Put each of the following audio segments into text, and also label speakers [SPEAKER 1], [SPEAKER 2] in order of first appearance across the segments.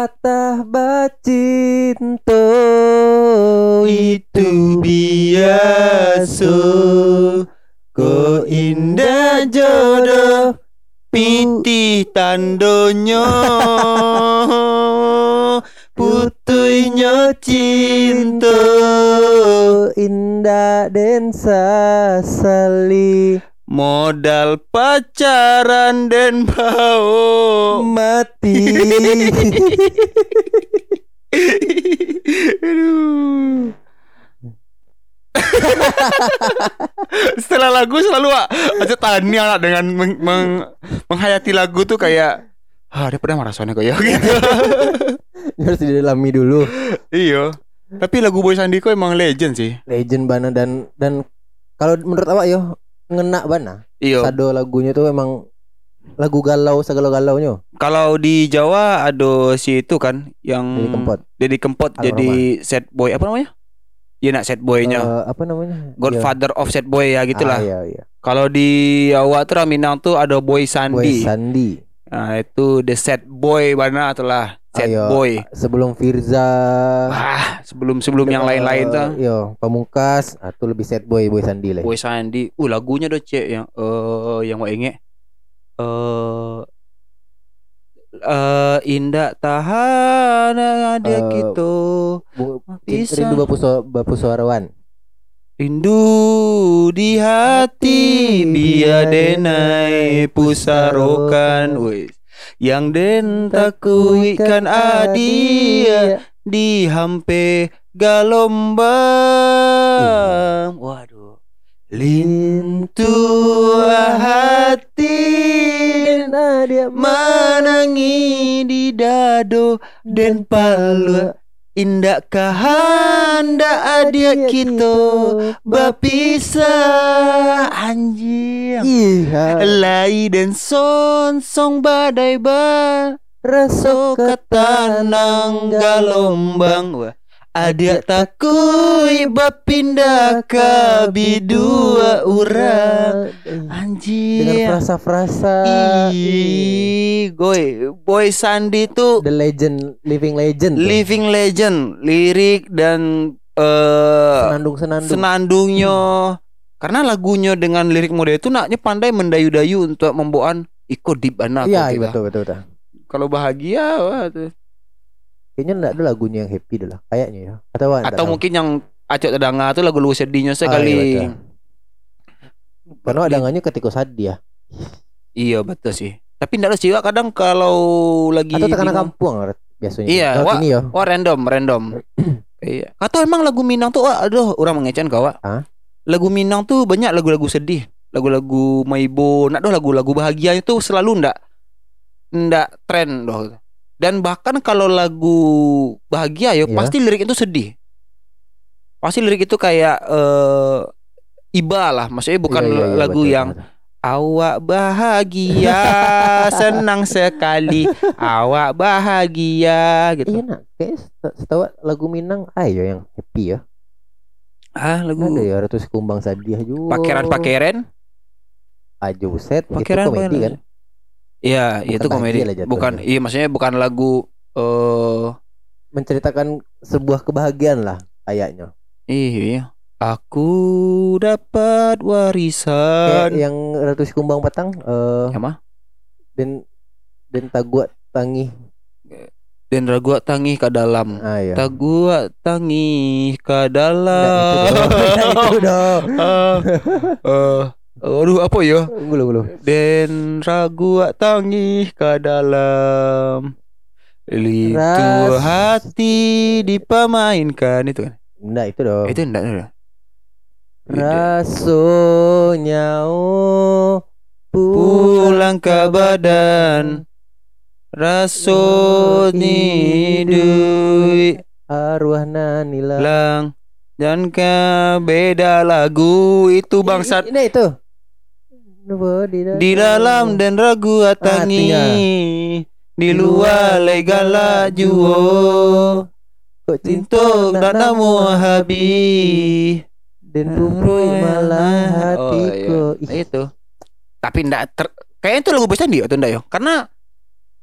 [SPEAKER 1] Patah bacinto
[SPEAKER 2] itu biasa Ko indah jodoh Piti tandonyo. Putuinya cinta
[SPEAKER 1] indah dan sasali
[SPEAKER 2] Modal pacaran dan bau
[SPEAKER 1] mati
[SPEAKER 2] Aduh. Setelah lagu selalu aja tanya dengan meng, meng- menghayati lagu tuh kayak ah dia pernah marah soalnya kayak gitu.
[SPEAKER 1] harus didalami dulu
[SPEAKER 2] iya. Tapi lagu Boy Sandiko emang legend sih.
[SPEAKER 1] legend bana dan dan kalau menurut awak yo ngena bana
[SPEAKER 2] Iya.
[SPEAKER 1] sado lagunya tuh emang lagu galau segala galaunya
[SPEAKER 2] Kalau di Jawa ada si itu kan yang
[SPEAKER 1] Deddy Kempot.
[SPEAKER 2] Deddy Kempot
[SPEAKER 1] Al
[SPEAKER 2] jadi set boy apa namanya? Iya nak set boynya.
[SPEAKER 1] Eh, apa namanya
[SPEAKER 2] Godfather of set boy ya gitulah.
[SPEAKER 1] ah, iya iya
[SPEAKER 2] Kalau di Jawa tuh Raminang tuh ada Boy
[SPEAKER 1] Boy
[SPEAKER 2] Sandi. Nah, itu the set boy mana itulah set
[SPEAKER 1] Ayo.
[SPEAKER 2] boy.
[SPEAKER 1] sebelum Firza
[SPEAKER 2] Wah, sebelum sebelum yang lain-lain tuh.
[SPEAKER 1] yo pamungkas atau lebih set boy boy Sandi lah
[SPEAKER 2] Boy Sandi. Uh, lagunya do cek yang eh yang mau inget. Eh eh indah tahan ada
[SPEAKER 1] Eh,
[SPEAKER 2] gitu.
[SPEAKER 1] Bu-
[SPEAKER 2] Bisa.
[SPEAKER 1] rindu bapu so, bapu suarawan
[SPEAKER 2] Rindu di hati dia denai pusarokan. Wis yang den takui kan adia di hampe galombang waduh. Lintu hati
[SPEAKER 1] Nadia
[SPEAKER 2] menangi di dado den palua indah kahanda adia kita bapisah anjing.
[SPEAKER 1] Iya.
[SPEAKER 2] Lai dan son song badai ba
[SPEAKER 1] Rasa
[SPEAKER 2] So katanang galombang Wah Adia takui bapindah ke bidua urang.
[SPEAKER 1] Dengan
[SPEAKER 2] Anjing
[SPEAKER 1] frasa-frasa.
[SPEAKER 2] Ih, Goy Boy Sandi tuh
[SPEAKER 1] The legend Living legend. tuh.
[SPEAKER 2] living legend lirik dan eh
[SPEAKER 1] Senandung-senandung
[SPEAKER 2] senandungnya. Karena lagunya dengan lirik model itu naknya pandai mendayu-dayu untuk membawaan ikut di mana
[SPEAKER 1] Iya iya, betul betul, betul.
[SPEAKER 2] kalau bahagia wah, tuh.
[SPEAKER 1] Kayaknya enggak ada lagunya yang happy dah lah Kayaknya ya Atau
[SPEAKER 2] atau
[SPEAKER 1] tahu.
[SPEAKER 2] mungkin yang acok tedanga tuh lagu-lagu sedihnya
[SPEAKER 1] Ah,
[SPEAKER 2] sekali
[SPEAKER 1] iya, betul. Karena adangannya ketika sadih ya
[SPEAKER 2] iya betul sih tapi enggak ada sih kadang kalau lagi
[SPEAKER 1] Atau tekanan kampung biasanya
[SPEAKER 2] Iya, wah.
[SPEAKER 1] ini ya
[SPEAKER 2] Wah random, random. iya. Atau emang lagu Minang tuh, wah, aduh, orang mengecewakan kau.
[SPEAKER 1] Hah?
[SPEAKER 2] Lagu Minang tuh banyak lagu-lagu sedih, lagu-lagu Maibo, nak doh lagu-lagu bahagianya tuh selalu ndak ndak tren doh. Dan bahkan kalau lagu bahagia ya
[SPEAKER 1] Iya.
[SPEAKER 2] pasti lirik itu sedih. Pasti lirik itu kayak eh iba lah, maksudnya bukan
[SPEAKER 1] Iya, iya, iya,
[SPEAKER 2] lagu
[SPEAKER 1] betul,
[SPEAKER 2] yang
[SPEAKER 1] betul.
[SPEAKER 2] Awak bahagia, senang sekali. Awak bahagia gitu.
[SPEAKER 1] Iya nak setahu lagu Minang Ayo yang happy ya
[SPEAKER 2] Ah, lagu
[SPEAKER 1] Ada ya Ratus Kumbang Sadiah juga
[SPEAKER 2] pakeran-pakeran.
[SPEAKER 1] Ajo set Itu
[SPEAKER 2] Pakeran
[SPEAKER 1] komedi
[SPEAKER 2] pakeran.
[SPEAKER 1] kan
[SPEAKER 2] Iya,
[SPEAKER 1] Bukan
[SPEAKER 2] itu komedi. Bukan, iya maksudnya bukan lagu eh
[SPEAKER 1] Menceritakan sebuah kebahagiaan lah Kayaknya
[SPEAKER 2] iya. Aku dapat warisan.
[SPEAKER 1] Kayak yang Ratus Kumbang Petang eh
[SPEAKER 2] Yang mah?
[SPEAKER 1] Dan Dan Taguat Tangi
[SPEAKER 2] Dan ragu tangi ke dalam.
[SPEAKER 1] Ah ya
[SPEAKER 2] Tagua tangi ke dalam.
[SPEAKER 1] Nah, itu dong
[SPEAKER 2] Ah, eh, aduh apa ya?
[SPEAKER 1] Gulu gulu
[SPEAKER 2] Dan ragu tangi ke dalam. Litu
[SPEAKER 1] Ras-
[SPEAKER 2] hati dipamainkan. Itu kan.
[SPEAKER 1] Enggak itu dong.
[SPEAKER 2] Itu enggak enggak.
[SPEAKER 1] Rasanya oh
[SPEAKER 2] Pulang ke badan. Rasoni duit.
[SPEAKER 1] Arwah nanila
[SPEAKER 2] lang. Dan ke beda lagu. Itu bangsat.
[SPEAKER 1] Ini itu.
[SPEAKER 2] Di dalam dan ragu atangi
[SPEAKER 1] Hatinya.
[SPEAKER 2] di luar legala juo
[SPEAKER 1] kok
[SPEAKER 2] tintok danamu habi
[SPEAKER 1] dan pupui malah
[SPEAKER 2] Oh,
[SPEAKER 1] hatiku.
[SPEAKER 2] iya. itu tapi ndak ter kayaknya itu lagu Boy Sandi atau ndak ya karena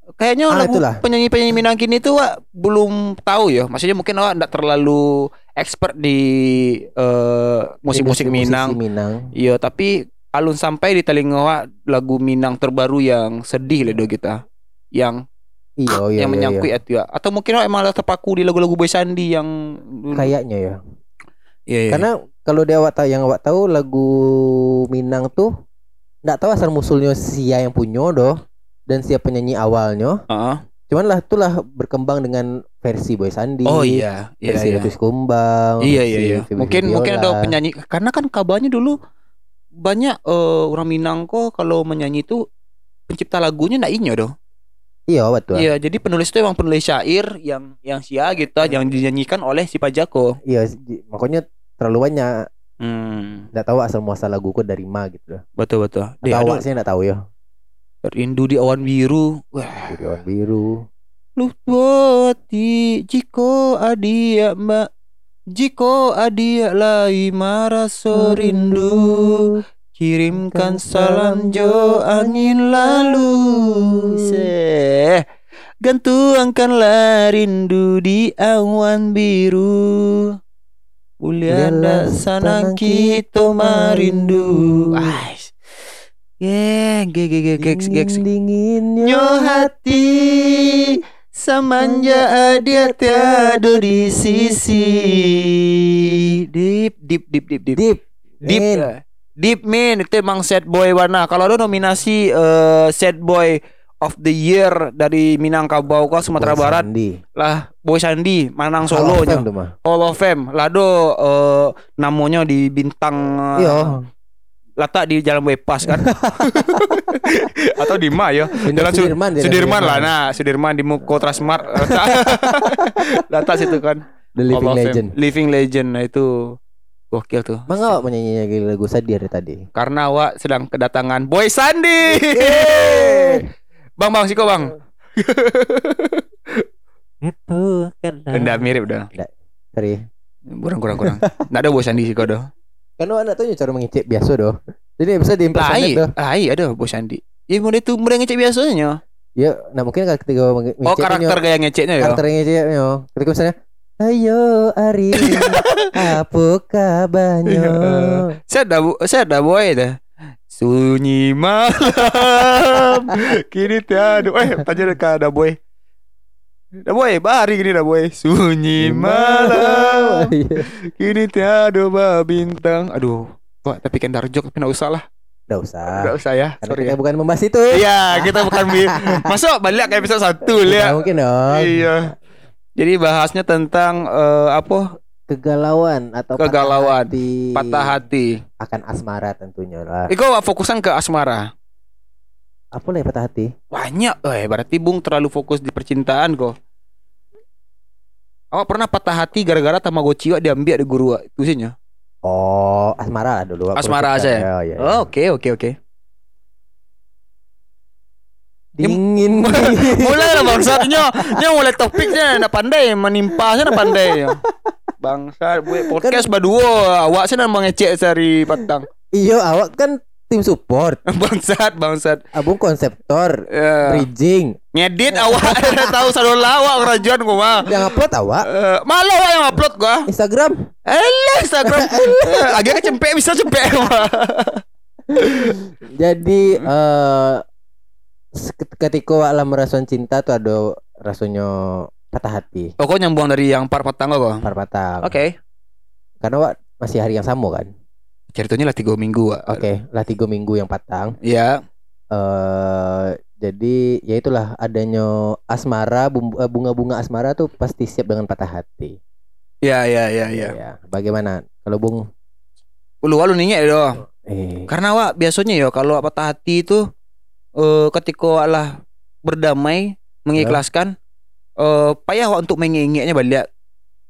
[SPEAKER 2] Kayaknya
[SPEAKER 1] Ah,
[SPEAKER 2] lagu penyanyi-penyanyi Minang kini tuh Wak, belum tahu ya. Maksudnya mungkin awak enggak terlalu expert di eh, musik-musik Minang.
[SPEAKER 1] musisi Minang.
[SPEAKER 2] Iya, tapi alun sampai di telinga lagu Minang terbaru yang sedih lah do kita. Yang
[SPEAKER 1] Iya, iya,
[SPEAKER 2] yang
[SPEAKER 1] iya,
[SPEAKER 2] menyangkut
[SPEAKER 1] iya.
[SPEAKER 2] itu ya. Atau mungkin awak emang terpaku di lagu-lagu Boy Sandi yang.
[SPEAKER 1] Kayaknya ya.
[SPEAKER 2] Iya, iya.
[SPEAKER 1] Karena kalau dia awak tahu yang awak tahu lagu Minang tuh nggak tahu asal musulnya sia yang punya doh dan siapa penyanyi awalnya.
[SPEAKER 2] Heeh.
[SPEAKER 1] Cuman lah itulah berkembang dengan versi Boy Sandi.
[SPEAKER 2] Oh iya, iya
[SPEAKER 1] versi
[SPEAKER 2] iya.
[SPEAKER 1] Kumbang.
[SPEAKER 2] Iya iya iya. Mungkin mungkin ada
[SPEAKER 1] Viola.
[SPEAKER 2] penyanyi karena kan kabarnya dulu banyak eh, orang Minang kok kalau menyanyi itu pencipta lagunya ndak inyo doh.
[SPEAKER 1] Iya betul.
[SPEAKER 2] Iya, jadi penulis itu emang penulis syair yang yang sia gitu yang dinyanyikan oleh si Pajako.
[SPEAKER 1] Iya, makanya terlalu banyak
[SPEAKER 2] Hmm,
[SPEAKER 1] nggak tahu asal muasal laguku dari mana gitu
[SPEAKER 2] betul betul.
[SPEAKER 1] Awak
[SPEAKER 2] ada
[SPEAKER 1] sih nggak tahu ya.
[SPEAKER 2] rindu di awan biru. Wah,
[SPEAKER 1] Jadi awan biru.
[SPEAKER 2] Lutuati jiko adia mbak Jiko adia lai maraso rindu Kirimkan salam jo angin lalu. Seh Gantuangkanlah rindu di awan biru. Ulianda sana kita marindu Ais. Geng, geng, geng, geng, geng, geng. Samanja dia tiada di sisi Deep, deep, deep, deep, deep
[SPEAKER 1] deep
[SPEAKER 2] Deep,
[SPEAKER 1] Min.
[SPEAKER 2] eh. deep man Itu emang sad boy warna Kalau ada nominasi eh, sad boy of the year Dari Minangkabau ke Sumatera
[SPEAKER 1] Boy
[SPEAKER 2] Barat
[SPEAKER 1] Sandi.
[SPEAKER 2] Lah Boy Sandi Manang
[SPEAKER 1] Hall of
[SPEAKER 2] solonya
[SPEAKER 1] Fame.
[SPEAKER 2] Hall of Fame Lado eh, namanya di bintang
[SPEAKER 1] Iya.
[SPEAKER 2] Letak di jalan bypass kan. Atau di ma ya. Jalan Su-
[SPEAKER 1] Sudirman, jalan
[SPEAKER 2] Sudirman lah. Nah Sudirman di Muko Transmart letak. Letak situ kan.
[SPEAKER 1] The Living
[SPEAKER 2] Fame.
[SPEAKER 1] Legend.
[SPEAKER 2] Living Legend. Nah itu gokil tuh.
[SPEAKER 1] Bang awak menyanyi lagu sedih dari tadi.
[SPEAKER 2] karena awak sedang kedatangan Boy Sandi. Bang bang siko bang.
[SPEAKER 1] Itu kan.
[SPEAKER 2] Enggak mirip dah.
[SPEAKER 1] Sorry.
[SPEAKER 2] kurang kurang kurang. Nggak ada Boy Sandi siko dah
[SPEAKER 1] Kan awak nak tahu cara mengicip biasa doh. Jadi bisa di
[SPEAKER 2] lah ai
[SPEAKER 1] impersonate doh.
[SPEAKER 2] ai ada Boy Sandi ya mulai itu mulai ngecek biasanya
[SPEAKER 1] Ya, nah mungkin kalau ketika mengicip
[SPEAKER 2] oh karakter gaya ngeceknya ya
[SPEAKER 1] karakter ngicipnya. Ketika misalnya Ayo Ari, apa kabarnya?
[SPEAKER 2] Saya ada saya ada boy dah. Sunyi malam kini tiada. Eh tanya dekat ada boy. Dah boy, bari gini dah boy. Sunyi malam
[SPEAKER 1] Iya.
[SPEAKER 2] kini tiada bintang. Aduh, Wah, tapi kan darjok tapi enggak usah lah.
[SPEAKER 1] Nggak usah.
[SPEAKER 2] Enggak usah ya.
[SPEAKER 1] Karena
[SPEAKER 2] Sorry
[SPEAKER 1] kita
[SPEAKER 2] ya.
[SPEAKER 1] bukan membahas itu.
[SPEAKER 2] Iya, kita bukan Masuk balik ke episode 1
[SPEAKER 1] Nggak
[SPEAKER 2] lihat.
[SPEAKER 1] mungkin dong.
[SPEAKER 2] Iya. Jadi bahasnya tentang eh, apa?
[SPEAKER 1] Kegalauan atau
[SPEAKER 2] Kegalauan.
[SPEAKER 1] patah hati,
[SPEAKER 2] Patah hati.
[SPEAKER 1] akan asmara tentunya lah.
[SPEAKER 2] Iko fokusan ke asmara.
[SPEAKER 1] Apa lah ya patah hati?
[SPEAKER 2] Banyak, eh berarti Bung terlalu fokus di percintaan kok. Awak pernah patah hati gara-gara Tamagotchi wak diambil di guru wak? Itu sihnya.
[SPEAKER 1] Oh, asmara lah dulu.
[SPEAKER 2] Asmara aja ya?
[SPEAKER 1] Oh, iya, iya.
[SPEAKER 2] Oke oke oke.
[SPEAKER 1] Dingin.
[SPEAKER 2] mulai lah bangsatnya. Nya mulai topiknya nak pandai menimpa saya nak pandai. Bangsat, gue podcast berdua. Awak sih nak mengecek sehari patang.
[SPEAKER 1] Iya, awak kan tim support.
[SPEAKER 2] bangsat, bangsat.
[SPEAKER 1] Abung konseptor,
[SPEAKER 2] Ya.
[SPEAKER 1] bridging.
[SPEAKER 2] Ngedit awak tahu selalu lawak kerajaan gua mah.
[SPEAKER 1] Yang upload awak
[SPEAKER 2] Eh, malu awak yang upload gua.
[SPEAKER 1] Instagram.
[SPEAKER 2] Elah Instagram. Eh, Agak cempek bisa cempek.
[SPEAKER 1] Jadi eh sek- ketika awak lah merasakan cinta tuh ada rasanya patah hati,
[SPEAKER 2] Oh, kau nyambung dari yang part patang kok?
[SPEAKER 1] par patah.
[SPEAKER 2] Oke.
[SPEAKER 1] Karena awak masih hari yang sama kan.
[SPEAKER 2] Ceritanya lah tiga minggu.
[SPEAKER 1] Oke, lah tiga minggu yang patang.
[SPEAKER 2] Ya.
[SPEAKER 1] eh jadi ya itulah adanya asmara eh, bunga-bunga asmara tuh pasti siap dengan patah hati.
[SPEAKER 2] Ya, ya, ya, ya.
[SPEAKER 1] Ya, bagaimana kalau Bung?
[SPEAKER 2] Lu lu ningnya doh.
[SPEAKER 1] Eh,
[SPEAKER 2] Karena wak biasanya ya kalau patah hati itu eh ketika wak lah berdamai, mengikhlaskan eh payah wak untuk mengingatnya balik.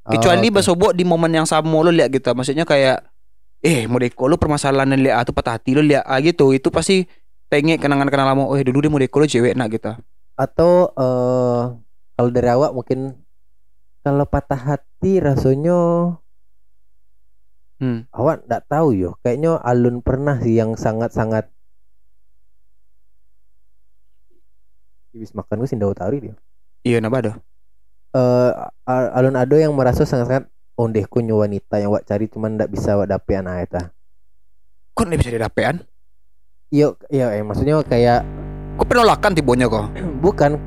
[SPEAKER 2] Kecuali
[SPEAKER 1] oh, oke.
[SPEAKER 2] basobok di momen yang sama lo lihat gitu. Maksudnya kayak eh mau deko lo permasalahan yang lihat atau patah hati lo lihat ah gitu. Itu pasti pengen kenangan-kenangan lama. Oh, dulu dia mau deko lo cewek nak gitu.
[SPEAKER 1] atau eh kalau dari awak mungkin kalau patah hati rasanya
[SPEAKER 2] Hmm.
[SPEAKER 1] awak nggak tahu yo kayaknya alun pernah sih yang sangat-sangat Habis makan gue sindau tari dia.
[SPEAKER 2] Iya napa dah?
[SPEAKER 1] Eh a- alun ado yang merasa sangat-sangat ondehku nyo wanita yang wak cari cuman ndak bisa wak dapet anak eta.
[SPEAKER 2] Kok nggak bisa didapean?
[SPEAKER 1] Iya, iya, eh, maksudnya kayak
[SPEAKER 2] Kok penolakan tibonya kok?
[SPEAKER 1] bukan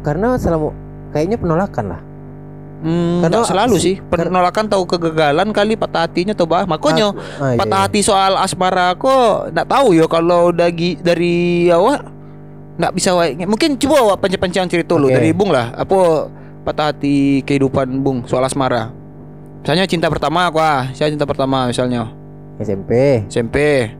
[SPEAKER 1] karena selama kayaknya penolakan lah.
[SPEAKER 2] Hmm,
[SPEAKER 1] Karena-
[SPEAKER 2] selalu sih. Penolakan tahu kegagalan kali patah hatinya tuh bah. Makanya
[SPEAKER 1] Ah, iya,
[SPEAKER 2] patah
[SPEAKER 1] iya.
[SPEAKER 2] hati soal asmara kok nggak tahu ya kalau dari dari awak nggak bisa wa- mungkin coba awak panjang-panjang cerita lu
[SPEAKER 1] Oke.
[SPEAKER 2] dari Bung lah apa patah hati kehidupan Bung soal asmara misalnya cinta pertama aku ah saya cinta pertama misalnya
[SPEAKER 1] SMP.
[SPEAKER 2] SMP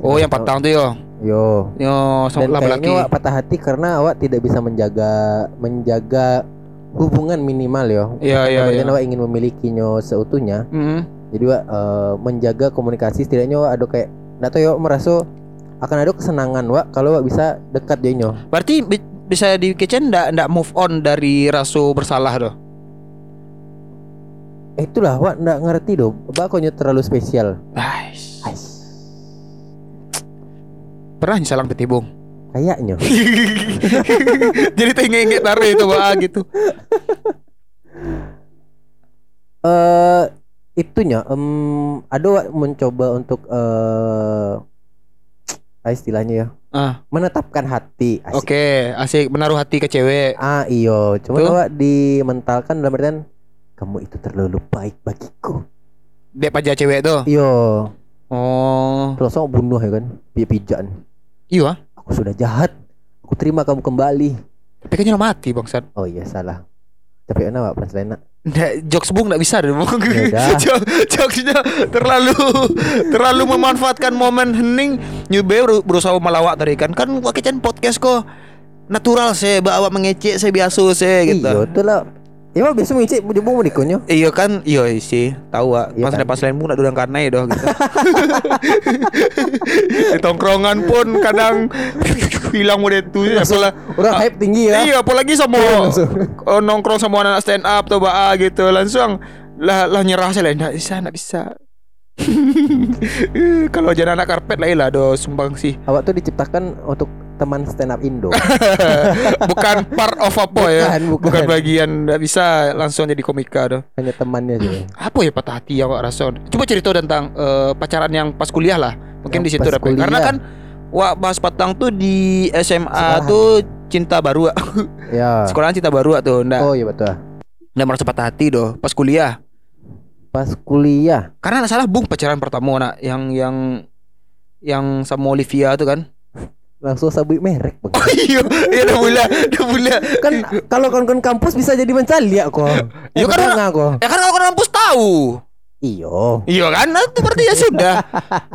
[SPEAKER 2] oh yang patang tuh yo
[SPEAKER 1] Yo.
[SPEAKER 2] yo
[SPEAKER 1] Dan
[SPEAKER 2] sama
[SPEAKER 1] kayaknya
[SPEAKER 2] laki
[SPEAKER 1] awak patah hati karena awak tidak bisa menjaga menjaga hubungan minimal yo.
[SPEAKER 2] Iya, iya, iya.
[SPEAKER 1] awak ingin memilikinya seutuhnya.
[SPEAKER 2] Hmm.
[SPEAKER 1] Jadi wak eh, menjaga komunikasi setidaknya wak ada kayak tahu yo merasa akan ada kesenangan wak kalau wak bisa dekat dia
[SPEAKER 2] berarti bi- bisa dikecen ndak ndak move on dari rasa bersalah doh
[SPEAKER 1] itulah wak nggak ngerti doh. Bakonya terlalu spesial.
[SPEAKER 2] Ais.
[SPEAKER 1] Ais.
[SPEAKER 2] pernah salang peti Bung
[SPEAKER 1] Kayaknya.
[SPEAKER 2] jadi tengeng taruh itu bah gitu
[SPEAKER 1] Eh itunya em ada mencoba untuk eh ah, istilahnya ya
[SPEAKER 2] ah
[SPEAKER 1] menetapkan hati.
[SPEAKER 2] Oke, asik menaruh hati ke cewek.
[SPEAKER 1] Ah iyo, cuma awak dimentalkan dalam artian kamu itu terlalu baik bagiku.
[SPEAKER 2] Dia pajak cewek tuh.
[SPEAKER 1] Iyo,
[SPEAKER 2] Oh,
[SPEAKER 1] terus awak bunuh ya kan, pijak-pijakan.
[SPEAKER 2] iya.
[SPEAKER 1] Aku sudah jahat. Aku terima kamu kembali.
[SPEAKER 2] Tapi kan nyala mati bangsat.
[SPEAKER 1] Oh iya salah. Tapi enak pak punchline nak.
[SPEAKER 2] Nggak, jokes bung nggak bisa deh bung.
[SPEAKER 1] Yaudah.
[SPEAKER 2] Jok- Jokesnya terlalu terlalu memanfaatkan momen hening. Nyube beru- berusaha melawak tadi kan kan wakican podcast kok natural sih, bawa mengecek saya biasa sih gitu.
[SPEAKER 1] Iyo, tuh lah. Ya mah biasa mengicik jebung mau dikonyo.
[SPEAKER 2] Iya kan, iya sih, tahu ah.
[SPEAKER 1] Iya
[SPEAKER 2] Pas
[SPEAKER 1] kan?
[SPEAKER 2] pas lain pun nak dudang karena doh gitu. Di tongkrongan pun kadang hilang mode itu ya apalah.
[SPEAKER 1] Orang hype tinggi ya.
[SPEAKER 2] Iya, apalagi sama oh, nongkrong sama anak stand up atau baa gitu langsung lah lah nyerah saya lah nggak bisa nggak bisa. Eh, Kalau jadi anak karpet lah lah do sumbang sih.
[SPEAKER 1] Awak tuh diciptakan untuk teman stand up Indo.
[SPEAKER 2] Bukan part of apa ya.
[SPEAKER 1] Bukan, bukan.
[SPEAKER 2] Bukan bagian nggak bisa langsung jadi komika do.
[SPEAKER 1] Hanya temannya aja.
[SPEAKER 2] Apa ya patah hati yang awak rasa? Coba cerita tentang eh, pacaran yang pas kuliah lah. Mungkin
[SPEAKER 1] Yang
[SPEAKER 2] di situ
[SPEAKER 1] pas
[SPEAKER 2] dapet. Karena kan Wah, bahas patang tuh di SMA
[SPEAKER 1] Sekolahan.
[SPEAKER 2] tuh cinta baru
[SPEAKER 1] Ya.
[SPEAKER 2] sekolahan cinta baru tuh ndak
[SPEAKER 1] Oh iya betul.
[SPEAKER 2] ndak merasa patah hati doh pas kuliah
[SPEAKER 1] Pas kuliah.
[SPEAKER 2] karena salah bung pacaran pertama nak yang yang yang sama Olivia tuh kan
[SPEAKER 1] langsung sabui merek Bang.
[SPEAKER 2] iya iya udah udah mulai
[SPEAKER 1] kan kalau kawan-kawan kampus bisa jadi mencali kok.
[SPEAKER 2] Iya, kan
[SPEAKER 1] kan kok?
[SPEAKER 2] ya kan kalau kampus tahu.
[SPEAKER 1] Iyo
[SPEAKER 2] iya kan? Nah, itu berarti ya sudah.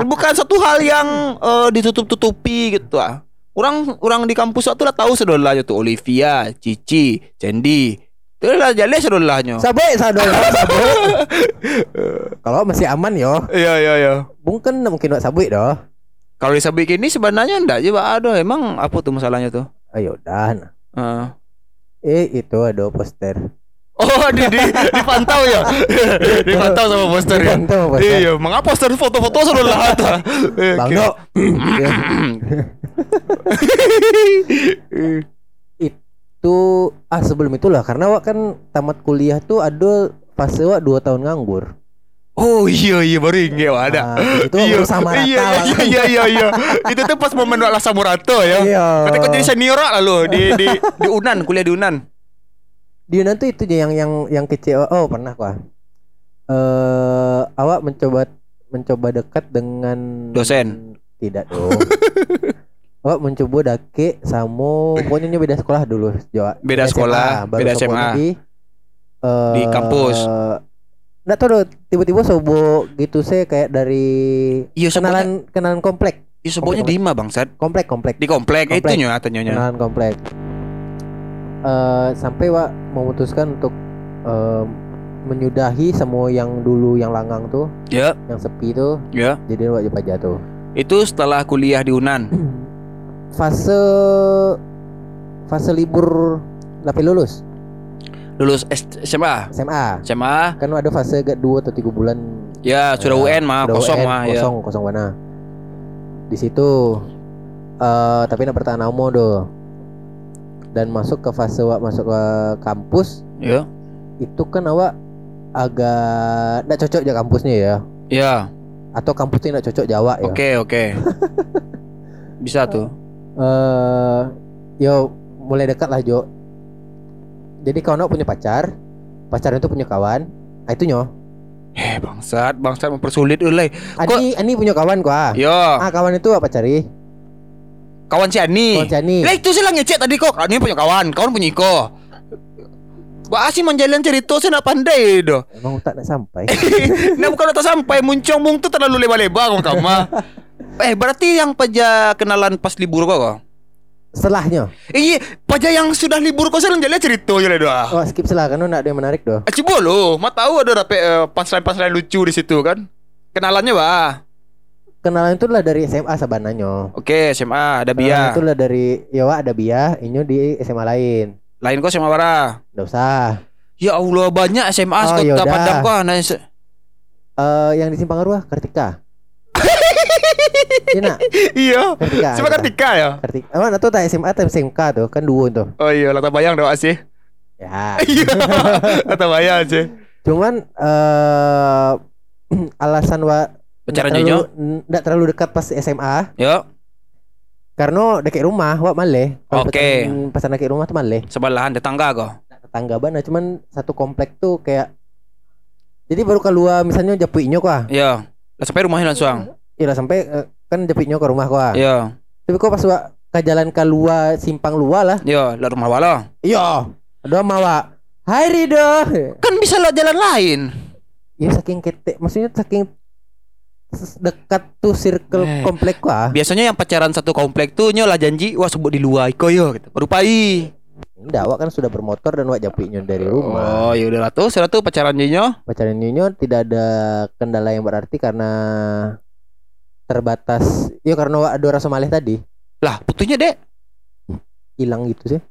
[SPEAKER 2] Bukan satu hal yang eh, ditutup-tutupi gitu ah. Orang orang di kampus itu lah tahu sedolahnya tuh Olivia Cici Cendi. Itu lah jadi sedolahnya
[SPEAKER 1] sabai sadol sabai kalau masih aman yo.
[SPEAKER 2] Iya iya iya.
[SPEAKER 1] Bung kan mungkin nggak sabai doh
[SPEAKER 2] kalau disabik ini sebenarnya enggak aja ada emang apa tuh masalahnya tuh?
[SPEAKER 1] Ayo dan.
[SPEAKER 2] Eh.
[SPEAKER 1] eh itu ada poster.
[SPEAKER 2] Oh di, di dipantau ya? Dipantau sama poster ya?
[SPEAKER 1] Dipantau poster.
[SPEAKER 2] Iya mengapa poster foto-foto sudah lah ada
[SPEAKER 1] bang Dok. Ya. itu ah sebelum itulah. Karena wak kan tamat kuliah tuh ada fase wak dua tahun nganggur
[SPEAKER 2] Oh iya iya baru inget ada
[SPEAKER 1] Ah, itu
[SPEAKER 2] iya,
[SPEAKER 1] sama rata
[SPEAKER 2] iya,
[SPEAKER 1] lah
[SPEAKER 2] iya,
[SPEAKER 1] kan.
[SPEAKER 2] iya iya iya Itu tuh pas momen Wak Lasa Murato ya
[SPEAKER 1] Iya.
[SPEAKER 2] Katanya kau jadi senior lah lo di, di, di Unan kuliah di Unan
[SPEAKER 1] di Yunan tuh itu yang yang yang kecewa oh pernah kok eh awak mencoba mencoba dekat dengan
[SPEAKER 2] Dosen.
[SPEAKER 1] tidak dong awak mencoba dake sama pokoknya beda sekolah dulu Jawa
[SPEAKER 2] Beda sekolah,
[SPEAKER 1] baru
[SPEAKER 2] beda SMA.
[SPEAKER 1] di eh,
[SPEAKER 2] Di kampus.
[SPEAKER 1] Nggak tahu tiba-tiba sobo gitu saya kayak dari
[SPEAKER 2] Iya
[SPEAKER 1] kenalan kenalan komplek.
[SPEAKER 2] Iya sebutnya Dima bangsat.
[SPEAKER 1] Komplek komplek.
[SPEAKER 2] Di komplek,
[SPEAKER 1] Komplek.
[SPEAKER 2] itu nyonya tanya
[SPEAKER 1] kenalan komplek. Eh sampai wa memutuskan untuk eh, menyudahi semua yang dulu yang langang tuh.
[SPEAKER 2] Ya.
[SPEAKER 1] Yang sepi tuh.
[SPEAKER 2] Ya.
[SPEAKER 1] Jadi wak aja tuh.
[SPEAKER 2] Itu setelah kuliah di Unan
[SPEAKER 1] fase fase libur tapi lulus
[SPEAKER 2] Lulus SMA
[SPEAKER 1] SMA
[SPEAKER 2] SMA
[SPEAKER 1] kan ada fase gak dua atau tiga bulan
[SPEAKER 2] Ya sudah
[SPEAKER 1] Ya,
[SPEAKER 2] UN mah kosong
[SPEAKER 1] UN,
[SPEAKER 2] mah ya
[SPEAKER 1] kosong kosong mana di situ eh tapi nak bertahan lama doh. Dan masuk ke fase wak masuk ke kampus
[SPEAKER 2] Ya.
[SPEAKER 1] itu kan awak agak ndak cocok aja kampusnya ya
[SPEAKER 2] Ya.
[SPEAKER 1] atau kampusnya ndak cocok Jawa ya.
[SPEAKER 2] Oke, oke. Bisa tuh.
[SPEAKER 1] Eh yo mulai dekat lah Jo. Jadi kawan awak punya pacar, pacarnya itu punya kawan. Ah itu nyo.
[SPEAKER 2] Eh, bangsat, bangsat mempersulit ulai.
[SPEAKER 1] Ani Ani punya kawan gua.
[SPEAKER 2] Yo,
[SPEAKER 1] Ah kawan itu apa cari?
[SPEAKER 2] kawan si Ani.
[SPEAKER 1] Kawan si Ani.
[SPEAKER 2] Lah itu saya lah ngecek tadi kok. Ani punya kawan, kawan punya Iko. Wah, sih menjalin cerita saya nak pandai doh.
[SPEAKER 1] Emang tak nak sampai.
[SPEAKER 2] Nah bukan tak sampai muncung mung tu terlalu lebar-lebar kau kamu. Eh berarti yang paja kenalan pas libur kau kau?
[SPEAKER 1] Setelahnya.
[SPEAKER 2] Eh paja yang sudah libur kau sering jalan cerita lah doa.
[SPEAKER 1] Oh skip selah kan nak ada yang menarik doh.
[SPEAKER 2] Eh coba lo, mak tahu ada dapat uh, punchline-punchline lucu di situ kan? Kenalannya bah.
[SPEAKER 1] Kenalan itu lah dari SMA sabananya.
[SPEAKER 2] Oke, SMA ada
[SPEAKER 1] Kenalan
[SPEAKER 2] Bia.
[SPEAKER 1] itu lah dari ya Wak, ada Bia, Inyo di SMA lain.
[SPEAKER 2] Lain kau SMA bara.
[SPEAKER 1] Nggak usah.
[SPEAKER 2] Ya Allah banyak SMA
[SPEAKER 1] Oh, yaudah.
[SPEAKER 2] Padang se-
[SPEAKER 1] Eh yang di Simpang Arwah Kartika. Iya
[SPEAKER 2] iya. SMA Kartika ya.
[SPEAKER 1] Kartika. Oh, nak tahu tak SMA atau SMK tuh kan dua tuh.
[SPEAKER 2] Oh iya, lata bayang doa sih.
[SPEAKER 1] Ya.
[SPEAKER 2] Iya. lata bayang sih.
[SPEAKER 1] Cuman eh alasan wa terlalu,
[SPEAKER 2] Jojo.
[SPEAKER 1] nggak terlalu dekat pas SMA
[SPEAKER 2] Yo,
[SPEAKER 1] karena dekat rumah wak male.
[SPEAKER 2] Oke.
[SPEAKER 1] pacaran- Pacaran dekat rumah tuh male.
[SPEAKER 2] sebelahan tetangga kau.
[SPEAKER 1] Tetangga bana cuman satu komplek tuh kayak jadi baru keluar misalnya japuinyo kok.
[SPEAKER 2] Iya. Lah sampai rumahnya langsung.
[SPEAKER 1] Iya sampai eh, kan japuinyo ke rumah kok.
[SPEAKER 2] Iya.
[SPEAKER 1] Tapi kok pas wak ke jalan keluar simpang luar lah.
[SPEAKER 2] Iya, lah rumah wala.
[SPEAKER 1] Iya. Ada mawa. Hai Rido.
[SPEAKER 2] Kan bisa lo jalan lain.
[SPEAKER 1] Ya saking ketek, maksudnya saking dekat tuh circle
[SPEAKER 2] Eh.
[SPEAKER 1] komplek gua.
[SPEAKER 2] Biasanya yang pacaran satu komplek tuh nyolah janji wah sebut di luar iko yo gitu. Baru pai.
[SPEAKER 1] Enggak, wak kan sudah bermotor dan wak japuinyo dari rumah.
[SPEAKER 2] Oh, ya udahlah tuh, sudah tuh pacaran jinyo.
[SPEAKER 1] Pacaran Nyonya tidak ada kendala yang berarti karena terbatas. Ya karena ada rasa malih tadi
[SPEAKER 2] Lah, putunya dek.
[SPEAKER 1] hilang gitu sih.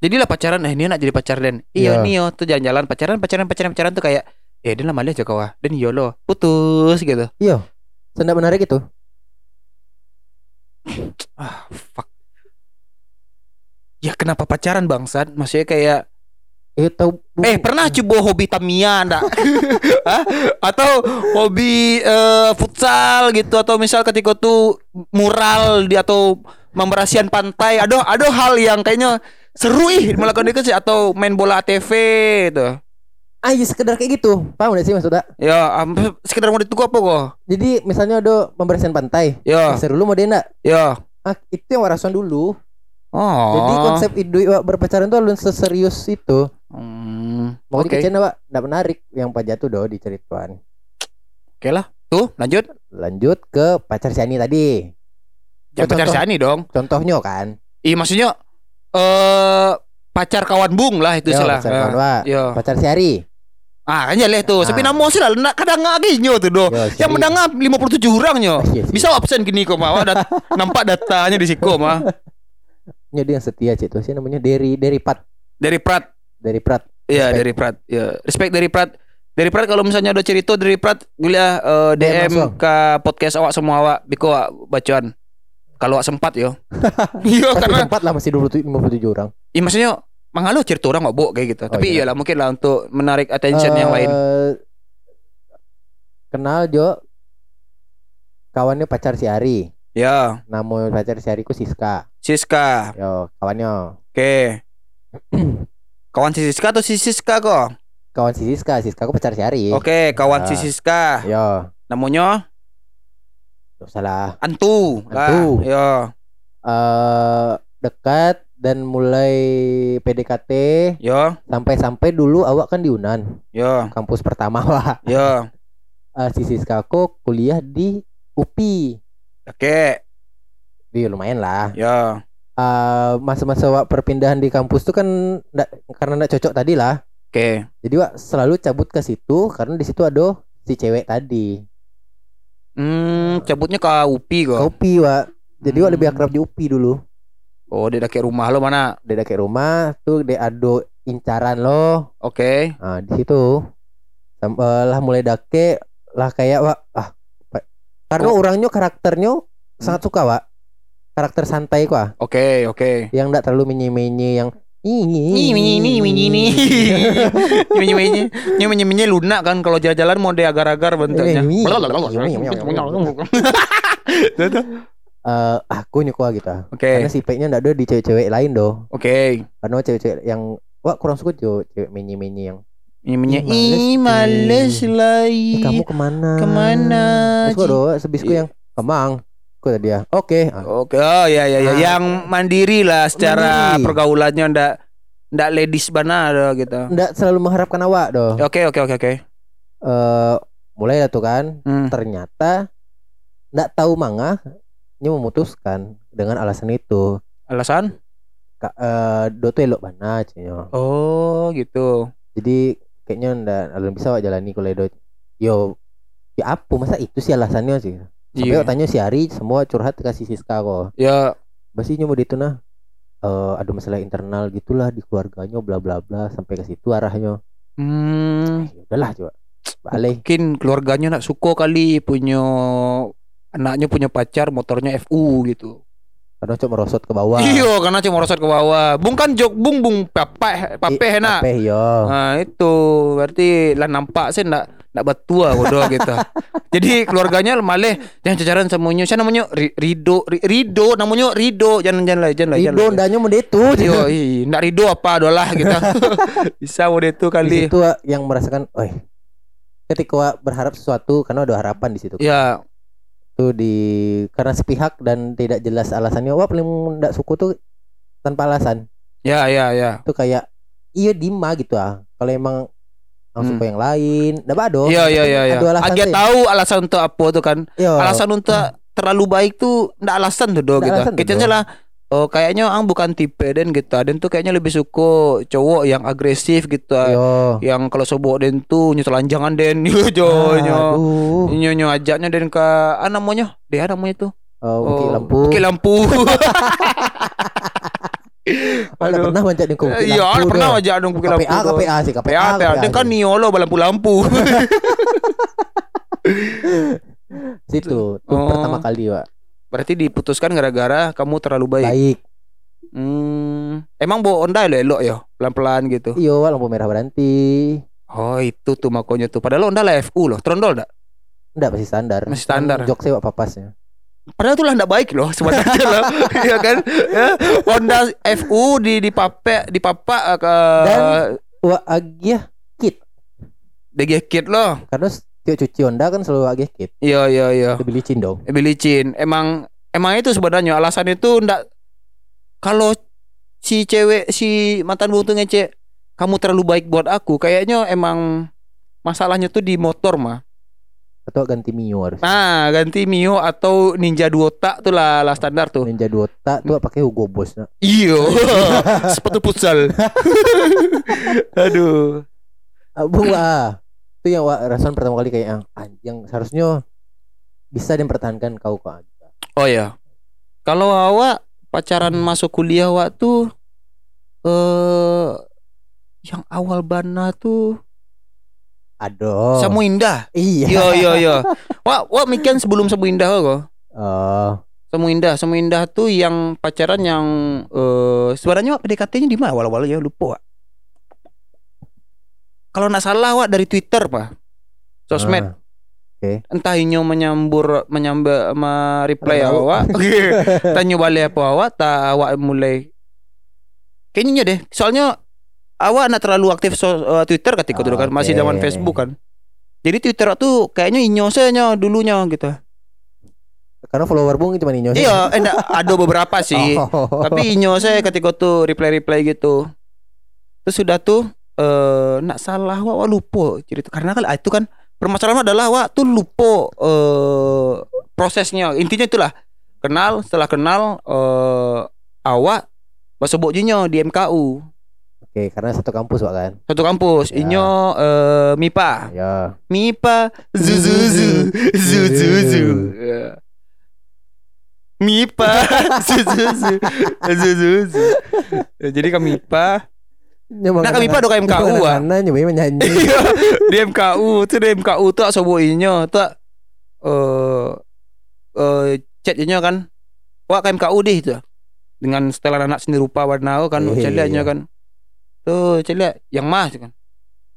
[SPEAKER 2] Jadi lah pacaran eh ini nak jadi pacar dan iya
[SPEAKER 1] Iya.
[SPEAKER 2] nih yo tuh jalan-jalan pacaran pacaran pacaran pacaran tuh kayak eh dia lama aja kau dan iya lo putus gitu.
[SPEAKER 1] Iya. Senda menarik itu.
[SPEAKER 2] Ah, fuck. Ya kenapa pacaran bangsat? Maksudnya kayak
[SPEAKER 1] Eh tahu
[SPEAKER 2] Eh pernah coba hobi Tamiya enggak? Atau hobi eh, futsal gitu atau misal ketika tuh mural di atau memberasihan pantai ada ada hal yang kayaknya seru ih melakukan itu sih atau main bola ATV gitu.
[SPEAKER 1] Ah, iya sekedar kayak gitu. Paham gak sih maksudnya?
[SPEAKER 2] Ya am- sekedar mau ditunggu apa kok?
[SPEAKER 1] Jadi misalnya ada pembersihan pantai.
[SPEAKER 2] Ya,
[SPEAKER 1] Seru lu mau enggak?
[SPEAKER 2] ya.
[SPEAKER 1] Ah, itu yang warasan dulu.
[SPEAKER 2] Oh.
[SPEAKER 1] Jadi konsep ide berpacaran tuh alun seserius itu.
[SPEAKER 2] Hmm,
[SPEAKER 1] Mau
[SPEAKER 2] Oke.
[SPEAKER 1] dikecen wak enggak menarik yang pajak tuh doh dicerituan.
[SPEAKER 2] Oke lah. Tuh, lanjut.
[SPEAKER 1] Lanjut ke pacar si Ani tadi. Oh,
[SPEAKER 2] pacar
[SPEAKER 1] contoh.
[SPEAKER 2] si Ani dong.
[SPEAKER 1] Contohnya kan.
[SPEAKER 2] Iya maksudnya eh pacar kawan bung lah itu salah.
[SPEAKER 1] pacar kawan.
[SPEAKER 2] Yo.
[SPEAKER 1] Pacar si Ari.
[SPEAKER 2] Ah, kan leh tuh. Tapi
[SPEAKER 1] Ah.
[SPEAKER 2] namo sih lah kadang lagi nyo tuh doh. Yang mendengar 57 orang nyo.
[SPEAKER 1] Iya.
[SPEAKER 2] Bisa absen gini kok mah. Dat- nampak datanya di siko mah.
[SPEAKER 1] Dia yang setia cik tuh sih namanya Derry Derry Pat
[SPEAKER 2] Dari Prat.
[SPEAKER 1] Derry Prat.
[SPEAKER 2] Iya, dari Prat. Ya, respect dari Prat. Dari Prat kalau misalnya ada cerita dari Prat, gila eh,
[SPEAKER 1] DM
[SPEAKER 2] ke podcast awak semua awak biko awak bacaan. Kalau awak sempat yo. Iya karena
[SPEAKER 1] tempat lah masih 27 57 orang.
[SPEAKER 2] Iya maksudnya Mangalu cerita orang mabuk kayak gitu.
[SPEAKER 1] Oh,
[SPEAKER 2] Tapi
[SPEAKER 1] iya.
[SPEAKER 2] iyalah mungkin lah untuk menarik attention yang lain.
[SPEAKER 1] Eh, Kenal Jo kawannya pacar si Ari.
[SPEAKER 2] Ya,
[SPEAKER 1] Nama pacar si Ari ku Siska.
[SPEAKER 2] Siska.
[SPEAKER 1] Yo, kawannya.
[SPEAKER 2] Oke. Kawan si Siska atau si Siska kok?
[SPEAKER 1] Kawan si Siska, Siska ku pacar si Ari.
[SPEAKER 2] Oke, kawan si
[SPEAKER 1] Ah.
[SPEAKER 2] Siska.
[SPEAKER 1] Yo,
[SPEAKER 2] Namanya
[SPEAKER 1] salah.
[SPEAKER 2] Antu.
[SPEAKER 1] Antu.
[SPEAKER 2] Lah, yo.
[SPEAKER 1] Eh dekat dan mulai PDKT
[SPEAKER 2] Yo,
[SPEAKER 1] sampai-sampai dulu awak kan di Unan,
[SPEAKER 2] yo,
[SPEAKER 1] kampus pertama wah.
[SPEAKER 2] yo.
[SPEAKER 1] Eh, si Siska aku kuliah di UPI.
[SPEAKER 2] Oke,
[SPEAKER 1] Iya lumayan lah.
[SPEAKER 2] yo.
[SPEAKER 1] Eh, masa-masa wak perpindahan di kampus tuh kan ndak- karena ndak cocok tadi lah.
[SPEAKER 2] Oke.
[SPEAKER 1] Jadi wak selalu cabut ke situ karena di situ ada si cewek tadi.
[SPEAKER 2] Hmm, cabutnya ke UPI
[SPEAKER 1] Ke
[SPEAKER 2] kok.
[SPEAKER 1] UPI wak. Jadi wak lebih
[SPEAKER 2] Hmm.
[SPEAKER 1] akrab di UPI dulu.
[SPEAKER 2] Oh, dia kayak rumah lo mana?
[SPEAKER 1] Dia dekat rumah tuh dia ado incaran lo.
[SPEAKER 2] Oke.
[SPEAKER 1] Nah, di situ Sampai lah mulai dake lah kayak wak ah karena
[SPEAKER 2] Oh.
[SPEAKER 1] orangnya karakternya sangat suka wak karakter santai kok ah.
[SPEAKER 2] Oke, oke.
[SPEAKER 1] yang enggak terlalu menye-menye yang
[SPEAKER 2] Ini ini ini ini ini. Nyemenye nyemenye nyemenye lunak kan kalau jalan-jalan mau dia agar-agar bentuknya.
[SPEAKER 1] Ini. Eh, aku nyuka gitu ah.
[SPEAKER 2] Oke.
[SPEAKER 1] karena sifatnya enggak ada di cewek-cewek lain doh
[SPEAKER 2] Oke.
[SPEAKER 1] karena cewek-cewek yang wah kurang suka tuh cewek menye-menye yang
[SPEAKER 2] Nyemenye
[SPEAKER 1] Ih,
[SPEAKER 2] ih
[SPEAKER 1] males,
[SPEAKER 2] males
[SPEAKER 1] eh,
[SPEAKER 2] lagi.
[SPEAKER 1] kamu ke
[SPEAKER 2] mana
[SPEAKER 1] ke mana?
[SPEAKER 2] Ci?"
[SPEAKER 1] doh sebisku yang kemang Kok dia oke ah.
[SPEAKER 2] Oke, oh ya ya ya,
[SPEAKER 1] Ah.
[SPEAKER 2] yang mandiri lah secara
[SPEAKER 1] Mandiri.
[SPEAKER 2] pergaulannya ndak ndak ladies bana ada gitu.
[SPEAKER 1] enggak selalu mengharapkan awak doh
[SPEAKER 2] Oke oke oke oke.
[SPEAKER 1] eh mulai lah tuh kan
[SPEAKER 2] Hmm.
[SPEAKER 1] ternyata enggak tahu manga dia memutuskan dengan alasan itu
[SPEAKER 2] Alasan?
[SPEAKER 1] Ka, eh do tuh elok bana cenyo.
[SPEAKER 2] Oh gitu.
[SPEAKER 1] jadi kayaknya ndak belum bisa awak jalani kalau do yo ya apa masa itu sih alasannya sih sampai
[SPEAKER 2] Iya.
[SPEAKER 1] awak tanya si Ari semua curhat kasih Siska kok.
[SPEAKER 2] Ya.
[SPEAKER 1] Basi nyoba itu nah? Eh ada masalah internal gitulah di keluarganya bla bla bla sampai ke situ arahnya.
[SPEAKER 2] Hmm,
[SPEAKER 1] ya udahlah coba. Balik.
[SPEAKER 2] Mungkin keluarganya nak suka kali punya anaknya punya pacar motornya FU gitu.
[SPEAKER 1] karena coba merosot ke bawah.
[SPEAKER 2] Iya, karena cuma merosot ke bawah. Bung kan jok bung bung papeh papeh
[SPEAKER 1] Eh,
[SPEAKER 2] nak.
[SPEAKER 1] Apeh, yo
[SPEAKER 2] Nah itu. Berarti lah nampak sih ndak ndak betua bodoh gitu. Jadi keluarganya malah jangan cacaran semuanya. Saya namanya Ri- Rido Ri- Rido namanya Rido jangan jangan lah jangan lah.
[SPEAKER 1] Rido ndanya mau itu
[SPEAKER 2] Yo, ndak Rido apa adalah gitu. Bisa mau itu kali.
[SPEAKER 1] Wak, yang merasakan oi ketika berharap sesuatu karena ada harapan di situ
[SPEAKER 2] Ya,
[SPEAKER 1] itu di karena sepihak dan tidak jelas alasannya wah paling tidak suku tuh tanpa alasan
[SPEAKER 2] ya, ya, ya.
[SPEAKER 1] itu kayak iya Dima gitu ah kalau emang langsung
[SPEAKER 2] Hmm.
[SPEAKER 1] ke yang lain ndak bado
[SPEAKER 2] Iya, iya, iya, ya.
[SPEAKER 1] tuh.
[SPEAKER 2] tahu alasan untuk apa tuh kan.
[SPEAKER 1] Iya.
[SPEAKER 2] Alasan untuk terlalu baik tuh ndak alasan tuh do gitu. Kita
[SPEAKER 1] Do.
[SPEAKER 2] lah Oh kayaknya ang bukan tipe dan gitu. Dan tuh kayaknya lebih suka cowok yang agresif gitu.
[SPEAKER 1] Yo.
[SPEAKER 2] yang kalau sobok den tuh nyetelanjangan den yo jo nyo nyo nyo ajaknya den ke ah namanya dia namanya tuh
[SPEAKER 1] Oh, bukit
[SPEAKER 2] Oh,
[SPEAKER 1] lampu.
[SPEAKER 2] Bukit lampu
[SPEAKER 1] Ada pernah manjat di bukit
[SPEAKER 2] iya
[SPEAKER 1] lampu.
[SPEAKER 2] pernah ajak dong bukit lampu
[SPEAKER 1] KPA. KPA sih KPA.
[SPEAKER 2] PA PA dia kan niolo lampu lampu
[SPEAKER 1] situ. Tuh
[SPEAKER 2] Oh.
[SPEAKER 1] pertama kali, Pak.
[SPEAKER 2] berarti diputuskan gara-gara kamu terlalu baik
[SPEAKER 1] Baik.
[SPEAKER 2] hmm emang bawa onda lo elok ya pelan pelan gitu
[SPEAKER 1] Iyo, Wak, lampu merah berhenti.
[SPEAKER 2] oh itu tuh makanya tuh padahal onda lah FU loh trondol dak
[SPEAKER 1] Enggak masih standar.
[SPEAKER 2] Masih standar.
[SPEAKER 1] Jok saya Wak, papasnya.
[SPEAKER 2] Padahal itu lah ndak baik loh sebenarnya loh. Iya kan? Ya, Honda FU di di pape di papa ke
[SPEAKER 1] Dan- Wak Agia
[SPEAKER 2] DG kit loh.
[SPEAKER 1] karena setiap cuci Honda kan selalu Agia kit.
[SPEAKER 2] Iya iya iya.
[SPEAKER 1] Lebih licin dong.
[SPEAKER 2] Lebih licin. Emang emang itu sebenarnya alasan itu ndak kalau si cewek si mantan buntu ngece kamu terlalu baik buat aku kayaknya emang masalahnya tuh di motor mah.
[SPEAKER 1] Atau ganti Mio harus.
[SPEAKER 2] Nah, ganti Mio atau Ninja Duota tuh lah, lah standar tuh.
[SPEAKER 1] Ninja Dota tuh pakai Hugo Boss. Nah.
[SPEAKER 2] Iya, sepatu futsal. Aduh.
[SPEAKER 1] Ah, Bung ah. Itu yang Wak rasakan pertama kali kayak yang anjing seharusnya bisa dipertahankan kau kok.
[SPEAKER 2] Oh ya. Kalau awak pacaran masuk kuliah awak tuh eh yang awal bana tuh
[SPEAKER 1] Aduh.
[SPEAKER 2] Samu Indah.
[SPEAKER 1] Iya.
[SPEAKER 2] Yo yo yo. Wak wak mikir sebelum Samu Indah kok.
[SPEAKER 1] Oh,
[SPEAKER 2] Samu Indah, Samu Indah tuh yang pacaran yang eh sebenarnya Wak, PDKT-nya di mana awal-awal ya lupa Wak. Kalau nggak salah Wak dari Twitter Pak. Sosmed.
[SPEAKER 1] Ah,
[SPEAKER 2] entah inyo menyambur menyamba ma reply
[SPEAKER 1] Tahu.
[SPEAKER 2] awak tanya balik apa awak tak awak mulai kayaknya deh soalnya awak nak terlalu aktif so, uh, Twitter ketika dulu kan? Masih
[SPEAKER 1] Oke.
[SPEAKER 2] zaman Facebook kan? Jadi Twitter tuh kayaknya inyo saja dulunya gitu.
[SPEAKER 1] Karena follower Bung cuma Inyo.
[SPEAKER 2] iya enggak ada beberapa sih.
[SPEAKER 1] Oh.
[SPEAKER 2] tapi inyo saya ketika tuh reply reply gitu. Terus sudah tuh eh nak salah wak, wak lupa cerita. Karena kan ah, itu kan permasalahan adalah wak tuh lupa eh prosesnya. Intinya itulah. Kenal setelah kenal eh awak bahasa bokjinya di MKU
[SPEAKER 1] Oke, karena satu kampus Wak kan.
[SPEAKER 2] satu kampus
[SPEAKER 1] Ya.
[SPEAKER 2] inyo eh MIPA
[SPEAKER 1] Ya.
[SPEAKER 2] MIPA zuzuzu zuzuzu Ya. MIPA zuzuzu zuzuzu jadi kami MIPA
[SPEAKER 1] Nyoba
[SPEAKER 2] Nah, kami pada ke MKU, ah.
[SPEAKER 1] ngana, nyoba menyanyi.
[SPEAKER 2] Iya, di MKU tuh di MKU tuh sobo inyo tuh eh eh chatnya kan wah KMKU deh itu dengan setelan anak seni rupa warna kan
[SPEAKER 1] Iya,
[SPEAKER 2] celiaknya
[SPEAKER 1] iya.
[SPEAKER 2] kan tuh celiak yang mas kan.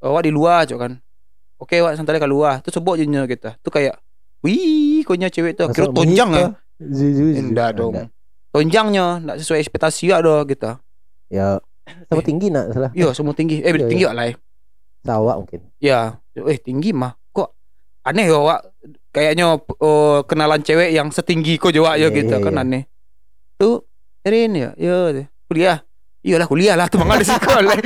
[SPEAKER 2] Oh, di luar cok kan. Oke wah santai ke luar. Tuh sebut je kita. Tuh kayak wih konya cewek tuh kira tonjang ya
[SPEAKER 1] zu, zu.
[SPEAKER 2] enggak dong. Tonjangnya enggak sesuai ekspektasi ya doh kita.
[SPEAKER 1] Ya sama tinggi nak salah.
[SPEAKER 2] iya semua tinggi. Eh
[SPEAKER 1] Iya,
[SPEAKER 2] tinggi lah eh.
[SPEAKER 1] Sawak mungkin.
[SPEAKER 2] ya. Eh tinggi mah. Kok aneh ya wak kayaknya oh, kenalan cewek yang setinggi kok jawab ya
[SPEAKER 1] Iya,
[SPEAKER 2] gitu kan aneh. Tuh Erin ya. Ya kuliah iyalah kuliah lah tuh di sekolah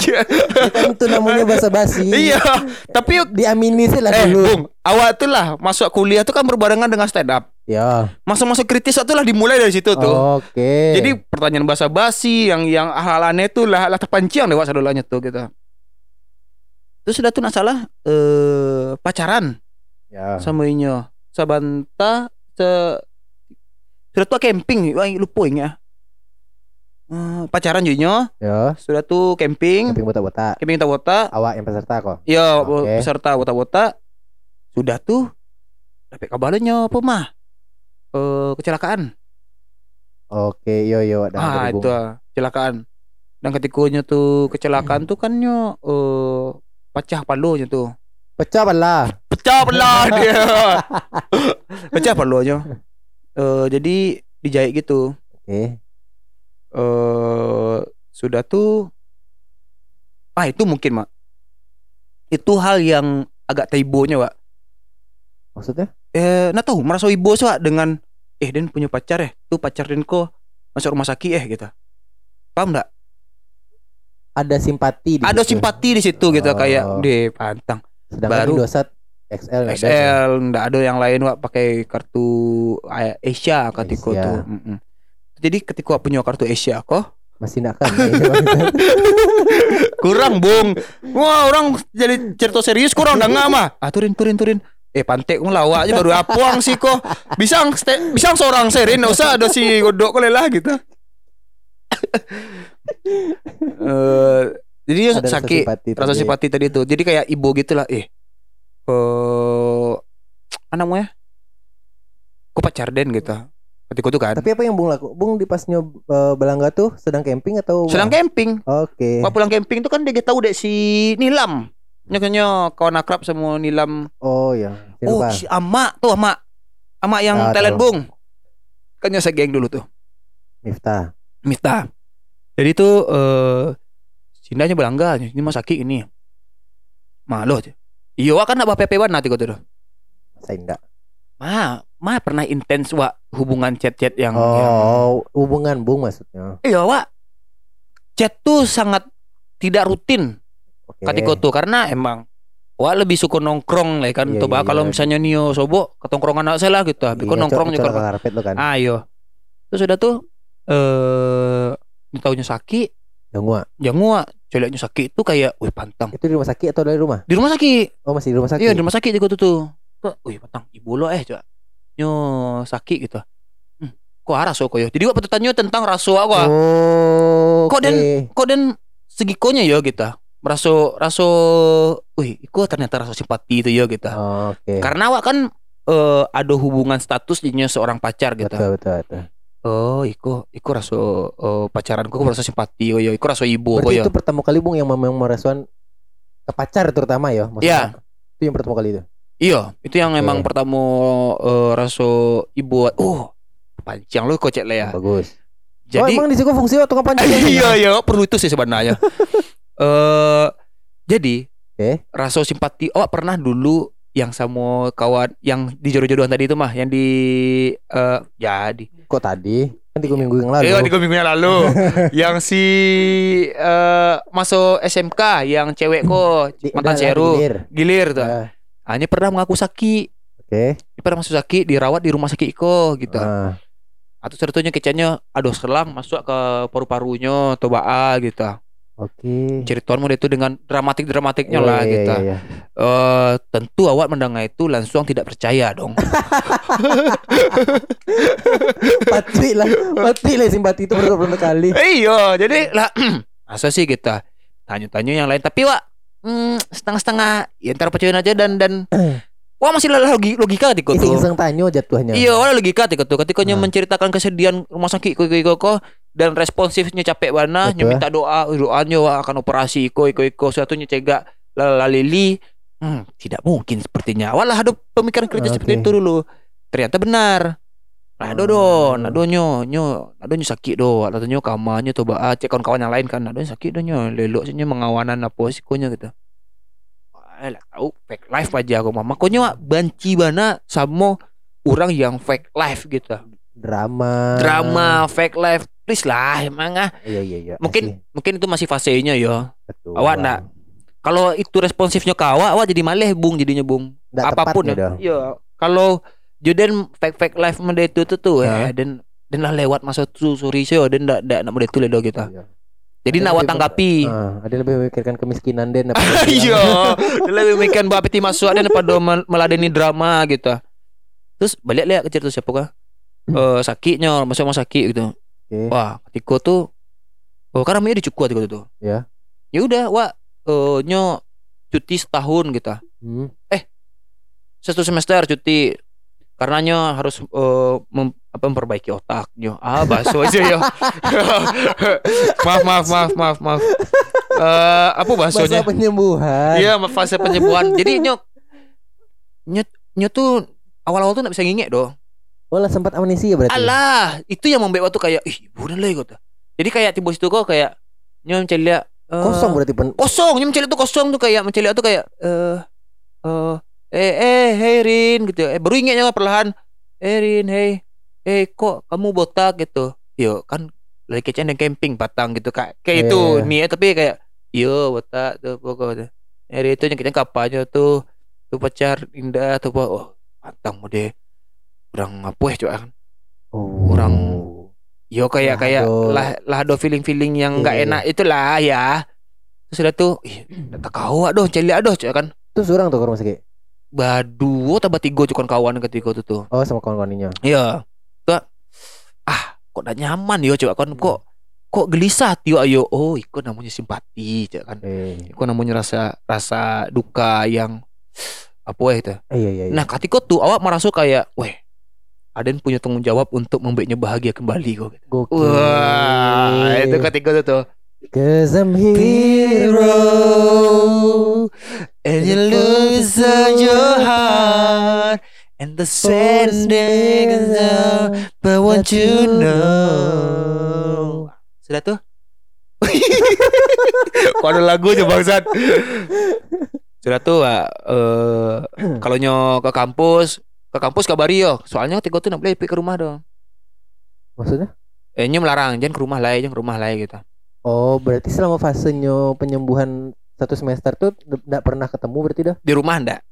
[SPEAKER 2] iya
[SPEAKER 1] Ya kan itu namanya bahasa basi.
[SPEAKER 2] iya tapi
[SPEAKER 1] Diamini sih lah
[SPEAKER 2] eh
[SPEAKER 1] dulu.
[SPEAKER 2] bung awak tuh lah masuk kuliah tuh kan berbarengan dengan stand up
[SPEAKER 1] Ya.
[SPEAKER 2] masa-masa kritis itu lah dimulai dari situ tuh
[SPEAKER 1] Oke.
[SPEAKER 2] jadi pertanyaan bahasa basi yang yang hal tuh lah lah terpancing lewat sadolanya tuh gitu terus sudah tuh nak salah eh pacaran
[SPEAKER 1] ya.
[SPEAKER 2] sama inyo sabanta se sudah tuh camping lupa ya Eh, pacaran juga
[SPEAKER 1] Ya.
[SPEAKER 2] sudah tuh camping
[SPEAKER 1] Camping botak-botak.
[SPEAKER 2] camping wota
[SPEAKER 1] Awak yang peserta kok.
[SPEAKER 2] ya
[SPEAKER 1] Oke.
[SPEAKER 2] peserta wota-wota sudah tuh dapat kabarnya apa mah eh kecelakaan
[SPEAKER 1] Oke, yo yo ada
[SPEAKER 2] ah
[SPEAKER 1] berhubung.
[SPEAKER 2] itu ah, kecelakaan dan ketikanya tuh kecelakaan tuh kan nyo eh pecah palunya tuh
[SPEAKER 1] Pecah belah.
[SPEAKER 2] pecah belah dia pecah palunya eh jadi dijahit gitu
[SPEAKER 1] Oke.
[SPEAKER 2] Eh sudah tuh ah itu mungkin mak itu hal yang agak taibonya pak
[SPEAKER 1] Maksudnya?
[SPEAKER 2] eh nah tahu merasa ibu Wak, dengan eh Den punya pacar ya tuh pacar Den kok masuk rumah sakit eh gitu paham nggak
[SPEAKER 1] Ada simpati di
[SPEAKER 2] ada
[SPEAKER 1] situ.
[SPEAKER 2] simpati di situ gitu
[SPEAKER 1] Oh.
[SPEAKER 2] kayak deh pantang
[SPEAKER 1] Sedangkan
[SPEAKER 2] baru-
[SPEAKER 1] Indosat XL.
[SPEAKER 2] XL nggak ada yang lain Wak pakai kartu Asia
[SPEAKER 1] Asia.
[SPEAKER 2] tuh. Jadi ketika punya kartu Asia kok
[SPEAKER 1] Masih nak kan.
[SPEAKER 2] kurang bung. Wah orang jadi cerita serius kurang udah nggak mah. Ah turin turin turin. Eh pantek ngelawak aja baru apuang sih kok bisa bisa seorang serin nggak usah ada si godok kok lelah gitu. Eh jadi dia
[SPEAKER 1] Ada rasa
[SPEAKER 2] sakit rasa simpati tadi tuh jadi kayak ibu gitu lah eh. Eh apa namanya? Kok pacar den gitu ketika itu kan?
[SPEAKER 1] Tapi apa yang Bung laku? Bung di pas nyob eh, Belangga tuh sedang camping atau
[SPEAKER 2] sedang camping.
[SPEAKER 1] Oke.
[SPEAKER 2] Pas pulang camping itu kan dia tahu dek si Nilam. Nyoknya kawan akrab sama Nilam.
[SPEAKER 1] Oh ya.
[SPEAKER 2] Oh si Ama tuh Ama Ama yang
[SPEAKER 1] Ah,
[SPEAKER 2] talent bung. Kan saya geng dulu tuh.
[SPEAKER 1] Miftah.
[SPEAKER 2] Mita Jadi tuh eh Sindanya belangga Ini mah sakit ini. Malu aja. Iya kan nak PP nanti kau tuh.
[SPEAKER 1] Saya enggak.
[SPEAKER 2] Ma Ma pernah intens wak Hubungan chat-chat yang, yang
[SPEAKER 1] Oh, hubungan Bung maksudnya.
[SPEAKER 2] Iya wak Chat tuh sangat Tidak rutin
[SPEAKER 1] Oke.
[SPEAKER 2] Katiko tuh karena emang Wah lebih suka nongkrong lah kan
[SPEAKER 1] Iya,
[SPEAKER 2] Coba
[SPEAKER 1] iya,
[SPEAKER 2] kalau
[SPEAKER 1] iya.
[SPEAKER 2] misalnya Nio sobo ketongkrongan anak saya lah gitu Tapi kok
[SPEAKER 1] Iya,
[SPEAKER 2] nongkrong juga
[SPEAKER 1] karpet lo kan.
[SPEAKER 2] Ayo Terus udah tuh Eh Taunya sakit
[SPEAKER 1] Yang gua.
[SPEAKER 2] Yang gua Celeknya sakit tuh kayak Wih pantang
[SPEAKER 1] Itu di rumah sakit atau dari rumah?
[SPEAKER 2] Di rumah sakit
[SPEAKER 1] Oh, masih di rumah sakit.
[SPEAKER 2] Iya di rumah sakit juga tuh tuh Tuh, Wih pantang Ibu lo eh coba Nyo sakit gitu hmm, Kok aras kok yo Jadi gua pertanyaan tentang raso aku
[SPEAKER 1] Oh.
[SPEAKER 2] Kok dan-
[SPEAKER 1] oke.
[SPEAKER 2] Kok dan segikonya ya gitu Raso Raso Wih Kok ternyata rasa simpati itu ya gitu
[SPEAKER 1] Oh, Oke.
[SPEAKER 2] Karena awak kan eh, ada hubungan status jadinya seorang pacar gitu.
[SPEAKER 1] Betul betul betul.
[SPEAKER 2] Oh, iku iku rasa eh, pacaranku aku rasa simpati ya, iku rasa ibu
[SPEAKER 1] Berarti
[SPEAKER 2] ya.
[SPEAKER 1] itu pertama kali Bung yang memang ke pacar terutama ya maksudnya. Itu yang pertama kali itu.
[SPEAKER 2] Iya, itu yang emang pertama eh, rasa ibu oh panjang lu kocek lah ya.
[SPEAKER 1] Bagus. oh,
[SPEAKER 2] Jadi
[SPEAKER 1] emang di situ fungsi waktu kapan
[SPEAKER 2] iya iya perlu itu sih sebenarnya. Eh jadi
[SPEAKER 1] Oke.
[SPEAKER 2] rasa simpati awak pernah dulu yang sama kawan yang di jodoh-jodohan tadi itu mah yang di eh ya di
[SPEAKER 1] Kok tadi? Kan tiga minggu yang lalu.
[SPEAKER 2] Iya tiga minggu yang lalu Yang si eh Masuk SMK Yang cewek kok Mantan Seru
[SPEAKER 1] digilir.
[SPEAKER 2] Gilir tuh
[SPEAKER 1] Ah,
[SPEAKER 2] Hanya pernah mengaku sakit
[SPEAKER 1] Oke.
[SPEAKER 2] Dia pernah masuk sakit Dirawat di rumah sakit Iko gitu
[SPEAKER 1] Ah,
[SPEAKER 2] Atau sebetulnya kecanya Aduh selang masuk ke paru-parunya Atau baa gitu
[SPEAKER 1] Oke.
[SPEAKER 2] Ceritaanmu itu dengan dramatik-dramatiknya lah
[SPEAKER 1] Iya,
[SPEAKER 2] gitu
[SPEAKER 1] iya, iya.
[SPEAKER 2] Eh, Tentu awak mendengar itu Langsung tidak percaya dong
[SPEAKER 1] Pasti lah. Pasti lah simpati itu berapa kali.
[SPEAKER 2] Iya, jadi lah masa sih kita tanya-tanya yang lain tapi Wak mm, setengah-setengah ya ntar percaya aja dan dan Wah masih lah logi- logika ketika tuh.
[SPEAKER 1] Iseng-iseng tanyo jatuhnya.
[SPEAKER 2] Iya, wala logika ketika tuh. Ketika
[SPEAKER 1] Nah.
[SPEAKER 2] menceritakan kesedihan rumah sakit iko iko iko dan responsifnya capek nya
[SPEAKER 1] Betul.
[SPEAKER 2] minta doa, doanya wah akan operasi iko iko iko satunya cegak lalili. Hmm, tidak mungkin sepertinya. Walah ada pemikiran kritis seperti
[SPEAKER 1] Oke.
[SPEAKER 2] itu dulu. Ternyata benar. Nah, do nado nyo, nyo, nado nyo sakit do, atau nyo kamanya tuh ba, cek kawan-kawan yang lain kan, nyo sakit do nyo, lelok sih nyo mengawanan apa sikonya gitu. Wah, lah tahu fake life aja aku mama. Konya banci bana sama orang yang fake life gitu.
[SPEAKER 1] Drama.
[SPEAKER 2] Drama fake life, please lah emang ah.
[SPEAKER 1] Iya iya iya.
[SPEAKER 2] Mungkin mungkin itu masih fasenya ya.
[SPEAKER 1] Betul.
[SPEAKER 2] awak ndak Kalau itu responsifnya ke awak, jadi maleh bung jadinya bung.
[SPEAKER 1] Ndak
[SPEAKER 2] Apa
[SPEAKER 1] pun
[SPEAKER 2] ya. Iya. Kalau Joden fake fake life mende itu tuh tuh
[SPEAKER 1] Hah?
[SPEAKER 2] ya dan dan lah lewat masa tuh sorry sih dan ndak ndak nak mende itu ledo kita.
[SPEAKER 1] Iya.
[SPEAKER 2] Jadi
[SPEAKER 1] Ada
[SPEAKER 2] nak awak
[SPEAKER 1] lebih-
[SPEAKER 2] tanggapi.
[SPEAKER 1] Ah, ada lebih memikirkan kemiskinan den apa
[SPEAKER 2] Iya, dia lebih mikirkan bapak peti masuk dan pada mel- meladeni drama gitu. Terus balik lihat ke cerita siapa kah? Eh sakitnya, masuk rumah sakit gitu.
[SPEAKER 1] Oke.
[SPEAKER 2] Wah, ketika tuh Oh, kan namanya dicukup ketika itu.
[SPEAKER 1] Ya.
[SPEAKER 2] Ya udah, wah eh nyo cuti setahun gitu.
[SPEAKER 1] Hmm.
[SPEAKER 2] Satu semester cuti. Karenanya harus eh, mem- apa memperbaiki otaknya. Ah, bahasa aja ya. maaf, maaf, maaf, maaf, maaf. Eh, apa bahasanya?
[SPEAKER 1] Masa penyembuhan.
[SPEAKER 2] Iya, fase penyembuhan. Jadi nyok nyok nyok tuh awal-awal tuh gak bisa ngingek doh.
[SPEAKER 1] Oh lah sempat amnesia berarti.
[SPEAKER 2] Alah, itu yang membuat waktu kayak ih, bukan lah gitu. Jadi kayak tiba situ kok kayak nyom celia eh,
[SPEAKER 1] Kosong berarti pen.
[SPEAKER 2] Kosong, nyom celia tuh kosong tuh kayak mencelia tuh kayak eh eh eh eh hey Rin gitu. Eh baru ingetnya perlahan. Eh Rin, hey. Eh kok kamu botak gitu. Yo kan lagi kecen dan camping Batang gitu kak. Kayak
[SPEAKER 1] Iya,
[SPEAKER 2] itu
[SPEAKER 1] iya.
[SPEAKER 2] nih tapi kayak yo botak tuh pokoknya. Hari itu yang kita kapanya tuh tuh pacar indah tuh Pak. oh Batang mau deh. Orang apa ya kan.
[SPEAKER 1] Oh.
[SPEAKER 2] Orang Yo kayak
[SPEAKER 1] Lah,
[SPEAKER 2] kayak lah lah do feeling feeling yang nggak
[SPEAKER 1] Iya, iya.
[SPEAKER 2] enak itulah ya. Terus udah tuh, ih, tak kau aduh, celia aduh, coba kan.
[SPEAKER 1] Terus orang tuh ke rumah sakit.
[SPEAKER 2] Badu, tambah tiga cuman kawan ketika itu tuh.
[SPEAKER 1] Oh sama kawan-kawannya.
[SPEAKER 2] Iya. Tuh, ah, kok tak nyaman yo coba kan kok kok gelisah tio ayo. Oh, itu namanya simpati, coba kan.
[SPEAKER 1] Eh.
[SPEAKER 2] Itu namanya rasa rasa duka yang apa ya itu.
[SPEAKER 1] Eh, iya iya. iya.
[SPEAKER 2] Nah, ketika tuh awak merasa kayak, weh, Aden punya tanggung jawab untuk membuatnya bahagia kembali kok. Gitu.
[SPEAKER 1] Gokil.
[SPEAKER 2] Wah, itu ketika itu tuh.
[SPEAKER 1] Cause I'm hero.
[SPEAKER 2] And you lose all your heart. and the sending down but what you know. sudah tuh? Kok ada lagunya bangsat. Sudah tuh eh kalau nyo ke kampus ke kampus kabari yo. Soalnya tiga tuh nak boleh pergi ke rumah dong.
[SPEAKER 1] Maksudnya?
[SPEAKER 2] eh nyo melarang jangan ke rumah lah jangan ke rumah lah gitu.
[SPEAKER 1] Oh, berarti selama fasenya penyembuhan satu semester tuh tidak pernah ketemu berarti dah.
[SPEAKER 2] di rumah ndak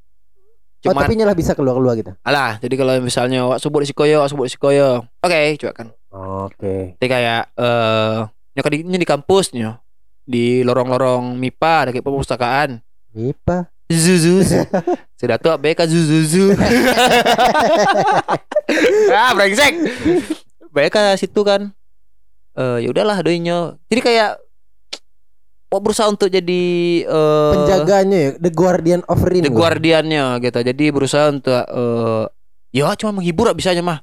[SPEAKER 1] Oh,
[SPEAKER 2] Cuman
[SPEAKER 1] tapi nyalah bisa keluar-keluar gitu.
[SPEAKER 2] Alah, jadi kalau misalnya wak sebut di sikoyo, wak sebut di sikoyo. Oke, coba kan.
[SPEAKER 1] Oke.
[SPEAKER 2] Jadi kayak eh nyoka di, di kampus nyo. Di lorong-lorong MIPA ada kayak perpustakaan.
[SPEAKER 1] Mipa.
[SPEAKER 2] Zuzu. Sudah tuh BK Zuzuzu. ah, brengsek. BK situ kan. Eh ya udahlah doinya. Jadi kayak berusaha untuk jadi eh
[SPEAKER 1] Penjaganya ya, The Guardian of Rin.
[SPEAKER 2] The
[SPEAKER 1] gua.
[SPEAKER 2] Guardiannya gitu. Jadi berusaha untuk eh ya cuma menghibur bisanya mah.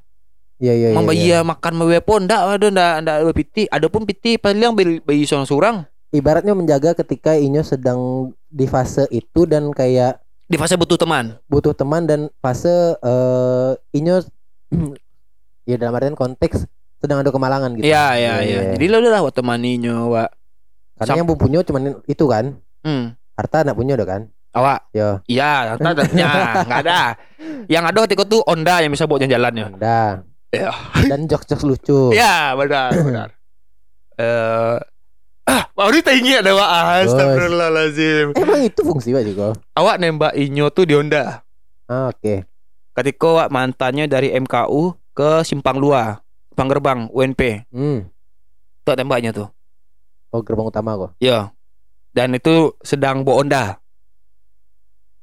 [SPEAKER 1] Iya iya iya.
[SPEAKER 2] Membayi
[SPEAKER 1] iya.
[SPEAKER 2] makan mewe pun ndak ada ndak ndak ada piti. Ada pun piti paling bayi, bayi seorang-seorang
[SPEAKER 1] Ibaratnya menjaga ketika Inyo sedang di fase itu dan kayak
[SPEAKER 2] di fase butuh teman.
[SPEAKER 1] butuh teman dan fase eh Inyo ya dalam artian konteks sedang ada kemalangan gitu.
[SPEAKER 2] Iya iya iya. Jadi lo udah lah waktu temaninya, Wak.
[SPEAKER 1] Karena
[SPEAKER 2] sam-
[SPEAKER 1] yang punya cuman itu kan.
[SPEAKER 2] Hmm.
[SPEAKER 1] Harta anak punya udah kan.
[SPEAKER 2] Awak.
[SPEAKER 1] Ya.
[SPEAKER 2] Iya, ternyata ya, nggak ada. Yang ada ketika tuh Onda yang bisa bawa jalan-jalan ya.
[SPEAKER 1] Udah.
[SPEAKER 2] Iya.
[SPEAKER 1] Dan jokes-jokes lucu.
[SPEAKER 2] Iya, benar, benar. Eh ah, baru tinggi ada Wak. Astagfirullahalazim.
[SPEAKER 1] Emang itu fungsi Pak Jiko?
[SPEAKER 2] Awak nembak Inyo tuh di Honda.
[SPEAKER 1] Ah, Oke.
[SPEAKER 2] Ketika Wak mantannya dari MKU ke Simpang Lua, Simpang Gerbang UNP.
[SPEAKER 1] Hmm.
[SPEAKER 2] Tuh tembaknya tuh.
[SPEAKER 1] Oh gerbang utama kok.
[SPEAKER 2] Iya. Dan itu sedang bawa Honda.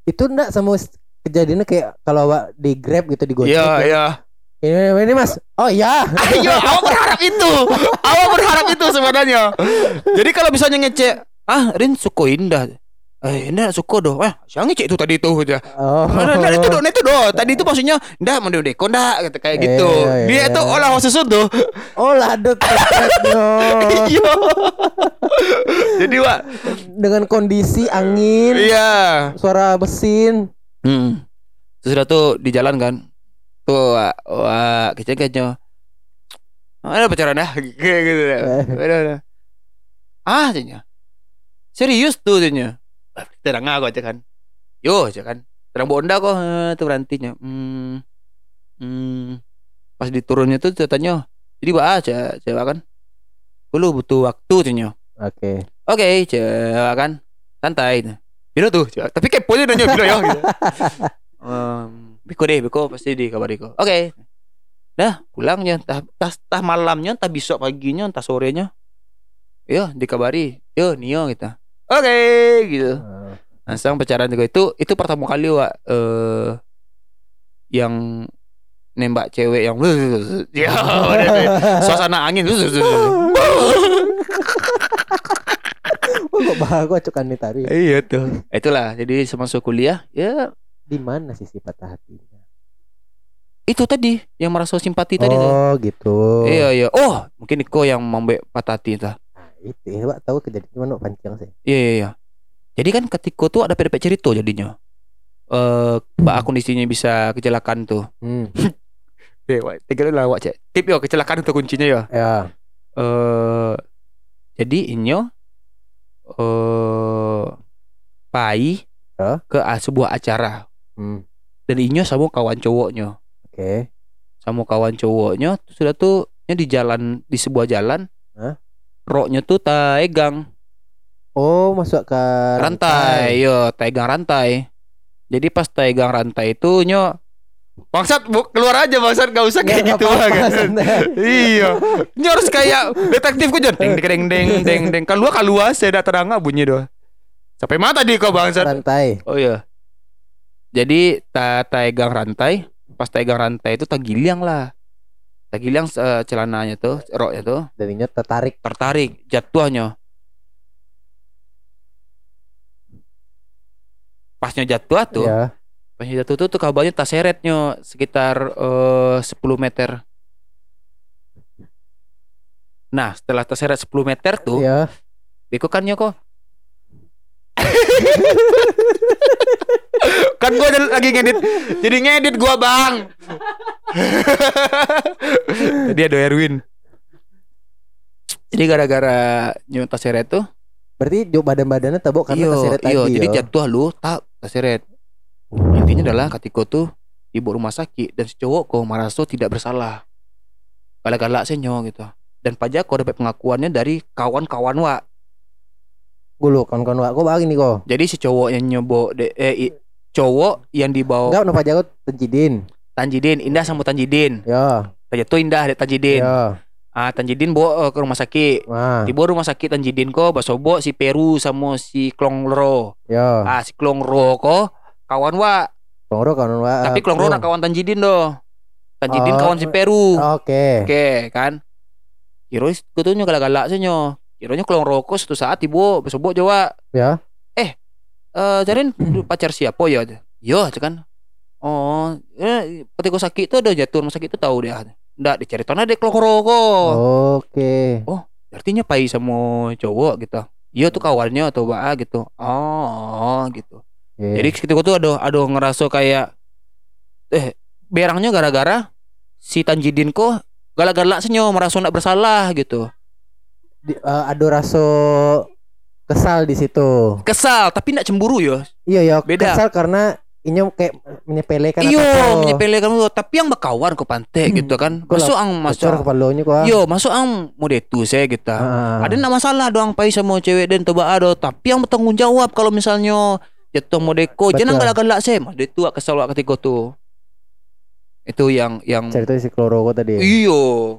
[SPEAKER 1] Itu enggak sama kejadiannya kayak kalau awak di Grab gitu di Gojek.
[SPEAKER 2] Iya,
[SPEAKER 1] ya.
[SPEAKER 2] iya.
[SPEAKER 1] Ini, ini Mas. Oh iya.
[SPEAKER 2] Ayo, awak berharap itu. Awak berharap itu sebenarnya. Jadi kalau misalnya ngecek, ah Rin suku indah. Eh, ndak suka doh. Eh, siang cek itu tadi tuh aja.
[SPEAKER 1] Oh.
[SPEAKER 2] Nah, nah, itu doh, nah, itu doh. Tadi itu maksudnya ndak mau deko ndak kata kayak gitu.
[SPEAKER 1] Iya,
[SPEAKER 2] Dia
[SPEAKER 1] iya.
[SPEAKER 2] tuh olah khusus tuh.
[SPEAKER 1] Lado teketnya.
[SPEAKER 2] Iya. Jadi, Wak.
[SPEAKER 1] Dengan kondisi angin,
[SPEAKER 2] Iya.
[SPEAKER 1] suara mesin.
[SPEAKER 2] Hmm. Sesudah tuh di jalan kan. Tuh, Wak, Wak, kecil-kecil. Ada pacaran dah kayak gitu. dah. Udah. Ah, katanya. Serius tuh. Ah, Terang aku aja kan. Yo aja kan. Terang bonda kok eh, tuh berantinya. Hmm. Hmm. Pas diturunnya tuh katanya. Jadi bah aja cewek kan. Lu butuh waktu katanya.
[SPEAKER 1] Oke.
[SPEAKER 2] Oke, cewek kan. Santai. Bila tuh, cewek. tapi kepo aja nanya bila ya gitu. Em, Biko deh, Biko pasti dikabari kok. Oke. Dah, pulangnya entah, entah, entah malamnya, entah besok paginya, entah sorenya. Yo, dikabari. Yo, Nio gitu. Oke, gitu.
[SPEAKER 1] Ah.
[SPEAKER 2] Langsung pacaran juga itu itu pertama kali wa eh yang nembak cewek yang ya suasana angin
[SPEAKER 1] Oh, kok bahagia cokan nih tadi.
[SPEAKER 2] iya tuh itulah jadi semasa kuliah ya
[SPEAKER 1] Di mana sisi patah hatinya?
[SPEAKER 2] itu tadi yang merasa simpati tadi tuh.
[SPEAKER 1] Oh, gitu.
[SPEAKER 2] iya iya oh mungkin Iko yang membek patah hati entah
[SPEAKER 1] Nah, itu ya, Pak tahu kejadian mana pancing sih.
[SPEAKER 2] iya iya iya jadi kan ketika tuh ada pedepet cerita jadinya eh mbak kondisinya bisa kecelakaan tuh
[SPEAKER 1] Hmm.
[SPEAKER 2] eh tiga lah wak cek tip yo kecelakaan itu kuncinya yo
[SPEAKER 1] Ya.
[SPEAKER 2] eh jadi inyo eh pai
[SPEAKER 1] Hah?
[SPEAKER 2] ke sebuah acara
[SPEAKER 1] Hmm.
[SPEAKER 2] dan inyo sama kawan cowoknya
[SPEAKER 1] Oke.
[SPEAKER 2] sama kawan cowoknya sudah tuh nya di jalan di sebuah jalan
[SPEAKER 1] Hah?
[SPEAKER 2] roknya tuh tegang
[SPEAKER 1] Oh, masuk ke
[SPEAKER 2] rantai yo tegang rantai jadi pas tegang rantai itu nyo bangsat bu, keluar aja bangsat gak usah kayak gitu
[SPEAKER 1] apa-apa,
[SPEAKER 2] kan? iya. Nyo harus kayak detektif ku jon. Deng deng deng deng deng. Keluar keluar saya datang nggak bunyi doh. Sampai mata di kau bangsat.
[SPEAKER 1] Rantai.
[SPEAKER 2] oh iya. Jadi ta tegang rantai pas tegang rantai itu tagiliang lah. Tagiliang eh, celananya tuh roknya tuh.
[SPEAKER 1] Darinya tertarik.
[SPEAKER 2] tertarik jatuhnya. Pasnya jatuh tuh.
[SPEAKER 1] Ya.
[SPEAKER 2] Pasnya jatuh tuh tuh kabarnya tas seretnya sekitar eh 10 meter nah setelah tas seret 10 meter tuh
[SPEAKER 1] Ya.
[SPEAKER 2] Beko kan kok kan gua ada- lagi ngedit jadi ngedit gua bang tadi ada Erwin jadi gara-gara nyuta seret tuh
[SPEAKER 1] Berarti jo badan-badannya tabok karena
[SPEAKER 2] iyo
[SPEAKER 1] terseret tadi.
[SPEAKER 2] iyo jadi
[SPEAKER 1] yo.
[SPEAKER 2] jatuh lu tak terseret intinya adalah ketika tuh ibu rumah sakit dan si cowok kok merasa tidak bersalah galak-galak senyo gitu dan pajak kok dapat pengakuannya dari kawan-kawan wa
[SPEAKER 1] Gue lu kawan-kawan aku bagi nih kok.
[SPEAKER 2] jadi si cowok yang nyobo de, eh, i- cowok yang dibawa
[SPEAKER 1] Enggak napa jago tencidin.
[SPEAKER 2] Tanjidin Indah sama Tanjidin
[SPEAKER 1] Ya.
[SPEAKER 2] Tuh Indah ada Tanjidin
[SPEAKER 1] Ya.
[SPEAKER 2] ah Tanjidin bawa eh, ke rumah sakit
[SPEAKER 1] Wah.
[SPEAKER 2] dibawa rumah sakit Tanjidin kok basobo si Peru sama si Klongro
[SPEAKER 1] Ya.
[SPEAKER 2] ah si Klongro kok kawan wa.
[SPEAKER 1] Klongro kawan wa.
[SPEAKER 2] tapi Klongro nak kawan Tanjidin doh Tanjidin
[SPEAKER 1] Oh.
[SPEAKER 2] kawan si Peru.
[SPEAKER 1] Oke.
[SPEAKER 2] Oke kan? Kiro kutunya galak-galak sih nyo. Kironya Klongro kok suatu saat ibu basobo Jawa
[SPEAKER 1] Ya.
[SPEAKER 2] eh Jarin pacar siapa ya? Yo aja kan? Oh eh ketika sakit tuh ada jatuh rumah sakit tuh tahu dia. Ndak dicari tanah dek Klongro kok.
[SPEAKER 1] Oke.
[SPEAKER 2] artinya pai sama cowok gitu. Iya tuh kawannya atau ba gitu. Oh gitu
[SPEAKER 1] Oke.
[SPEAKER 2] jadi ketika tuh ada ada ngerasa kayak eh berangnya gara-gara si Tanjidin kok galak-galak senyo merasa ndak bersalah gitu
[SPEAKER 1] Di- eh, ada rasa kesal di situ.
[SPEAKER 2] kesal tapi ndak cemburu ya
[SPEAKER 1] Iya ya,
[SPEAKER 2] Beda.
[SPEAKER 1] kesal karena ini kayak menyepelekan
[SPEAKER 2] iyo menyepelekan lu tapi yang berkawan ke pantai
[SPEAKER 1] Hmm.
[SPEAKER 2] gitu kan masuk ang
[SPEAKER 1] Masuk kepalanya kok.
[SPEAKER 2] yo masuk ang mau detu saya gitu
[SPEAKER 1] Ah.
[SPEAKER 2] ada ndak masalah doang pai sama cewek dan coba ada tapi yang bertanggung jawab kalau misalnya jatuh modeko jangan galak-galak saya mah dia tua kesal wak ketika tuh itu yang yang
[SPEAKER 1] cerita si Kloro kok tadi.
[SPEAKER 2] iyo.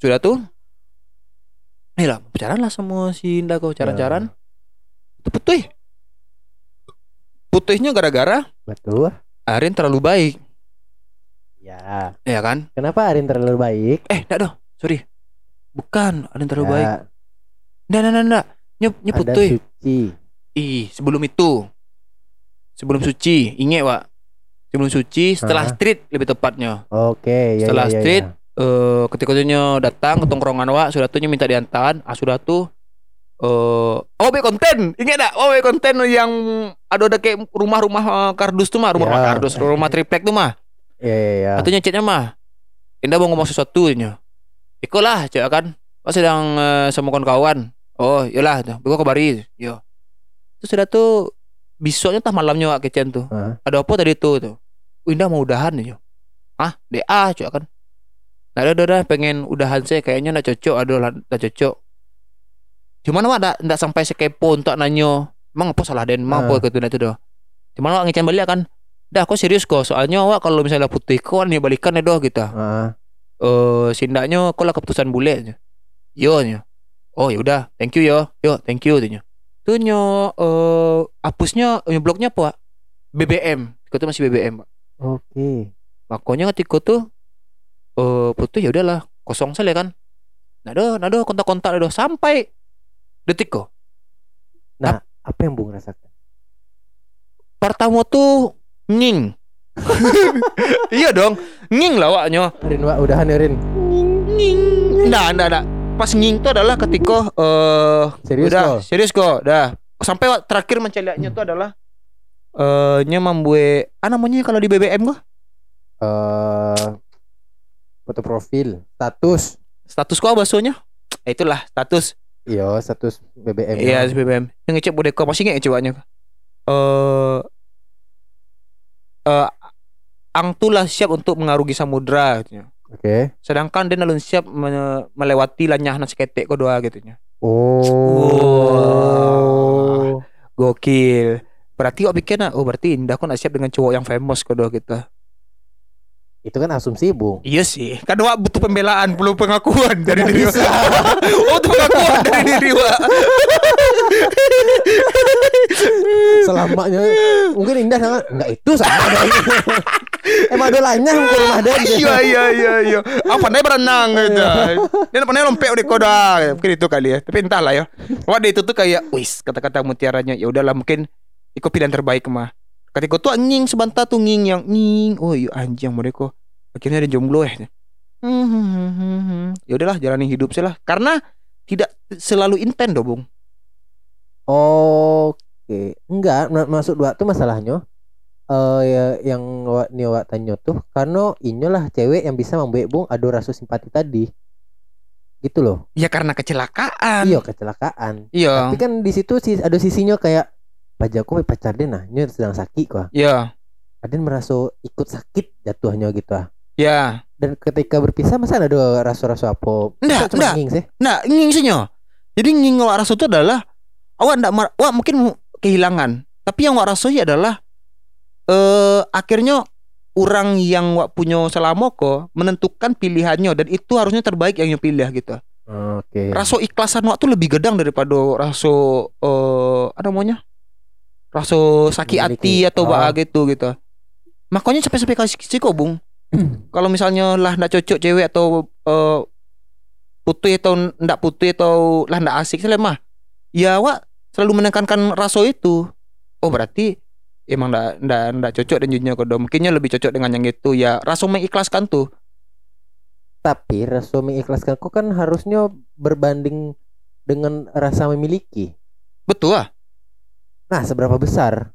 [SPEAKER 2] Sudah tuh eh lah pacaran lah sama si Indah kau. Caran-caran itu putih. Putihnya gara-gara
[SPEAKER 1] Betul.
[SPEAKER 2] Arin terlalu baik.
[SPEAKER 1] Ya.
[SPEAKER 2] ya kan?
[SPEAKER 1] Kenapa Arin terlalu baik?
[SPEAKER 2] eh enggak dong. Sorry. Bukan Arin terlalu
[SPEAKER 1] Ya,
[SPEAKER 2] baik. Enggak enggak enggak enggak. Nye, nye
[SPEAKER 1] Ada
[SPEAKER 2] putih
[SPEAKER 1] suci.
[SPEAKER 2] Ih sebelum itu. Sebelum suci. Ingat Wak. Sebelum suci setelah
[SPEAKER 1] Ah.
[SPEAKER 2] street lebih tepatnya.
[SPEAKER 1] Oke,
[SPEAKER 2] Setelah
[SPEAKER 1] ya, ya,
[SPEAKER 2] street,
[SPEAKER 1] ya.
[SPEAKER 2] eh ketika tuh datang ke tongkrongan Wak sudah tuh minta diantar ah sudah tuh eh oh be konten. Ingat tak? Oh be konten yang ada ada kayak rumah-rumah eh, kardus tuh mah. Rumah-rumah
[SPEAKER 1] Ya.
[SPEAKER 2] kardus rumah triplek tuh mah.
[SPEAKER 1] Ya, ya, ya.
[SPEAKER 2] Katanya chatnya mah Indah mau ngomong sesuatu nya Iko lah cek kan. Oh sedang eh, sama kawan-kawan Oh iyalah Gue kabari Yo Terus sudah tuh Besoknya tah malamnya Wak kecen tuh? Ada apa tadi tuh tuh. "Oh, Indah mau udahan nih Ah DA cek kan. Nah udah udah, udah pengen udahan saya Kayaknya nggak cocok. Aduh nggak cocok. Cuman Wak nggak sampai sekepo untuk nanyo Emang apa salah Den? Emang apa gitu itu dah Cuman Wak ngecen balik kan. Dah kok serius kok. Soalnya Wak kalau misalnya putih Kok nih balikan ya doh kita
[SPEAKER 1] Ah,
[SPEAKER 2] eh sindaknya kok lah keputusan bule yo nya oh ya udah. Thank you yo. Yo thank you tuh tuh nyo eh hapusnya apa? BBM itu masih BBM Pak.
[SPEAKER 1] Oke.
[SPEAKER 2] makanya ketika tuh eh putus ya udahlah kosong saja kan nado nado kontak-kontak nado sampai detik kok
[SPEAKER 1] Apa yang Bung rasakan?
[SPEAKER 2] pertama tuh nging iya dong nging lah waknya
[SPEAKER 1] Rin, Wak, udahan ya, Rin.
[SPEAKER 2] nging nah nah nah pas nging tuh adalah ketika eh
[SPEAKER 1] Serius
[SPEAKER 2] udah
[SPEAKER 1] kok?
[SPEAKER 2] serius kok dah sampai terakhir menceliaknya tuh adalah eh nya membuat ah namanya kalau di BBM gua
[SPEAKER 1] Eh, foto profil, status.
[SPEAKER 2] status kok bahasanya eh, itulah status
[SPEAKER 1] Iya, status BBM.
[SPEAKER 2] iya di BBM yang ngecek bodeko masih nggak cobanya eh eh ang tulah siap untuk mengarungi samudra gitu.
[SPEAKER 1] Oke.
[SPEAKER 2] sedangkan dia nalun siap me- melewati lanyah nasi ketek kok doa gitu nya.
[SPEAKER 1] Oh.
[SPEAKER 2] gokil berarti kok pikir nah, oh berarti Indah kok nak siap dengan cowok yang famous kok doa kita
[SPEAKER 1] Itu kan asumsi, Bung.
[SPEAKER 2] Iya sih, kan Wak butuh pembelaan, perlu pengakuan dari diri. Wak. oh, butuh pengakuan dari diri Wak.
[SPEAKER 1] Selamanya mungkin Indah sangat enggak itu sama. Emang dolanya ke rumah dia.
[SPEAKER 2] Iya iya iya iya. Apa nih berenang gitu. Dia pandai lompek di koda. Mungkin itu kali ya. Tapi entahlah ya. Wak dia itu tuh kayak, wis kata-kata mutiaranya ya udahlah mungkin ikut pilihan terbaik mah. Ketika tuh nying sebentar tuh nying yang nying. Oh iya anjing mereka. Akhirnya ada jomblo ya. Ya udahlah jalani hidup sih lah. Karena tidak selalu inten dong, Bung.
[SPEAKER 1] Oke, enggak ma- masuk dua tuh masalahnya. Eh ya, yang wak ni wak tanya tuh karena inyolah cewek yang bisa membuat bung ada rasa simpati tadi. Gitu loh.
[SPEAKER 2] Ya karena kecelakaan.
[SPEAKER 1] Iya kecelakaan.
[SPEAKER 2] Iya.
[SPEAKER 1] Tapi kan di situ sih ada sisinya kayak pajaku pacar dia nah, ini sedang sakit kok.
[SPEAKER 2] Iya.
[SPEAKER 1] Aden merasa ikut sakit jatuhnya gitu ah.
[SPEAKER 2] Ya.
[SPEAKER 1] Dan ketika berpisah masa ada rasa-rasa apa?
[SPEAKER 2] Nggak,
[SPEAKER 1] Masa cuma
[SPEAKER 2] nggak.
[SPEAKER 1] nging sih.
[SPEAKER 2] Nging sih nyo. Jadi nging rasa itu adalah awak ndak wak mungkin kehilangan. Tapi yang wak rasa adalah eh akhirnya orang yang wak punya selama kok menentukan pilihannya dan itu harusnya terbaik yang pilih gitu.
[SPEAKER 1] Oke.
[SPEAKER 2] Rasa ikhlasan wak tuh lebih gedang daripada rasa eh apa namanya? Rasa sakit hati atau
[SPEAKER 1] Oh.
[SPEAKER 2] bah gitu gitu. Makanya sampai-sampai kasih sih kok, Bung. Kalau misalnya lah ndak cocok cewek atau eh putih atau ndak putih atau lah ndak asik sih mah. Ya wak selalu menekankan rasa itu. Oh berarti emang ndak ndak ndak cocok dan jadinya kodo. Mungkinnya lebih cocok dengan yang itu ya. Rasa mengikhlaskan tuh.
[SPEAKER 1] Tapi rasa mengikhlaskan kok kan harusnya berbanding dengan rasa memiliki.
[SPEAKER 2] Betul ah.
[SPEAKER 1] Nah, seberapa besar?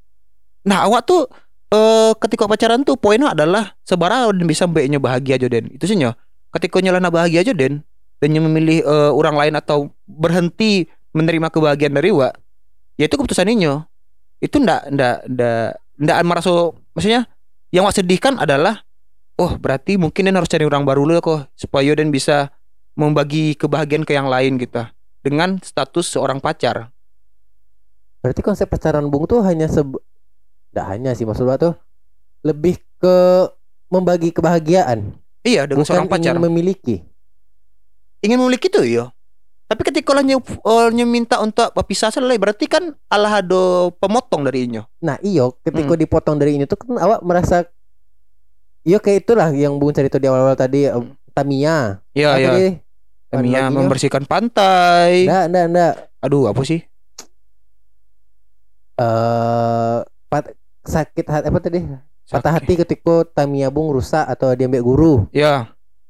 [SPEAKER 2] Nah awak tuh eh ketika pacaran tuh poinnya adalah sebara dan bisa mbaknya bahagia aja den. Itu sih nyo. Ketika nyala bahagia aja den dan nyo memilih eh, orang lain atau berhenti menerima kebahagiaan dari wa, ya itu keputusan nyo. Itu ndak ndak ndak ndak merasa maksudnya yang wak sedihkan adalah oh berarti mungkin den harus cari orang baru dulu kok supaya den bisa membagi kebahagiaan ke yang lain gitu dengan status seorang pacar.
[SPEAKER 1] Berarti konsep pacaran Bung tuh hanya se Nggak hanya sih maksud gua tuh lebih ke membagi kebahagiaan,
[SPEAKER 2] Iya dengan
[SPEAKER 1] bukan
[SPEAKER 2] seorang pacar.
[SPEAKER 1] ingin memiliki.
[SPEAKER 2] ingin memiliki itu ya. Tapi ketika lah nyu, uh, nyu minta untuk berpisah selesai berarti kan Allah ada pemotong dari inyo.
[SPEAKER 1] Nah, iyo ketika
[SPEAKER 2] Hmm.
[SPEAKER 1] dipotong dari ini tuh kan awak merasa Iya kayak itulah yang Bung cerita di awal-awal tadi eh.
[SPEAKER 2] Iya
[SPEAKER 1] Apa
[SPEAKER 2] iya. Tamiya
[SPEAKER 1] Lagunya?
[SPEAKER 2] membersihkan pantai.
[SPEAKER 1] Nggak, nggak, nggak.
[SPEAKER 2] Aduh apa sih?
[SPEAKER 1] eh pat- sakit hati apa tadi? Patah hati ketika Tamiya Bung rusak atau diambil guru.
[SPEAKER 2] Iya,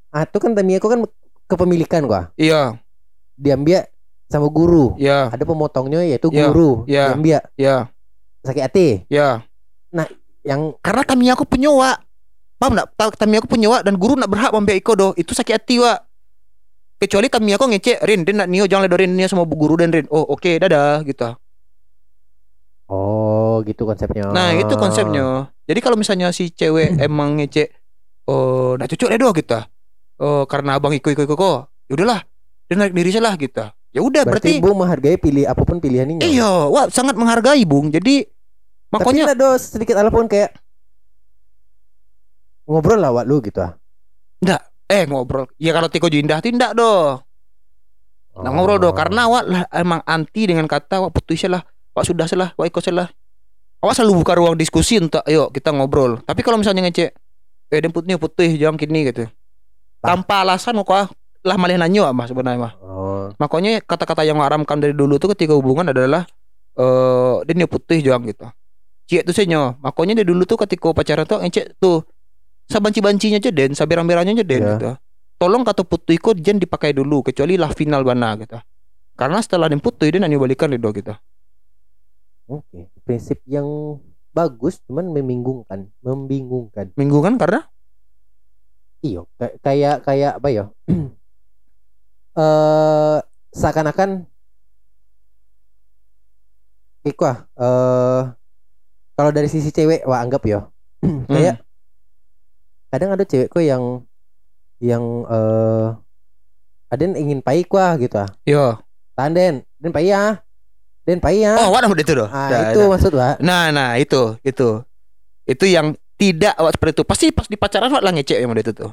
[SPEAKER 1] Ah, itu kan Tamiya kan kepemilikan gua.
[SPEAKER 2] iya,
[SPEAKER 1] Diambil sama guru.
[SPEAKER 2] iya,
[SPEAKER 1] Ada pemotongnya yaitu
[SPEAKER 2] Iya,
[SPEAKER 1] guru.
[SPEAKER 2] iya.
[SPEAKER 1] Diambil
[SPEAKER 2] iya,
[SPEAKER 1] sakit hati.
[SPEAKER 2] iya.
[SPEAKER 1] Yang
[SPEAKER 2] Karena Tamiya aku penyewa. Paham enggak? Tamiya aku penyewa dan guru nak berhak ambil Iko do. Itu sakit hati, Wak. Kecuali Tamiya aku ngecek, Rin, Rin nak Nio jangan ledorin Nio sama bu guru dan Rin. Oh, oke, dadah gitu.
[SPEAKER 1] Oh, gitu konsepnya.
[SPEAKER 2] Nah, itu konsepnya. Jadi kalau misalnya si cewek emang ngecek oh, nak cocok deh doh kita. Oh, karena abang Iko Iko Iko kok. Ya udahlah. Dia narik diri saja lah kita. Ya udah
[SPEAKER 1] Berarti,
[SPEAKER 2] berarti,
[SPEAKER 1] Bung menghargai pilih apa pun pilihannya.
[SPEAKER 2] iya, wah sangat menghargai, Bung. Jadi
[SPEAKER 1] Tapi
[SPEAKER 2] makanya
[SPEAKER 1] ada sedikit alaupun kayak ngobrol lah Wak, lu gitu ah.
[SPEAKER 2] eh ngobrol. Ya kalau Tiko Jindah tindak doh. Nah ngobrol doh karena awak lah emang anti dengan kata awak putus lah. Awak sudah salah, awak ikut salah. Awak selalu buka ruang diskusi untuk ayo kita ngobrol. Tapi kalau misalnya ngecek eh dia putih putih jangan kini gitu. Tanpa alasan kok lah malah nanya mah sebenarnya mah.
[SPEAKER 1] Oh,
[SPEAKER 2] Makanya kata-kata yang haramkan dari dulu tuh ketika hubungan adalah eh dia nih putih jangan gitu. Cik itu senyo. Makanya dari dulu tuh ketika pacaran tuh ngecek tuh sabanci-bancinya aja den, saberan-berannya aja den
[SPEAKER 1] Iya.
[SPEAKER 2] gitu. Tolong kata putih kok jen dipakai dulu kecuali lah final bana gitu. Karena setelah dia putih dia nanti balikan gitu gitu.
[SPEAKER 1] oke. Prinsip yang bagus cuman membingungkan, membingungkan.
[SPEAKER 2] Minggu kan karena
[SPEAKER 1] Iyo, kayak kayak apa ya? Eh seakan-akan ah, eh kalau dari sisi cewek wah anggap ya. kayak kadang ada cewek kok yang yang eh ada yang ingin pai kuah gitu ah.
[SPEAKER 2] yo.
[SPEAKER 1] Tahan den, pai ya. Den pai ya.
[SPEAKER 2] Oh, wadah udah itu doh.
[SPEAKER 1] ah,
[SPEAKER 2] Dah,
[SPEAKER 1] itu
[SPEAKER 2] dah.
[SPEAKER 1] maksud Wak.
[SPEAKER 2] Nah, nah itu, itu. Itu yang tidak awak seperti itu. Pasti pas di pacaran awak lah ngecek yang udah itu tuh.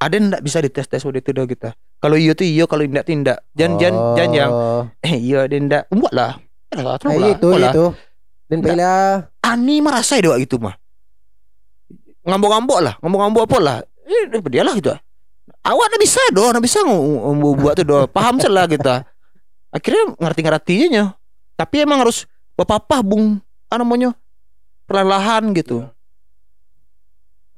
[SPEAKER 2] Ada yang ndak bisa dites tes udah itu doh kita. Kalau iya tuh iya, kalau tidak tidak. Jangan jangan jangan yang
[SPEAKER 1] Oh.
[SPEAKER 2] eh dia ndak. Buat lah. Lah,
[SPEAKER 1] Ah,
[SPEAKER 2] terus
[SPEAKER 1] iya
[SPEAKER 2] lah.
[SPEAKER 1] itu itu. Den pai lah.
[SPEAKER 2] Ani mah rasa doa gitu mah. Ngambok-ngambok lah, ngambok-ngambok apa lah. Eh, dia lah gitu. Awak ndak bisa doh, ndak bisa buat tuh doh. Paham salah kita. Akhirnya ngerti-ngertinya. Tapi emang harus bapak bung, apa namanya? Perlahan gitu.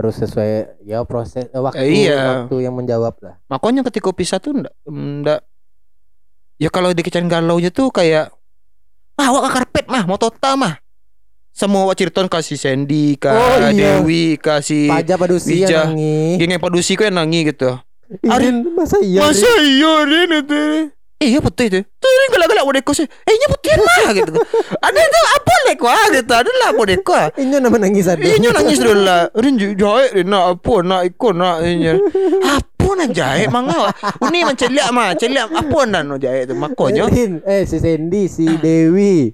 [SPEAKER 1] Terus sesuai ya proses eh, waktu
[SPEAKER 2] Eh, iya.
[SPEAKER 1] waktu yang menjawab lah.
[SPEAKER 2] Makanya ketika pisah tuh ndak ndak ya kalau dikecain galau tuh kayak ah awak ke karpet mah mau tota mah semua cerita kasih Sandy kah
[SPEAKER 1] Oh, iya.
[SPEAKER 2] Dewi kasih
[SPEAKER 1] Paja padusi
[SPEAKER 2] Bija.
[SPEAKER 1] yang nangis.
[SPEAKER 2] geng yang padusi kok yang nangis gitu
[SPEAKER 1] Irin masa iya?
[SPEAKER 2] masa iya Rin itu eh iya putih itu tuh Rin galak-galak bodeko sih eh iya putih mah gitu. Ada itu apa lek wah gitu. Ada lah bodeko ah.
[SPEAKER 1] Rin? Inyo nama nangis ada.
[SPEAKER 2] Iya nangis dulu lah. Rin jahit Rin nak apa nak ikut nak ini apa nak jahit mangga ini menceliak mah celiak apa nak nak jahit tu? Makanya
[SPEAKER 1] Rin, eh si Sandy, si Dewi.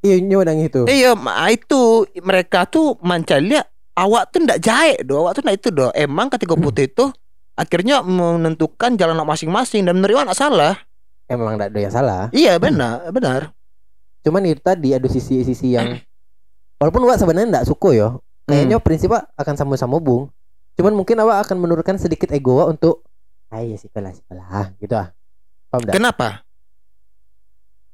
[SPEAKER 1] Inyo nangis itu.
[SPEAKER 2] Iya, itu mereka tuh menceliak awak tuh ndak jahit doh, awak tuh ndak itu doh. Emang ketika putih itu akhirnya menentukan jalan masing-masing dan menerima anak salah.
[SPEAKER 1] Emang enggak ada yang salah.
[SPEAKER 2] Iya benar, benar.
[SPEAKER 1] Cuman itu tadi ada sisi-sisi yang walaupun Wak sebenarnya enggak suka ya. Kayaknya prinsip Wak akan sama-sama bung. Cuman mungkin awak akan menurunkan sedikit ego Wak untuk ayo sih kalah sih kalah gitu ah. Paham?
[SPEAKER 2] Kenapa?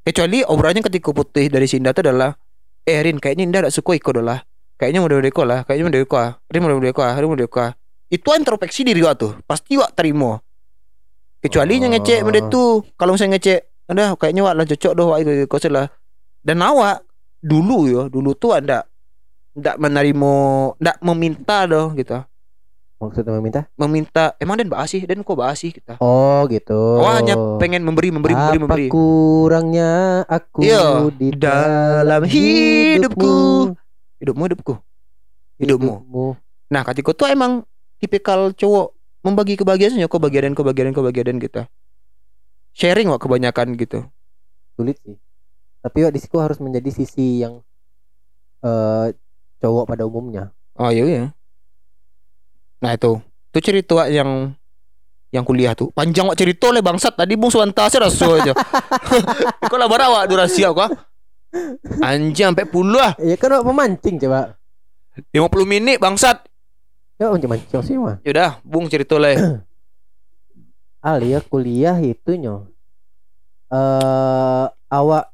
[SPEAKER 2] Kecuali obrolannya ketika putih dari Sinda itu adalah Eh Rin kayaknya Indah gak suka Iko dah lah Kayaknya udah udah Iko lah Kayaknya udah Iko lah Rin udah udah Rin udah Iko lah Itu introspeksi diri gua tuh. Pasti wak terima. Kecuali yang ngecek
[SPEAKER 1] Oh.
[SPEAKER 2] benda tu. Kalau misalnya ngecek Ada kayaknya wak lah cocok doh wak Iko Iko lah Dan awak Dulu yo Dulu tuh anda Ndak menerima Ndak meminta doh gitu.
[SPEAKER 1] Maksudnya meminta?
[SPEAKER 2] Meminta Emang Dan bahas sih? Dan kok bahas sih? Kita
[SPEAKER 1] Oh gitu.
[SPEAKER 2] Awak hanya pengen memberi Memberi memberi
[SPEAKER 1] Apa
[SPEAKER 2] memberi.
[SPEAKER 1] kurangnya aku
[SPEAKER 2] Iya,
[SPEAKER 1] di
[SPEAKER 2] dalam hidupku. Hidupmu? Hidupku. Hidupmu.
[SPEAKER 1] Hidupmu.
[SPEAKER 2] Nah ketika tuh emang Tipikal cowok Membagi kebahagiaannya Kau bagian kau bagian kau bagian kita Sharing wak kebanyakan gitu.
[SPEAKER 1] Sulit sih. Tapi Wak di situ harus menjadi sisi yang eh cowok pada umumnya.
[SPEAKER 2] Oh iya iya. Nah itu. Itu cerita yang yang kuliah tuh. Panjang wak cerita le bangsat. Tadi bung suanta saya rasu aja. Kau lah barawak durasi aku anjing sampai puluh ah
[SPEAKER 1] Ya kan Wak pemancing coba.
[SPEAKER 2] 50 menit bangsat
[SPEAKER 1] Ya mancing sih mah.
[SPEAKER 2] yaudah bung cerita le
[SPEAKER 1] Alia kuliah itu nyo. Eh awak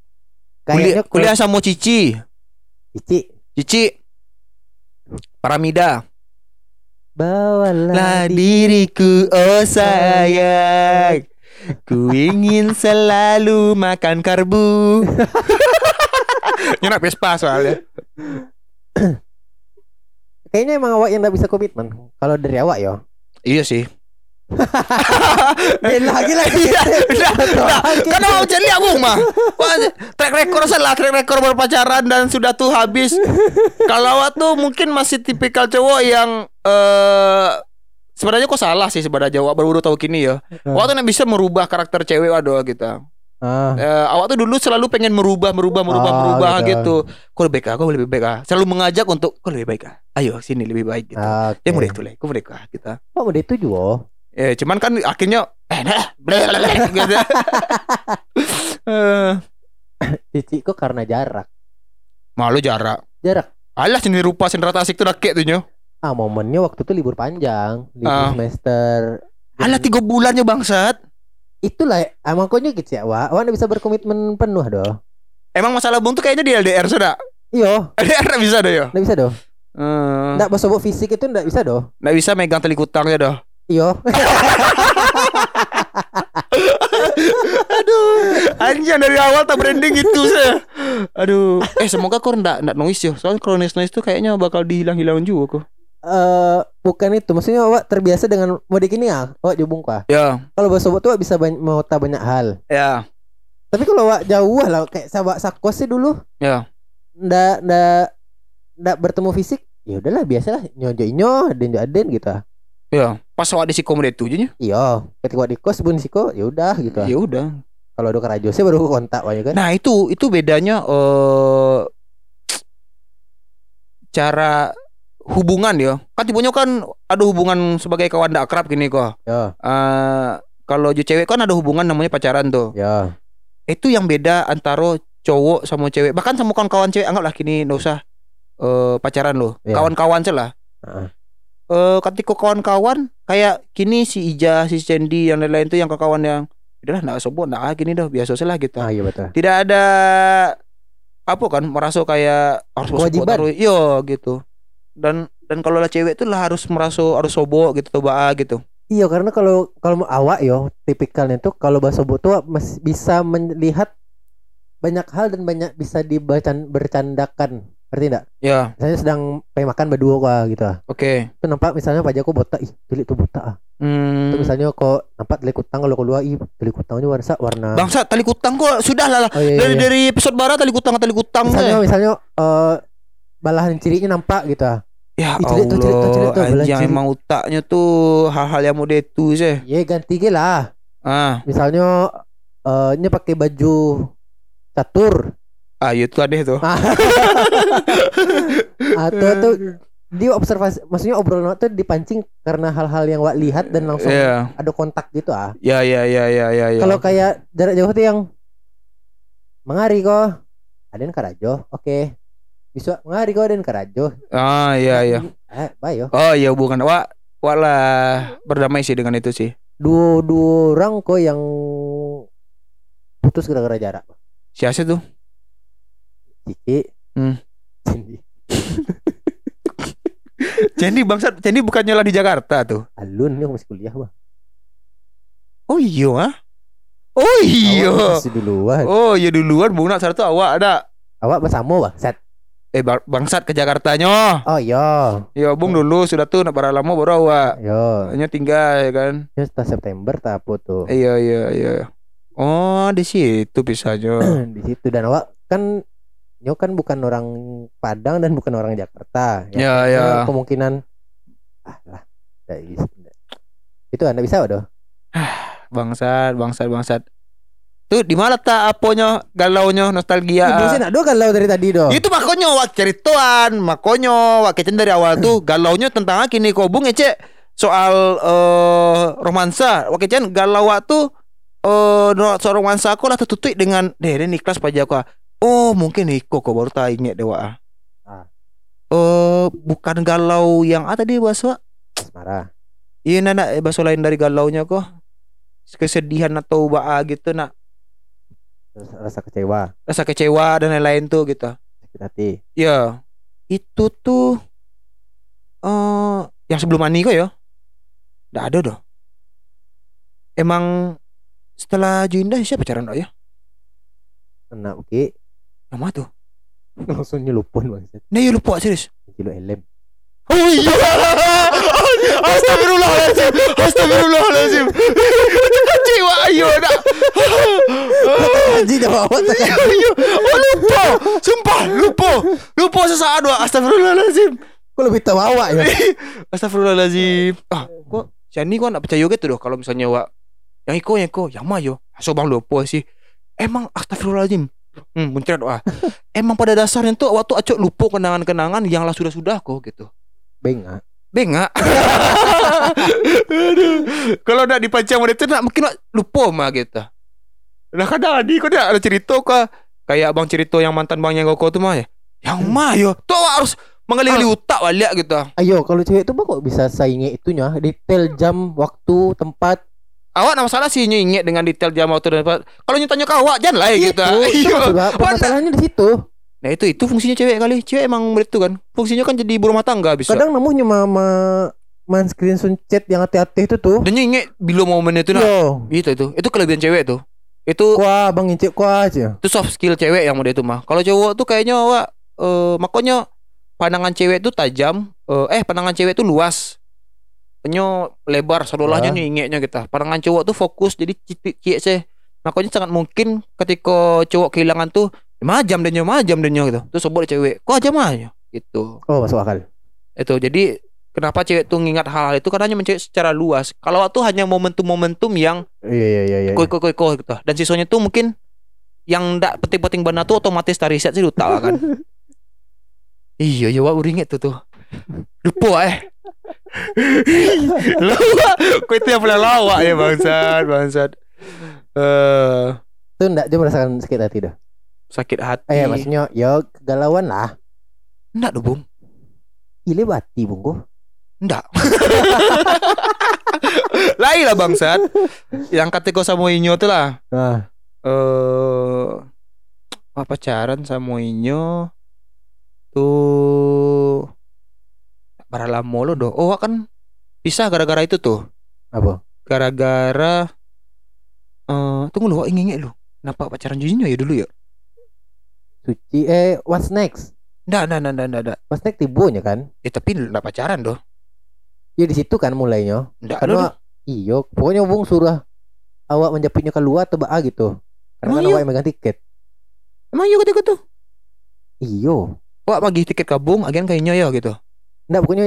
[SPEAKER 1] Kayaknya
[SPEAKER 2] kuliah, kuliah sama Cici.
[SPEAKER 1] Cici
[SPEAKER 2] Cici. Paramida.
[SPEAKER 1] bawalah
[SPEAKER 2] Lah diriku oh sayang Ku ingin selalu makan karbu Nyenak Vespa soalnya
[SPEAKER 1] Kayaknya emang awak yang gak bisa komitmen. Kalau dari awak ya
[SPEAKER 2] Iya sih.
[SPEAKER 1] Eh lagi lagi
[SPEAKER 2] Iya, udah. Kan mau jadi aku mah. Track record salah Track record berpacaran Dan sudah tuh habis. Kalau awak tuh mungkin masih tipikal cowok yang eh Sebenarnya kok salah sih sebenarnya Awak baru tahu kini ya Awak tuh nggak bisa merubah karakter cewek waduh gitu
[SPEAKER 1] ah,
[SPEAKER 2] Eh, awak tuh dulu selalu pengen merubah, merubah, merubah,
[SPEAKER 1] Oh,
[SPEAKER 2] merubah
[SPEAKER 1] gitu.
[SPEAKER 2] gitu. Kau lebih baik ah, kau lebih baik ah. Selalu mengajak untuk kau lebih baik ah. Ayo sini lebih baik gitu.
[SPEAKER 1] oke.
[SPEAKER 2] Dia mau itu lah, kau mereka kita.
[SPEAKER 1] Oh udah itu juga
[SPEAKER 2] Eh, cuman kan akhirnya eh nah, gitu. Eh,
[SPEAKER 1] Cici kok karena jarak
[SPEAKER 2] malu jarak.
[SPEAKER 1] Jarak
[SPEAKER 2] Alah sini rupa sendiri asik tuh rakek tuh nyo.
[SPEAKER 1] Ah momennya waktu itu libur panjang Libur
[SPEAKER 2] Ah.
[SPEAKER 1] semester
[SPEAKER 2] Alah tiga bulannya bangsat.
[SPEAKER 1] Itulah Emang kau gitu ya Wak gak bisa berkomitmen penuh doh
[SPEAKER 2] Emang masalah bung tuh kayaknya di LDR sudah.
[SPEAKER 1] Iya
[SPEAKER 2] LDR nggak bisa deh yo.
[SPEAKER 1] Gak bisa doh
[SPEAKER 2] Hmm,
[SPEAKER 1] Nggak basobok fisik itu nggak bisa doh
[SPEAKER 2] nggak bisa megang tali kutangnya dah.
[SPEAKER 1] Iya
[SPEAKER 2] Aduh, anjing dari awal tak branding gitu saya. Aduh, eh semoga kau ndak ndak noise ya. Soalnya kalau noise noise tuh kayaknya bakal dihilang-hilang juga kok.
[SPEAKER 1] Eh bukan itu. Maksudnya awak terbiasa dengan mode gini ya awak jubung kah
[SPEAKER 2] Ya,
[SPEAKER 1] kalau tuh awak bisa banyak, mau tahu banyak hal.
[SPEAKER 2] Ya,
[SPEAKER 1] tapi kalau awak jauh lah kayak sahabat sakos sih dulu.
[SPEAKER 2] Ya.
[SPEAKER 1] ndak ndak ndak bertemu fisik ya udahlah biasalah. Nyojo inyo aden aden gitu ah.
[SPEAKER 2] Ya, pas awak di sikom itu aja nya.
[SPEAKER 1] iya. Ketika awak di kos bun siko ya udah gitu ah.
[SPEAKER 2] Ya udah.
[SPEAKER 1] kalau ada kerajo sih baru kontak wae kan?
[SPEAKER 2] Nah, itu itu bedanya eh cara hubungan ya. Kan tipenya kan ada hubungan sebagai kawan akrab gini kok.
[SPEAKER 1] ya
[SPEAKER 2] Eh kalau cewek kan ada hubungan namanya pacaran tuh.
[SPEAKER 1] ya
[SPEAKER 2] itu yang beda antara cowok sama cewek bahkan sama kawan-kawan cewek anggaplah kini nggak usah eh, pacaran loh
[SPEAKER 1] Iya.
[SPEAKER 2] kawan-kawan celah
[SPEAKER 1] Heeh.
[SPEAKER 2] eh ketika kawan-kawan kayak kini si Ija si Sandy yang lain-lain itu yang kawan yang udahlah nggak sobo nggak gini dah biasa saja lah gitu
[SPEAKER 1] ah iya betul
[SPEAKER 2] tidak ada apa kan merasa kayak harus
[SPEAKER 1] Kewajiban.
[SPEAKER 2] harus- iya gitu dan dan kalau lah cewek tuh lah harus merasa harus sobo gitu coba gitu
[SPEAKER 1] Iya karena kalau kalau mau awak yo tipikalnya tuh kalau bahasa tuh masih bisa melihat banyak hal dan banyak bisa dibacan bercandakan ngerti enggak?
[SPEAKER 2] ya
[SPEAKER 1] Misalnya sedang pengen makan berdua kok gitu. ah.
[SPEAKER 2] oke
[SPEAKER 1] Itu nampak misalnya Pak Joko botak, ih tulik tuh botak ah.
[SPEAKER 2] hmm.
[SPEAKER 1] Itu misalnya kok nampak telik kutang kalau keluar ih telik kutangnya warna warna.
[SPEAKER 2] bangsa tali kutang kok sudah lah lah
[SPEAKER 1] Oh, iya, iya,
[SPEAKER 2] dari
[SPEAKER 1] iya.
[SPEAKER 2] dari episode barat tali kutang tali kutang
[SPEAKER 1] misalnya
[SPEAKER 2] teh.
[SPEAKER 1] misalnya eh balahan cirinya nampak gitu. ah.
[SPEAKER 2] ya
[SPEAKER 1] Ih, tuh,
[SPEAKER 2] Allah
[SPEAKER 1] belah
[SPEAKER 2] anjing
[SPEAKER 1] ciri.
[SPEAKER 2] emang otaknya tuh hal-hal yang mau itu sih
[SPEAKER 1] Iya ganti ge lah.
[SPEAKER 2] ah
[SPEAKER 1] Misalnya eh nya pakai baju catur
[SPEAKER 2] ah itu ada tuh
[SPEAKER 1] atau tuh dia observasi maksudnya obrolan tuh dipancing karena hal-hal yang wak lihat dan langsung
[SPEAKER 2] Iya.
[SPEAKER 1] ada kontak gitu ah
[SPEAKER 2] ya ya ya ya ya ya
[SPEAKER 1] kalau kayak jarak jauh tuh yang mengari kok ada yang karajo oke bisa mengari kok ada yang karajo
[SPEAKER 2] ah ya ya
[SPEAKER 1] eh baik yo.
[SPEAKER 2] Oh iya hubungan wah wah lah berdamai sih dengan itu sih.
[SPEAKER 1] Dua dua orang kok yang putus gara-gara jarak.
[SPEAKER 2] Siapa tuh?
[SPEAKER 1] Cici.
[SPEAKER 2] Hmm.
[SPEAKER 1] Cindy.
[SPEAKER 2] Cendi bangsa Cendi bukannya lah di Jakarta tuh?
[SPEAKER 1] Alun nih masih kuliah bang.
[SPEAKER 2] Oh iya ah? Oh iya.
[SPEAKER 1] Masih duluan.
[SPEAKER 2] Oh iya duluan. Nak satu awak ada.
[SPEAKER 1] Awak bersama bang. Set
[SPEAKER 2] eh bang- bangsat ke Jakartanya
[SPEAKER 1] oh iya
[SPEAKER 2] ya bung dulu sudah tuh nak lama baru awak
[SPEAKER 1] yo
[SPEAKER 2] hanya tinggal ya kan
[SPEAKER 1] ya setelah September tak tuh
[SPEAKER 2] Iya iya iya. Oh di situ pisahnya.
[SPEAKER 1] di situ dan awak kan Nyo kan bukan orang Padang dan bukan orang Jakarta
[SPEAKER 2] Ya,
[SPEAKER 1] kayaknya
[SPEAKER 2] ya.
[SPEAKER 1] kemungkinan ah lah bisa. itu anda bisa doh
[SPEAKER 2] bangsat bangsat bangsat. Tuh di mana tak aponya galaunya nostalgia.
[SPEAKER 1] Sih nak doh kalau dari tadi doh
[SPEAKER 2] Itu makanya wak cerituan, makanya wak kecen dari awal tuh galaunya tentang kini kobung ece soal eh romansa. Wak kecen galau wak tuh eh no- soal romansa aku lah tertutup dengan deh ini kelas pajak aku. Oh mungkin Iko kok baru tak inget dewa.
[SPEAKER 1] Ah.
[SPEAKER 2] Eh bukan galau yang ada di bahasa
[SPEAKER 1] asmara
[SPEAKER 2] Iya nak bahasa lain dari galaunya kok Kesedihan atau baa gitu nak
[SPEAKER 1] rasa kecewa,
[SPEAKER 2] rasa kecewa dan lain-lain tuh gitu.
[SPEAKER 1] sakit hati.
[SPEAKER 2] Ya, itu tuh eh yang sebelum Ani kok ya. Nggak ada doh. Emang setelah Jundah siapa pacaran dok ya?
[SPEAKER 1] Kena oke,
[SPEAKER 2] Nama tuh.
[SPEAKER 1] langsung nyelupun bangsat.
[SPEAKER 2] Nah, ya lupa serius.
[SPEAKER 1] Kilo elem.
[SPEAKER 2] Oh iya. Astagfirullahaladzim. Astagfirullahaladzim. Kecewa ayo nak.
[SPEAKER 1] Haji dah bawa
[SPEAKER 2] iya. Oh lupa. Sumpah lupa. Lupa sesaat doa. Astagfirullahaladzim.
[SPEAKER 1] Kok lebih tahu awak ya?
[SPEAKER 2] Astagfirullahaladzim. Ah, kok Shani kok nak percaya gitu doh kalau misalnya wak yang iko yang iko yang mah yo. So bang lupa sih. Emang astagfirullahaladzim. Hmm, muncrat doa. Emang pada dasarnya tuh waktu acok lupa kenangan-kenangan yang lah sudah-sudah kok gitu.
[SPEAKER 1] Bengak.
[SPEAKER 2] Bengak. Aduh. Kalau nak dipancang sama itu nak mungkin nak lupa mah gitu. Nah kadang adi kau dah ada cerita kah kayak abang cerita yang mantan bang yang kau tu mah ya. Yang mah yo. Tu awak harus mengali-gali utak balik gitu.
[SPEAKER 1] Ayo, kalau cewek mah kok bisa saingi itunya, detail jam, waktu, tempat.
[SPEAKER 2] Awak nak masalah sih ingat dengan detail jam waktu dan tempat. Kalau nyetanya kau awak jangan lah ya gitu.
[SPEAKER 1] Itu, maksudnya, permasalahannya di situ.
[SPEAKER 2] Nah itu itu fungsinya cewek kali. Cewek emang begitu kan. Fungsinya kan jadi ibu rumah tangga bisa.
[SPEAKER 1] Kadang namuhnya mama man screenshot chat yang hati-hati itu tuh.
[SPEAKER 2] Dan ingat bila momen itu nak.
[SPEAKER 1] Yo,
[SPEAKER 2] Itu itu. Itu kelebihan cewek tuh. Itu
[SPEAKER 1] kuah bang incik kuah aja.
[SPEAKER 2] itu soft skill cewek yang model itu mah. Kalau cowok tuh kayaknya awak eh makanya pandangan cewek tuh tajam, eh, eh pandangan cewek tuh luas. Penyo lebar seolah-olahnya
[SPEAKER 1] Ya.
[SPEAKER 2] nih ingeknya kita. Pandangan cowok tuh fokus jadi cicik cik sih. Makanya sangat mungkin ketika cowok kehilangan tuh majam dan nyo majam dan nyo gitu. Terus sebut cewek, kok aja mah gitu.
[SPEAKER 1] Oh, masuk akal.
[SPEAKER 2] Itu jadi kenapa cewek tuh ngingat hal-hal itu karena hanya mencari secara luas. Kalau waktu hanya momentum-momentum yang
[SPEAKER 1] Iya iya iya iya.
[SPEAKER 2] koi koi koi koi gitu. Dan sisanya tuh mungkin yang ndak penting-penting benar tuh otomatis tari riset sih lupa kan. iya ya wak uringet tuh tuh. Lupa eh. lawak, kau itu yang pernah lawak ya bangsat, bangsat. Eh
[SPEAKER 1] Itu enggak dia merasakan sakit hati dah.
[SPEAKER 2] Sakit hati.
[SPEAKER 1] Eh, maksudnya ya kegalauan lah.
[SPEAKER 2] Enggak tuh, Bung.
[SPEAKER 1] Ile bati bungku.
[SPEAKER 2] Enggak. Lain lah bangsat. Yang kata kau sama Inyo tuh lah.
[SPEAKER 1] Nah,
[SPEAKER 2] eh apa pacaran sama Inyo tuh para lama lo doh. Oh kan pisah gara-gara itu tuh.
[SPEAKER 1] apa?
[SPEAKER 2] Gara-gara eh tunggu lu ingin lu. Kenapa pacaran Junyo ya dulu ya?
[SPEAKER 1] Suci eh what's next?
[SPEAKER 2] Nggak, nggak, nggak, nggak, nggak.
[SPEAKER 1] What's next tibonya kan?
[SPEAKER 2] Ya tapi nggak pacaran doh.
[SPEAKER 1] Ya di situ kan mulainya.
[SPEAKER 2] Nggak.
[SPEAKER 1] Karena iyo, pokoknya Bung suruh awak menjapitnya keluar atau baa gitu. Karena kan awak yang megang tiket.
[SPEAKER 2] Emang iya ketika tuh.
[SPEAKER 1] Iyo.
[SPEAKER 2] Wah bagi tiket kabung agen kayaknya ya gitu.
[SPEAKER 1] Enggak pokoknya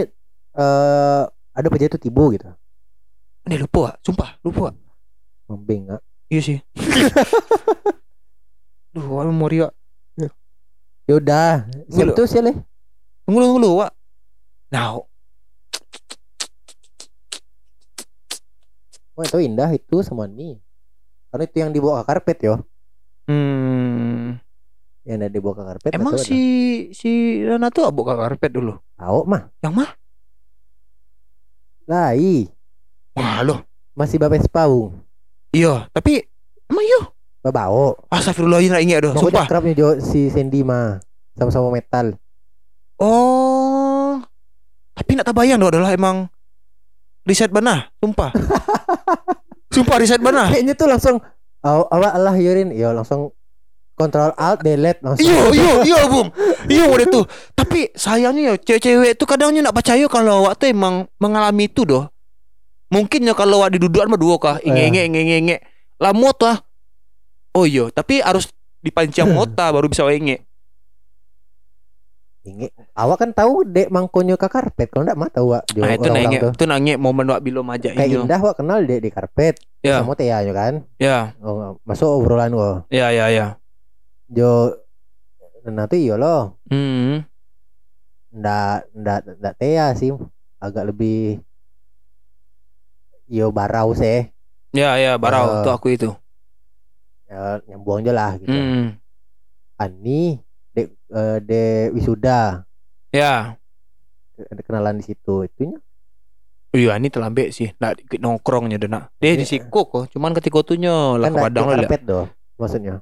[SPEAKER 1] eh ada pejabat tibo gitu.
[SPEAKER 2] Ini lupa, Wak. sumpah lupa. Wak.
[SPEAKER 1] Membengak.
[SPEAKER 2] Iya sih. Duh, memori Wak.
[SPEAKER 1] Ya udah,
[SPEAKER 2] Dulu.
[SPEAKER 1] siapa tuh siapa?
[SPEAKER 2] Tunggu dulu, tunggu dulu, Wak. Nah,
[SPEAKER 1] Oh itu indah itu sama nih. Karena itu yang dibawa ke karpet yo.
[SPEAKER 2] hmm,
[SPEAKER 1] Yang ada dibawa ke karpet.
[SPEAKER 2] emang si si Rana tuh buka karpet dulu.
[SPEAKER 1] ada? Tahu mah.
[SPEAKER 2] Yang mah?
[SPEAKER 1] Lai.
[SPEAKER 2] Wah, loh.
[SPEAKER 1] Masih bapak sepau.
[SPEAKER 2] Iya, tapi emang iya.
[SPEAKER 1] Babao.
[SPEAKER 2] Astagfirullahaladzim lah ingat doh, sumpah.
[SPEAKER 1] akrabnya jo si Sandy mah. Sama-sama metal.
[SPEAKER 2] Oh. Tapi nak tabayang doh adalah emang riset banah, sumpah. sumpah riset banah.
[SPEAKER 1] Kayaknya tuh langsung aw- awak Allah yurin. Yo langsung kontrol alt delete langsung.
[SPEAKER 2] Iya, iya, iya, Bung. Iya, udah tuh. Tapi sayangnya ya cewek-cewek tuh kadangnya nak percaya kalau awak tuh emang mengalami itu doh. Mungkin ya kalau awak didudukan mah dua kah, inge inge inge inge inge. Lamot lah. Oh iya, tapi harus dipancang mota baru bisa inge.
[SPEAKER 1] Inge. Awak kan tahu dek mangkonyo ke karpet. Kalau enggak mah tahu wak.
[SPEAKER 2] Nah, itu
[SPEAKER 1] tuh.
[SPEAKER 2] itu nanya momen wak bilo majak
[SPEAKER 1] Kayak indah wak kenal dek di karpet.
[SPEAKER 2] Ya.
[SPEAKER 1] Sama Tia yo kan.
[SPEAKER 2] Ya,
[SPEAKER 1] Oh, masuk obrolan wo.
[SPEAKER 2] ya, ya, ya.
[SPEAKER 1] Jo nanti iyo loh.
[SPEAKER 2] Hmm.
[SPEAKER 1] Ndak ndak ndak Tia sih. Agak lebih Yo barau sih.
[SPEAKER 2] Ya, ya, barau
[SPEAKER 1] Eh.
[SPEAKER 2] tuh aku itu.
[SPEAKER 1] Ya, nyambung aja lah gitu.
[SPEAKER 2] Hmm.
[SPEAKER 1] Ani dek eh, de wisuda
[SPEAKER 2] Ya.
[SPEAKER 1] ada kenalan di situ itunya
[SPEAKER 2] Iya, ini terlambat sih. Nak nongkrongnya deh nak. Dia di siku kok. Cuman ketika tunya lah
[SPEAKER 1] kan
[SPEAKER 2] ke
[SPEAKER 1] ndak
[SPEAKER 2] Padang lah.
[SPEAKER 1] doh maksudnya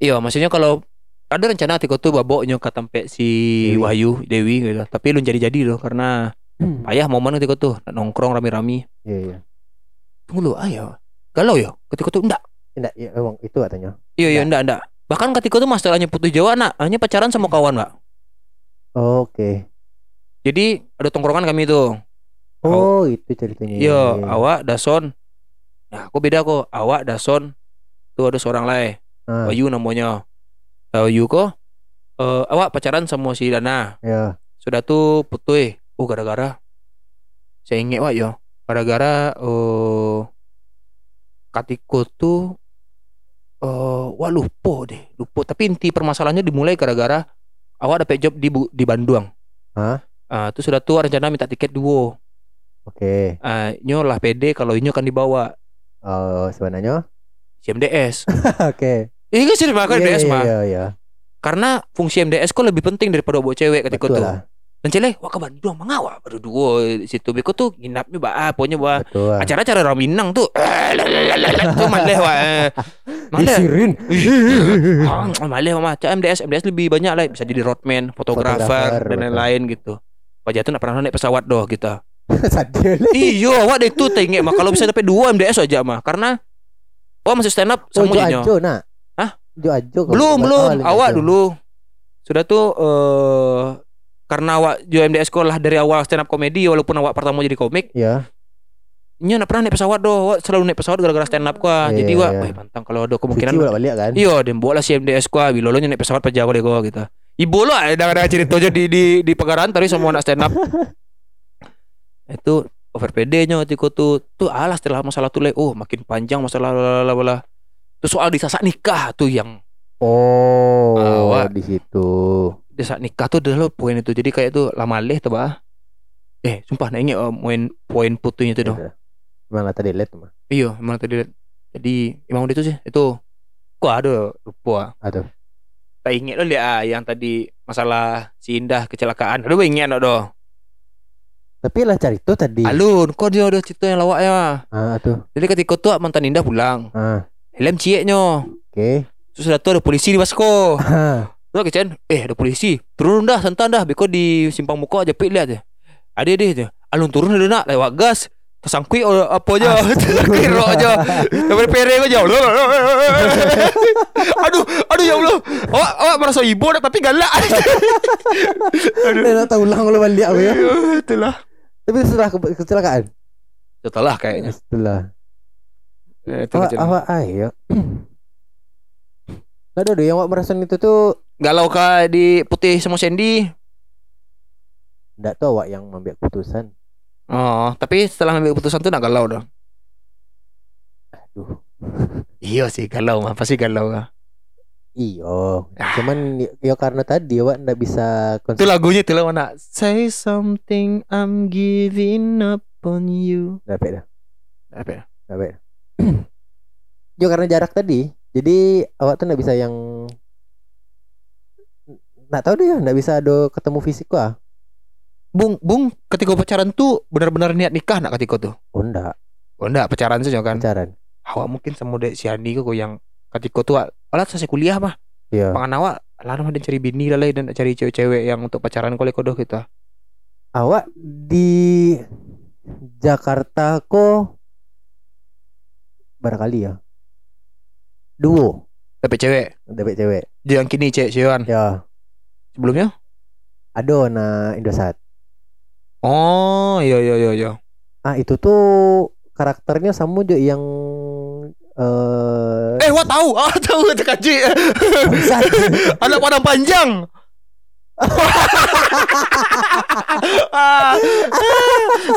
[SPEAKER 2] Iya, maksudnya kalau ada rencana Tiko tuh baboknya ke tempe si
[SPEAKER 1] Dewi.
[SPEAKER 2] Wahyu Dewi gitu. Tapi lu jadi-jadi loh karena payah momen Tiko tuh nongkrong rame-rame.
[SPEAKER 1] Iya iya.
[SPEAKER 2] Tunggu lu, ayo. Galau ya? Ketika tuh enggak.
[SPEAKER 1] Enggak, ya emang itu katanya.
[SPEAKER 2] Iya, iya, enggak, enggak. Bahkan ketika tuh masalahnya putus Jawa, nak, hanya pacaran sama kawan, Pak.
[SPEAKER 1] Oke.
[SPEAKER 2] Jadi ada tongkrongan kami tuh.
[SPEAKER 1] Oh, itu ceritanya.
[SPEAKER 2] Iya,
[SPEAKER 1] iya.
[SPEAKER 2] awak Dason. Nah, aku beda kok. Awak Dason. Tuh ada seorang lain.
[SPEAKER 1] Ah,
[SPEAKER 2] Wahyu namanya. Wahyu kok. eh awak pacaran sama si Dana.
[SPEAKER 1] ya.
[SPEAKER 2] Sudah tuh putus. Oh, gara-gara. Saya ingat wak ya. Gara-gara eh Katiko tuh eh wah lupa deh. Lupa. Tapi inti permasalahannya dimulai gara-gara awak dapat job di di Bandung.
[SPEAKER 1] Hah?
[SPEAKER 2] Ah, itu sudah tuh rencana minta tiket duo.
[SPEAKER 1] Oke.
[SPEAKER 2] Ah, nyo lah PD kalau inyo kan dibawa
[SPEAKER 1] Oh, sebenarnya.
[SPEAKER 2] CMDS.
[SPEAKER 1] Oke.
[SPEAKER 2] Ini kan sih dipakai
[SPEAKER 1] Iya,
[SPEAKER 2] MDS
[SPEAKER 1] iya,
[SPEAKER 2] mah.
[SPEAKER 1] Iya, iya.
[SPEAKER 2] Karena fungsi MDS kok lebih penting daripada bawa cewek ketika
[SPEAKER 1] lah.
[SPEAKER 2] Dan cele, wah ke Bandung mengawak baru di situ. Beko tuh nginapnya bah, pokoknya bah
[SPEAKER 1] Betul. lah.
[SPEAKER 2] acara-acara orang Minang tuh. Tuh maleh wah. eh. Maleh.
[SPEAKER 1] Disirin.
[SPEAKER 2] Ah, maleh mah. MDS, MDS lebih banyak lah bisa jadi roadman, fotografer dan lain-lain gitu. Pak Jatuh nak pernah naik pesawat doh kita. Iya, awak deh tuh tengok mah kalau bisa dapat dua MDS aja mah karena Oh masih stand up
[SPEAKER 1] Oh,
[SPEAKER 2] sama
[SPEAKER 1] nak.
[SPEAKER 2] Hah?
[SPEAKER 1] Jo Ajo.
[SPEAKER 2] Belum,
[SPEAKER 1] Oh,
[SPEAKER 2] belum. Awak dulu. Sudah tuh eh karena awak jo MDS sekolah dari awal stand up komedi walaupun awak pertama jadi komik,
[SPEAKER 1] Ya.
[SPEAKER 2] nya nak pernah naik pesawat doh. Awak selalu naik pesawat gara-gara stand up kah.
[SPEAKER 1] Iya,
[SPEAKER 2] Jadi
[SPEAKER 1] iya,
[SPEAKER 2] wah,
[SPEAKER 1] iya.
[SPEAKER 2] pantang kalau ada
[SPEAKER 1] Kemungkinan bolak balik kan.
[SPEAKER 2] Iya, dan lah si MDS kuah Bila lo naik pesawat per Jawa deh gua gitu Ibu lo ada ada cerita aja di di di pegaran tadi sama anak stand up. Itu over PD nya tiko tuh tuh alah setelah masalah tuh le oh makin panjang masalah lah lah Tuh soal disasak nikah tuh yang
[SPEAKER 1] Oh,
[SPEAKER 2] Awak.
[SPEAKER 1] di situ.
[SPEAKER 2] Disasak nikah tuh adalah poin itu. Jadi kayak tuh lama leh tuh bah. Eh, sumpah nanya oh, poin poin putunya itu dong.
[SPEAKER 1] Gimana tadi lihat mah?
[SPEAKER 2] Iya, emang tadi jadi emang udah itu sih itu. Kok ada lupa.
[SPEAKER 1] Aduh.
[SPEAKER 2] Tak ingat lo lihat ah, yang tadi masalah si Indah kecelakaan. Aduh ingat no doh.
[SPEAKER 1] Tapi lah cari tuh tadi.
[SPEAKER 2] Alun, kok dia ada cerita yang lawak ya.
[SPEAKER 1] Ah, tuh.
[SPEAKER 2] Jadi ketika tuh mantan Indah pulang,
[SPEAKER 1] Ah,
[SPEAKER 2] helm cieknya.
[SPEAKER 1] oke.
[SPEAKER 2] Terus sudah tuh ada polisi di Basko.
[SPEAKER 1] Ah,
[SPEAKER 2] Tuh kecen, eh ada polisi. Turun dah, santan dah. Beko di simpang muka aja pik lihat je. Ada dia tu. Alun turun ada nak lewat gas. Tersangkui oh, apa aja. Tersangkui rok aja. Sampai pereng aja. aduh, aduh ya Allah. Awak awak merasa ibu dah tapi galak. aduh.
[SPEAKER 1] Nak tahu ulang kalau balik apa ya.
[SPEAKER 2] Itulah.
[SPEAKER 1] Tapi setelah ke- kecelakaan.
[SPEAKER 2] Setelah kayaknya.
[SPEAKER 1] Setelah.
[SPEAKER 2] Eh, kecen.
[SPEAKER 1] awak ayo. Aduh, aduh, yang awak merasakan itu tuh
[SPEAKER 2] Galau kah di putih sama Sandy?
[SPEAKER 1] Enggak tahu awak yang membuat keputusan.
[SPEAKER 2] Oh, tapi setelah ambil keputusan tuh nak galau dah.
[SPEAKER 1] Aduh.
[SPEAKER 2] Iya sih galau mah pasti galau lah.
[SPEAKER 1] Iyo,
[SPEAKER 2] Ah.
[SPEAKER 1] cuman ya, karena tadi awak ndak bisa
[SPEAKER 2] Itu lagunya itu lah mana? Say something I'm giving up on you.
[SPEAKER 1] Dapat dah,
[SPEAKER 2] Apa ya?
[SPEAKER 1] dapat. Ya karena jarak tadi, jadi awak tuh ndak bisa yang nggak tahu deh, ndak bisa ada ketemu fisik ah.
[SPEAKER 2] Bung, Bung, ketika pacaran tuh benar-benar niat nikah nak ketika tuh?
[SPEAKER 1] Oh enggak,
[SPEAKER 2] Oh enggak, pacaran saja kan.
[SPEAKER 1] pacaran.
[SPEAKER 2] Awak mungkin sama dek si Andi kok yang ketika tuh alat selesai kuliah mah.
[SPEAKER 1] Iya.
[SPEAKER 2] Pangan awak lalu ada cari bini lah dan cari cewek-cewek yang untuk pacaran kau kodoh kita.
[SPEAKER 1] Awak di Jakarta kok barangkali ya. Duo,
[SPEAKER 2] Dapat cewek.
[SPEAKER 1] dapat cewek.
[SPEAKER 2] Yang kini cewek cewek
[SPEAKER 1] Ya,
[SPEAKER 2] sebelumnya?
[SPEAKER 1] ada na Indosat.
[SPEAKER 2] Oh, iya iya iya iya.
[SPEAKER 1] Ah itu tuh karakternya sama juga yang eh
[SPEAKER 2] Eh, wah tahu. Ah, tahu kaji.
[SPEAKER 1] bangsat.
[SPEAKER 2] Anak padang panjang.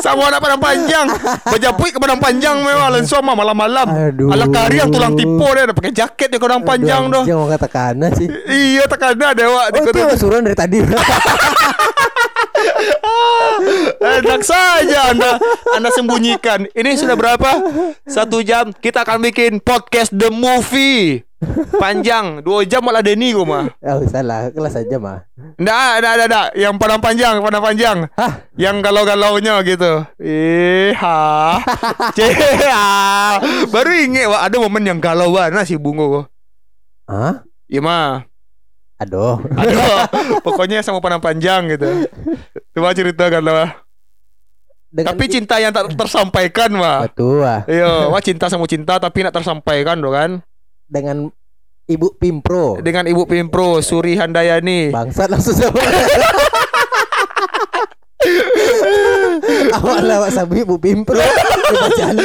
[SPEAKER 2] Sama anak padang panjang. Bajapui ke padang panjang memang langsung mah malam-malam. Ala kari yang tulang tipu dia ada pakai jaket dia padang panjang doh.
[SPEAKER 1] Jangan katakan sih.
[SPEAKER 2] Iya tekan ada wak
[SPEAKER 1] Oh itu yang suruhan dari tadi.
[SPEAKER 2] Enak saja anda Anda sembunyikan Ini sudah berapa? Satu jam Kita akan bikin podcast The Movie Panjang Dua jam malah Denny gue mah
[SPEAKER 1] oh salah kelas aja mah.
[SPEAKER 2] Nggak, nggak, nggak, nggak. Yang padang panjang, padang panjang.
[SPEAKER 1] Hah?
[SPEAKER 2] Yang galau-galaunya gitu. Ih, ha. Ceh, ha. Baru inget, wah, ada momen yang galau banget si Bungo.
[SPEAKER 1] Hah?
[SPEAKER 2] Iya mah.
[SPEAKER 1] Aduh.
[SPEAKER 2] Aduh, pokoknya sama panah panjang gitu. Coba ceritakan lah.
[SPEAKER 1] Dengan
[SPEAKER 2] Tapi cinta yang tak tersampaikan mah.
[SPEAKER 1] betul ah.
[SPEAKER 2] Iya, wah cinta sama cinta tapi nak tersampaikan doh kan.
[SPEAKER 1] Dengan Ibu Pimpro.
[SPEAKER 2] Dengan Ibu Pimpro Suri Handayani.
[SPEAKER 1] Bangsat langsung sama. Awak lawak sabi Ibu Pimpro. Ibu jalan.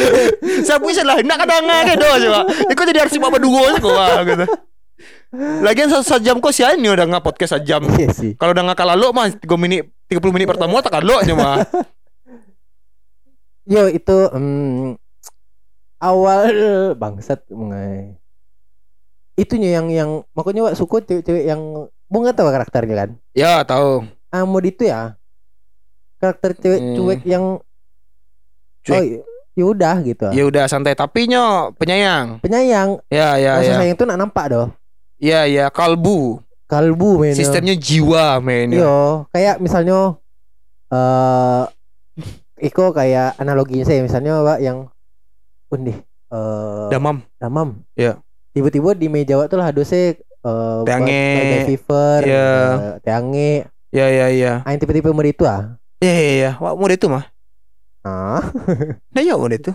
[SPEAKER 2] Siapa bisa lah nak kadangan dia doh coba. Ikut jadi bapa dua sih kok gitu. Lagian sejam kok sih ini udah nggak podcast sejam.
[SPEAKER 1] Iya sih.
[SPEAKER 2] Kalau udah nggak kalah lo mah 3 menit 30 menit pertama tak kalah mah.
[SPEAKER 1] Yo itu hmm, awal bangsat mengai. Itunya yang yang makanya wak suku cewek-cewek yang bunga tahu karakternya kan?
[SPEAKER 2] Ya, tahu.
[SPEAKER 1] Amod itu ya karakter cewek
[SPEAKER 2] Hmm.
[SPEAKER 1] cuek yang
[SPEAKER 2] Cuek.
[SPEAKER 1] oh ya udah gitu.
[SPEAKER 2] Ya udah santai tapi nyo penyayang.
[SPEAKER 1] Penyayang,
[SPEAKER 2] Ya, ya,
[SPEAKER 1] rasa
[SPEAKER 2] ya.
[SPEAKER 1] sayang tuh nak nampak doh.
[SPEAKER 2] Ya, ya, kalbu.
[SPEAKER 1] Kalbu men.
[SPEAKER 2] Sistemnya jiwa men. ya.
[SPEAKER 1] Yo, kayak misalnya eh Iko kayak analoginya saya misalnya Pak yang undi eh
[SPEAKER 2] Damam.
[SPEAKER 1] damam.
[SPEAKER 2] Iya.
[SPEAKER 1] Tiba-tiba di meja Wak tuh lah hadusnya eh
[SPEAKER 2] Teange.
[SPEAKER 1] badai fever,
[SPEAKER 2] Iya.
[SPEAKER 1] eh, teange.
[SPEAKER 2] Ya, ya, ya.
[SPEAKER 1] Ah, yang tipe-tipe umur itu ah.
[SPEAKER 2] Ya, ya, ya. Wah, mode itu mah.
[SPEAKER 1] Ah,
[SPEAKER 2] Nah, ya mode itu.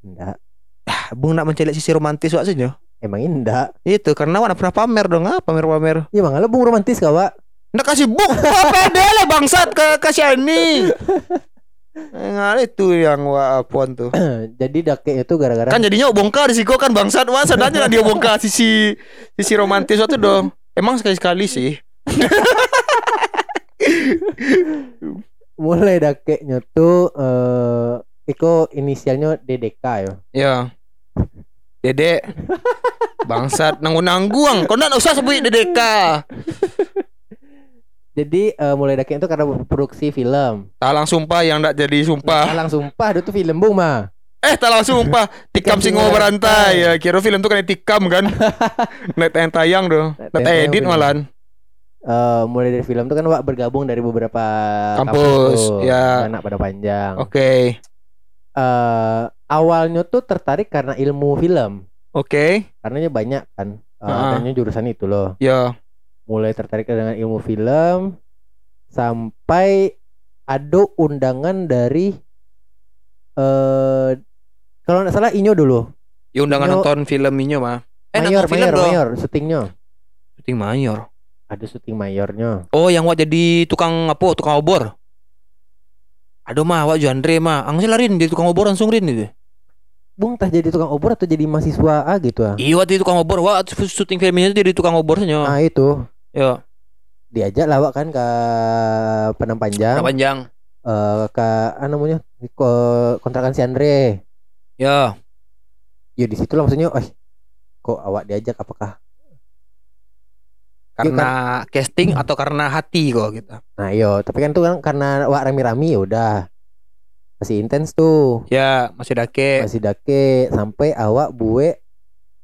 [SPEAKER 1] enggak.
[SPEAKER 2] Ah, Bung nak mencari sisi romantis wak saja.
[SPEAKER 1] Emang enggak.
[SPEAKER 2] Itu karena wak nak pernah pamer dong. Ah, pamer-pamer.
[SPEAKER 1] Ya bang, bung romantis kau, Pak.
[SPEAKER 2] Nak kasih bung apa lah bangsat ke kasih ini. Nggak itu yang apon tuh.
[SPEAKER 1] Jadi dake itu gara-gara
[SPEAKER 2] Kan jadinya bongkar sih kok kan bangsat wak sebenarnya dia bongkar sisi sisi romantis waktu dong. Emang sekali-sekali sih.
[SPEAKER 1] mulai dakeknya tuh eh Iko inisialnya DDK ya.
[SPEAKER 2] Ya. Dedek Bangsat nanggung-nanggung Kau nak usah sebut dedek
[SPEAKER 1] Jadi eh, mulai dakeknya itu karena produksi film.
[SPEAKER 2] Talang sumpah yang tak jadi sumpah
[SPEAKER 1] Talang sumpah itu tuh film bung mah.
[SPEAKER 2] Eh talang sumpah Tikam singo berantai Ya kira film tuh kan tikam kan Net tayang tayang tuh
[SPEAKER 1] Net
[SPEAKER 2] edit
[SPEAKER 1] bener.
[SPEAKER 2] malahan
[SPEAKER 1] Eh, mulai dari film tuh kan Wak bergabung dari beberapa
[SPEAKER 2] Kampus,
[SPEAKER 1] tuh.
[SPEAKER 2] ya.
[SPEAKER 1] anak pada panjang.
[SPEAKER 2] Oke
[SPEAKER 1] Eh, awalnya tuh tertarik karena ilmu film.
[SPEAKER 2] Oke
[SPEAKER 1] Karenanya banyak kan. Uh,
[SPEAKER 2] Ha-ha.
[SPEAKER 1] adanya jurusan itu loh.
[SPEAKER 2] Ya
[SPEAKER 1] Mulai tertarik dengan ilmu film sampai ada undangan dari eh kalau nggak salah Inyo dulu.
[SPEAKER 2] Ya undangan
[SPEAKER 1] Yo.
[SPEAKER 2] nonton film ini mah Eh
[SPEAKER 1] mayor,
[SPEAKER 2] nonton film
[SPEAKER 1] mayor, mayor, syutingnya.
[SPEAKER 2] Syuting mayor
[SPEAKER 1] Ada syuting mayornya.
[SPEAKER 2] Oh yang wak jadi tukang apa Tukang obor Aduh mah wak Jandre mah Angsa larin jadi tukang obor langsung rin itu
[SPEAKER 1] Bung tah jadi tukang obor atau jadi mahasiswa A gitu ah.
[SPEAKER 2] Iya waktu tukang obor Wah syuting filmnya itu jadi tukang obor
[SPEAKER 1] Nah itu
[SPEAKER 2] Ya
[SPEAKER 1] diajak lawak kan ke Penang Panjang.
[SPEAKER 2] Nah, panjang.
[SPEAKER 1] Eh ke apa namanya? Ke kontrakan si Andre.
[SPEAKER 2] Ya
[SPEAKER 1] Ya di situ lah maksudnya, eh kok awak diajak? Apakah?
[SPEAKER 2] Karena casting atau karena hati kok gitu?
[SPEAKER 1] Nah iyo, tapi kan tuh kan karena awak rami-rami ya udah. Masih intens tuh,
[SPEAKER 2] Ya masih dake.
[SPEAKER 1] Masih dake. Sampai awak buat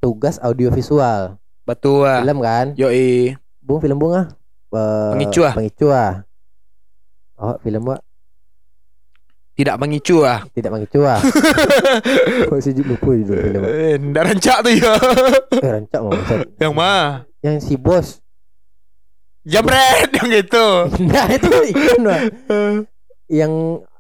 [SPEAKER 1] tugas audiovisual.
[SPEAKER 2] Betul
[SPEAKER 1] film kan,
[SPEAKER 2] Yoi
[SPEAKER 1] bung film bunga, Eh,
[SPEAKER 2] Pengicu ah.
[SPEAKER 1] pengicu ah. Oh film wak
[SPEAKER 2] Tidak mengicu ah
[SPEAKER 1] tidak pengicu ah. Kok sih lupa judul film.
[SPEAKER 2] Eh, rancak tuh ya
[SPEAKER 1] Eh rancak mau.
[SPEAKER 2] Yang mah
[SPEAKER 1] Yang si bos.
[SPEAKER 2] Jambret yang gitu
[SPEAKER 1] Nah itu kan ikan Wak. Yang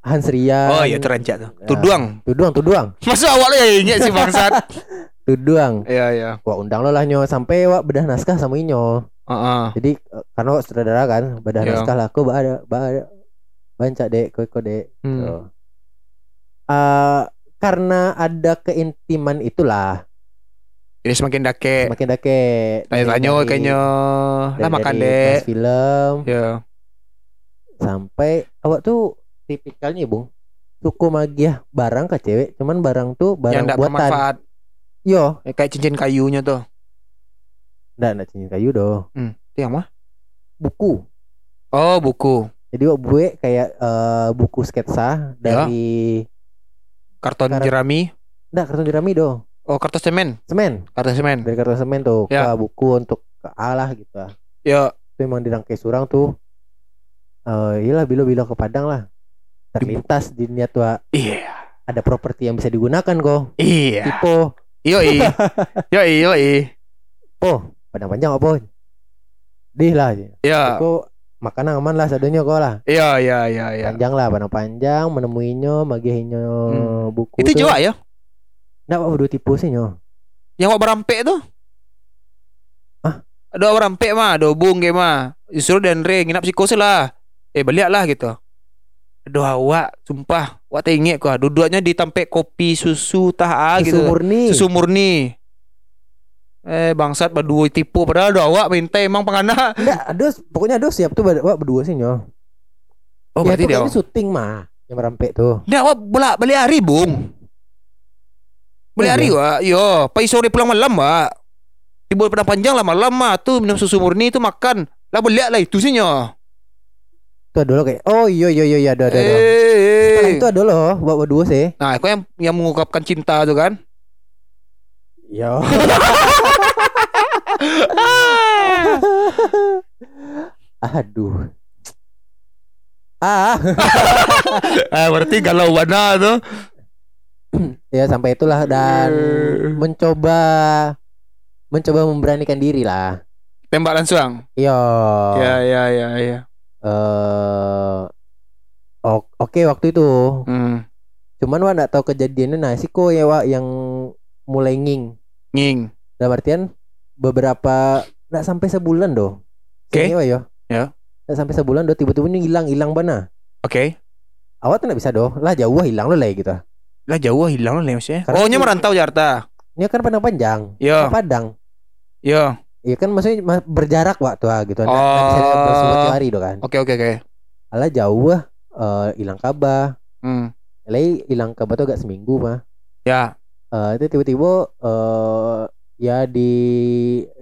[SPEAKER 1] Hans Rian.
[SPEAKER 2] Oh iya itu rancak tuh
[SPEAKER 1] Ya.
[SPEAKER 2] Tuduang
[SPEAKER 1] Tuduang, tuduang,
[SPEAKER 2] Masa awalnya ya ingat si bangsat
[SPEAKER 1] tuduang.
[SPEAKER 2] Iya iya
[SPEAKER 1] Wah undang lo lah nyo sampai wak bedah naskah sama inyo.
[SPEAKER 2] Heeh.
[SPEAKER 1] Jadi eh, karena wak sutradara kan bedah
[SPEAKER 2] Iya.
[SPEAKER 1] naskah lah. Aku ada, ada banca dek, kau dek.
[SPEAKER 2] Hmm.
[SPEAKER 1] Tuh. Eh, karena ada keintiman itulah
[SPEAKER 2] Jadi semakin dake
[SPEAKER 1] semakin dake.
[SPEAKER 2] Tanya-tanya kayaknya Lah makan dek
[SPEAKER 1] film
[SPEAKER 2] Ya
[SPEAKER 1] sampai awak tuh tipikalnya bung suku magiah barang ke cewek cuman barang tuh
[SPEAKER 2] Yang
[SPEAKER 1] barang
[SPEAKER 2] tidak
[SPEAKER 1] buatan
[SPEAKER 2] bermanfaat
[SPEAKER 1] yo.
[SPEAKER 2] Eh, Kayak cincin kayunya tuh.
[SPEAKER 1] Ndak ndak cincin kayu doh
[SPEAKER 2] Itu yang mah
[SPEAKER 1] buku.
[SPEAKER 2] Oh buku.
[SPEAKER 1] Jadi gue kayak eh, buku sketsa
[SPEAKER 2] Ya.
[SPEAKER 1] dari
[SPEAKER 2] Karton
[SPEAKER 1] Kar-
[SPEAKER 2] jerami?
[SPEAKER 1] Ndak karton jerami doh
[SPEAKER 2] Oh kertas semen?
[SPEAKER 1] Semen.
[SPEAKER 2] Kertas semen.
[SPEAKER 1] Dari karton semen tuh.
[SPEAKER 2] Ya.
[SPEAKER 1] ke buku untuk ke alah gitu lah.
[SPEAKER 2] Ya.
[SPEAKER 1] Itu emang dirangkai surang tuh. Eh iyalah bilo bilo ke Padang lah. Terlintas di niat wa
[SPEAKER 2] Iya.
[SPEAKER 1] ada properti yang bisa digunakan kok.
[SPEAKER 2] Iya.
[SPEAKER 1] Tipe
[SPEAKER 2] Yoi Yoi Yoi
[SPEAKER 1] oh Padang panjang apa? Dih lah.
[SPEAKER 2] Ya.
[SPEAKER 1] Aku makanan aman lah sadonya kau lah.
[SPEAKER 2] Iya, iya, iya, iya.
[SPEAKER 1] Panjang lah padang panjang menemuinya magihinyo
[SPEAKER 2] Hmm.
[SPEAKER 1] buku.
[SPEAKER 2] Itu juga ya.
[SPEAKER 1] Nggak apa dua tipu sih nyo.
[SPEAKER 2] Yang wak berampek tuh.
[SPEAKER 1] Hah?
[SPEAKER 2] Ada wak berampek mah, ada bung ke mah. Disuruh dan re nginap psikos lah. Eh balik lah gitu. Aduh awak, sumpah, wak tengok kau. Duduknya ditampek kopi susu tah ah,
[SPEAKER 1] Susu
[SPEAKER 2] gitu.
[SPEAKER 1] murni.
[SPEAKER 2] Susu murni. Eh bangsat berdua tipu padahal ada awak minta emang pengana.
[SPEAKER 1] Nggak, ada pokoknya ada siap tuh wak berdua sih nyo.
[SPEAKER 2] Oh
[SPEAKER 1] ya,
[SPEAKER 2] berarti
[SPEAKER 1] itu
[SPEAKER 2] dia.
[SPEAKER 1] kayaknya syuting mah yang merampek tuh.
[SPEAKER 2] Dia awak bolak balik hari bung.
[SPEAKER 1] Iya,
[SPEAKER 2] hari wak. Yo, pagi sore pulang malam wak. Tiba pada panjang lah malam mah tuh minum susu murni tu makan. Lah balik lah itu sih nyo.
[SPEAKER 1] Itu ada loh kayak. Oh iya iya iya iya, ada ada. ada.
[SPEAKER 2] Eh,
[SPEAKER 1] Setelah itu ada loh wak berdua sih.
[SPEAKER 2] Nah, kau yang yang mengungkapkan cinta tu kan?
[SPEAKER 1] Yo. Aduh. Ah,
[SPEAKER 2] ah, berarti galau mana tu?
[SPEAKER 1] ya sampai itulah dan
[SPEAKER 2] Eh.
[SPEAKER 1] mencoba mencoba memberanikan diri lah.
[SPEAKER 2] Tembak langsung.
[SPEAKER 1] Yo.
[SPEAKER 2] Ya, ya, ya, ya.
[SPEAKER 1] Eh oke waktu itu.
[SPEAKER 2] Hmm.
[SPEAKER 1] Cuman wa nggak tahu kejadiannya nah sih kok ya wa yang mulai nging.
[SPEAKER 2] Nging.
[SPEAKER 1] Dalam artian beberapa nggak sampai sebulan doh.
[SPEAKER 2] Oke.
[SPEAKER 1] Wa, yo.
[SPEAKER 2] Ya.
[SPEAKER 1] Nggak sampai sebulan doh tiba-tiba ini hilang hilang bana.
[SPEAKER 2] Oke.
[SPEAKER 1] Awak tuh nggak bisa doh. Lah jauh hilang lo lah gitu.
[SPEAKER 2] Lah jauh hilang lah maksudnya.
[SPEAKER 1] Karena
[SPEAKER 2] Oh, nya merantau Jakarta.
[SPEAKER 1] Ini kan Padang Panjang.
[SPEAKER 2] Yo,
[SPEAKER 1] Padang.
[SPEAKER 2] yo.
[SPEAKER 1] Iya kan maksudnya ma- berjarak waktu ah gitu. Bisa
[SPEAKER 2] Oh.
[SPEAKER 1] bersebut hari kan.
[SPEAKER 2] Oke, oke, oke.
[SPEAKER 1] Alah jauh ah eh, hilang kabar.
[SPEAKER 2] Hmm.
[SPEAKER 1] Lai hilang kabar tuh agak seminggu mah.
[SPEAKER 2] Ya.
[SPEAKER 1] Eh itu tiba-tiba eh ya di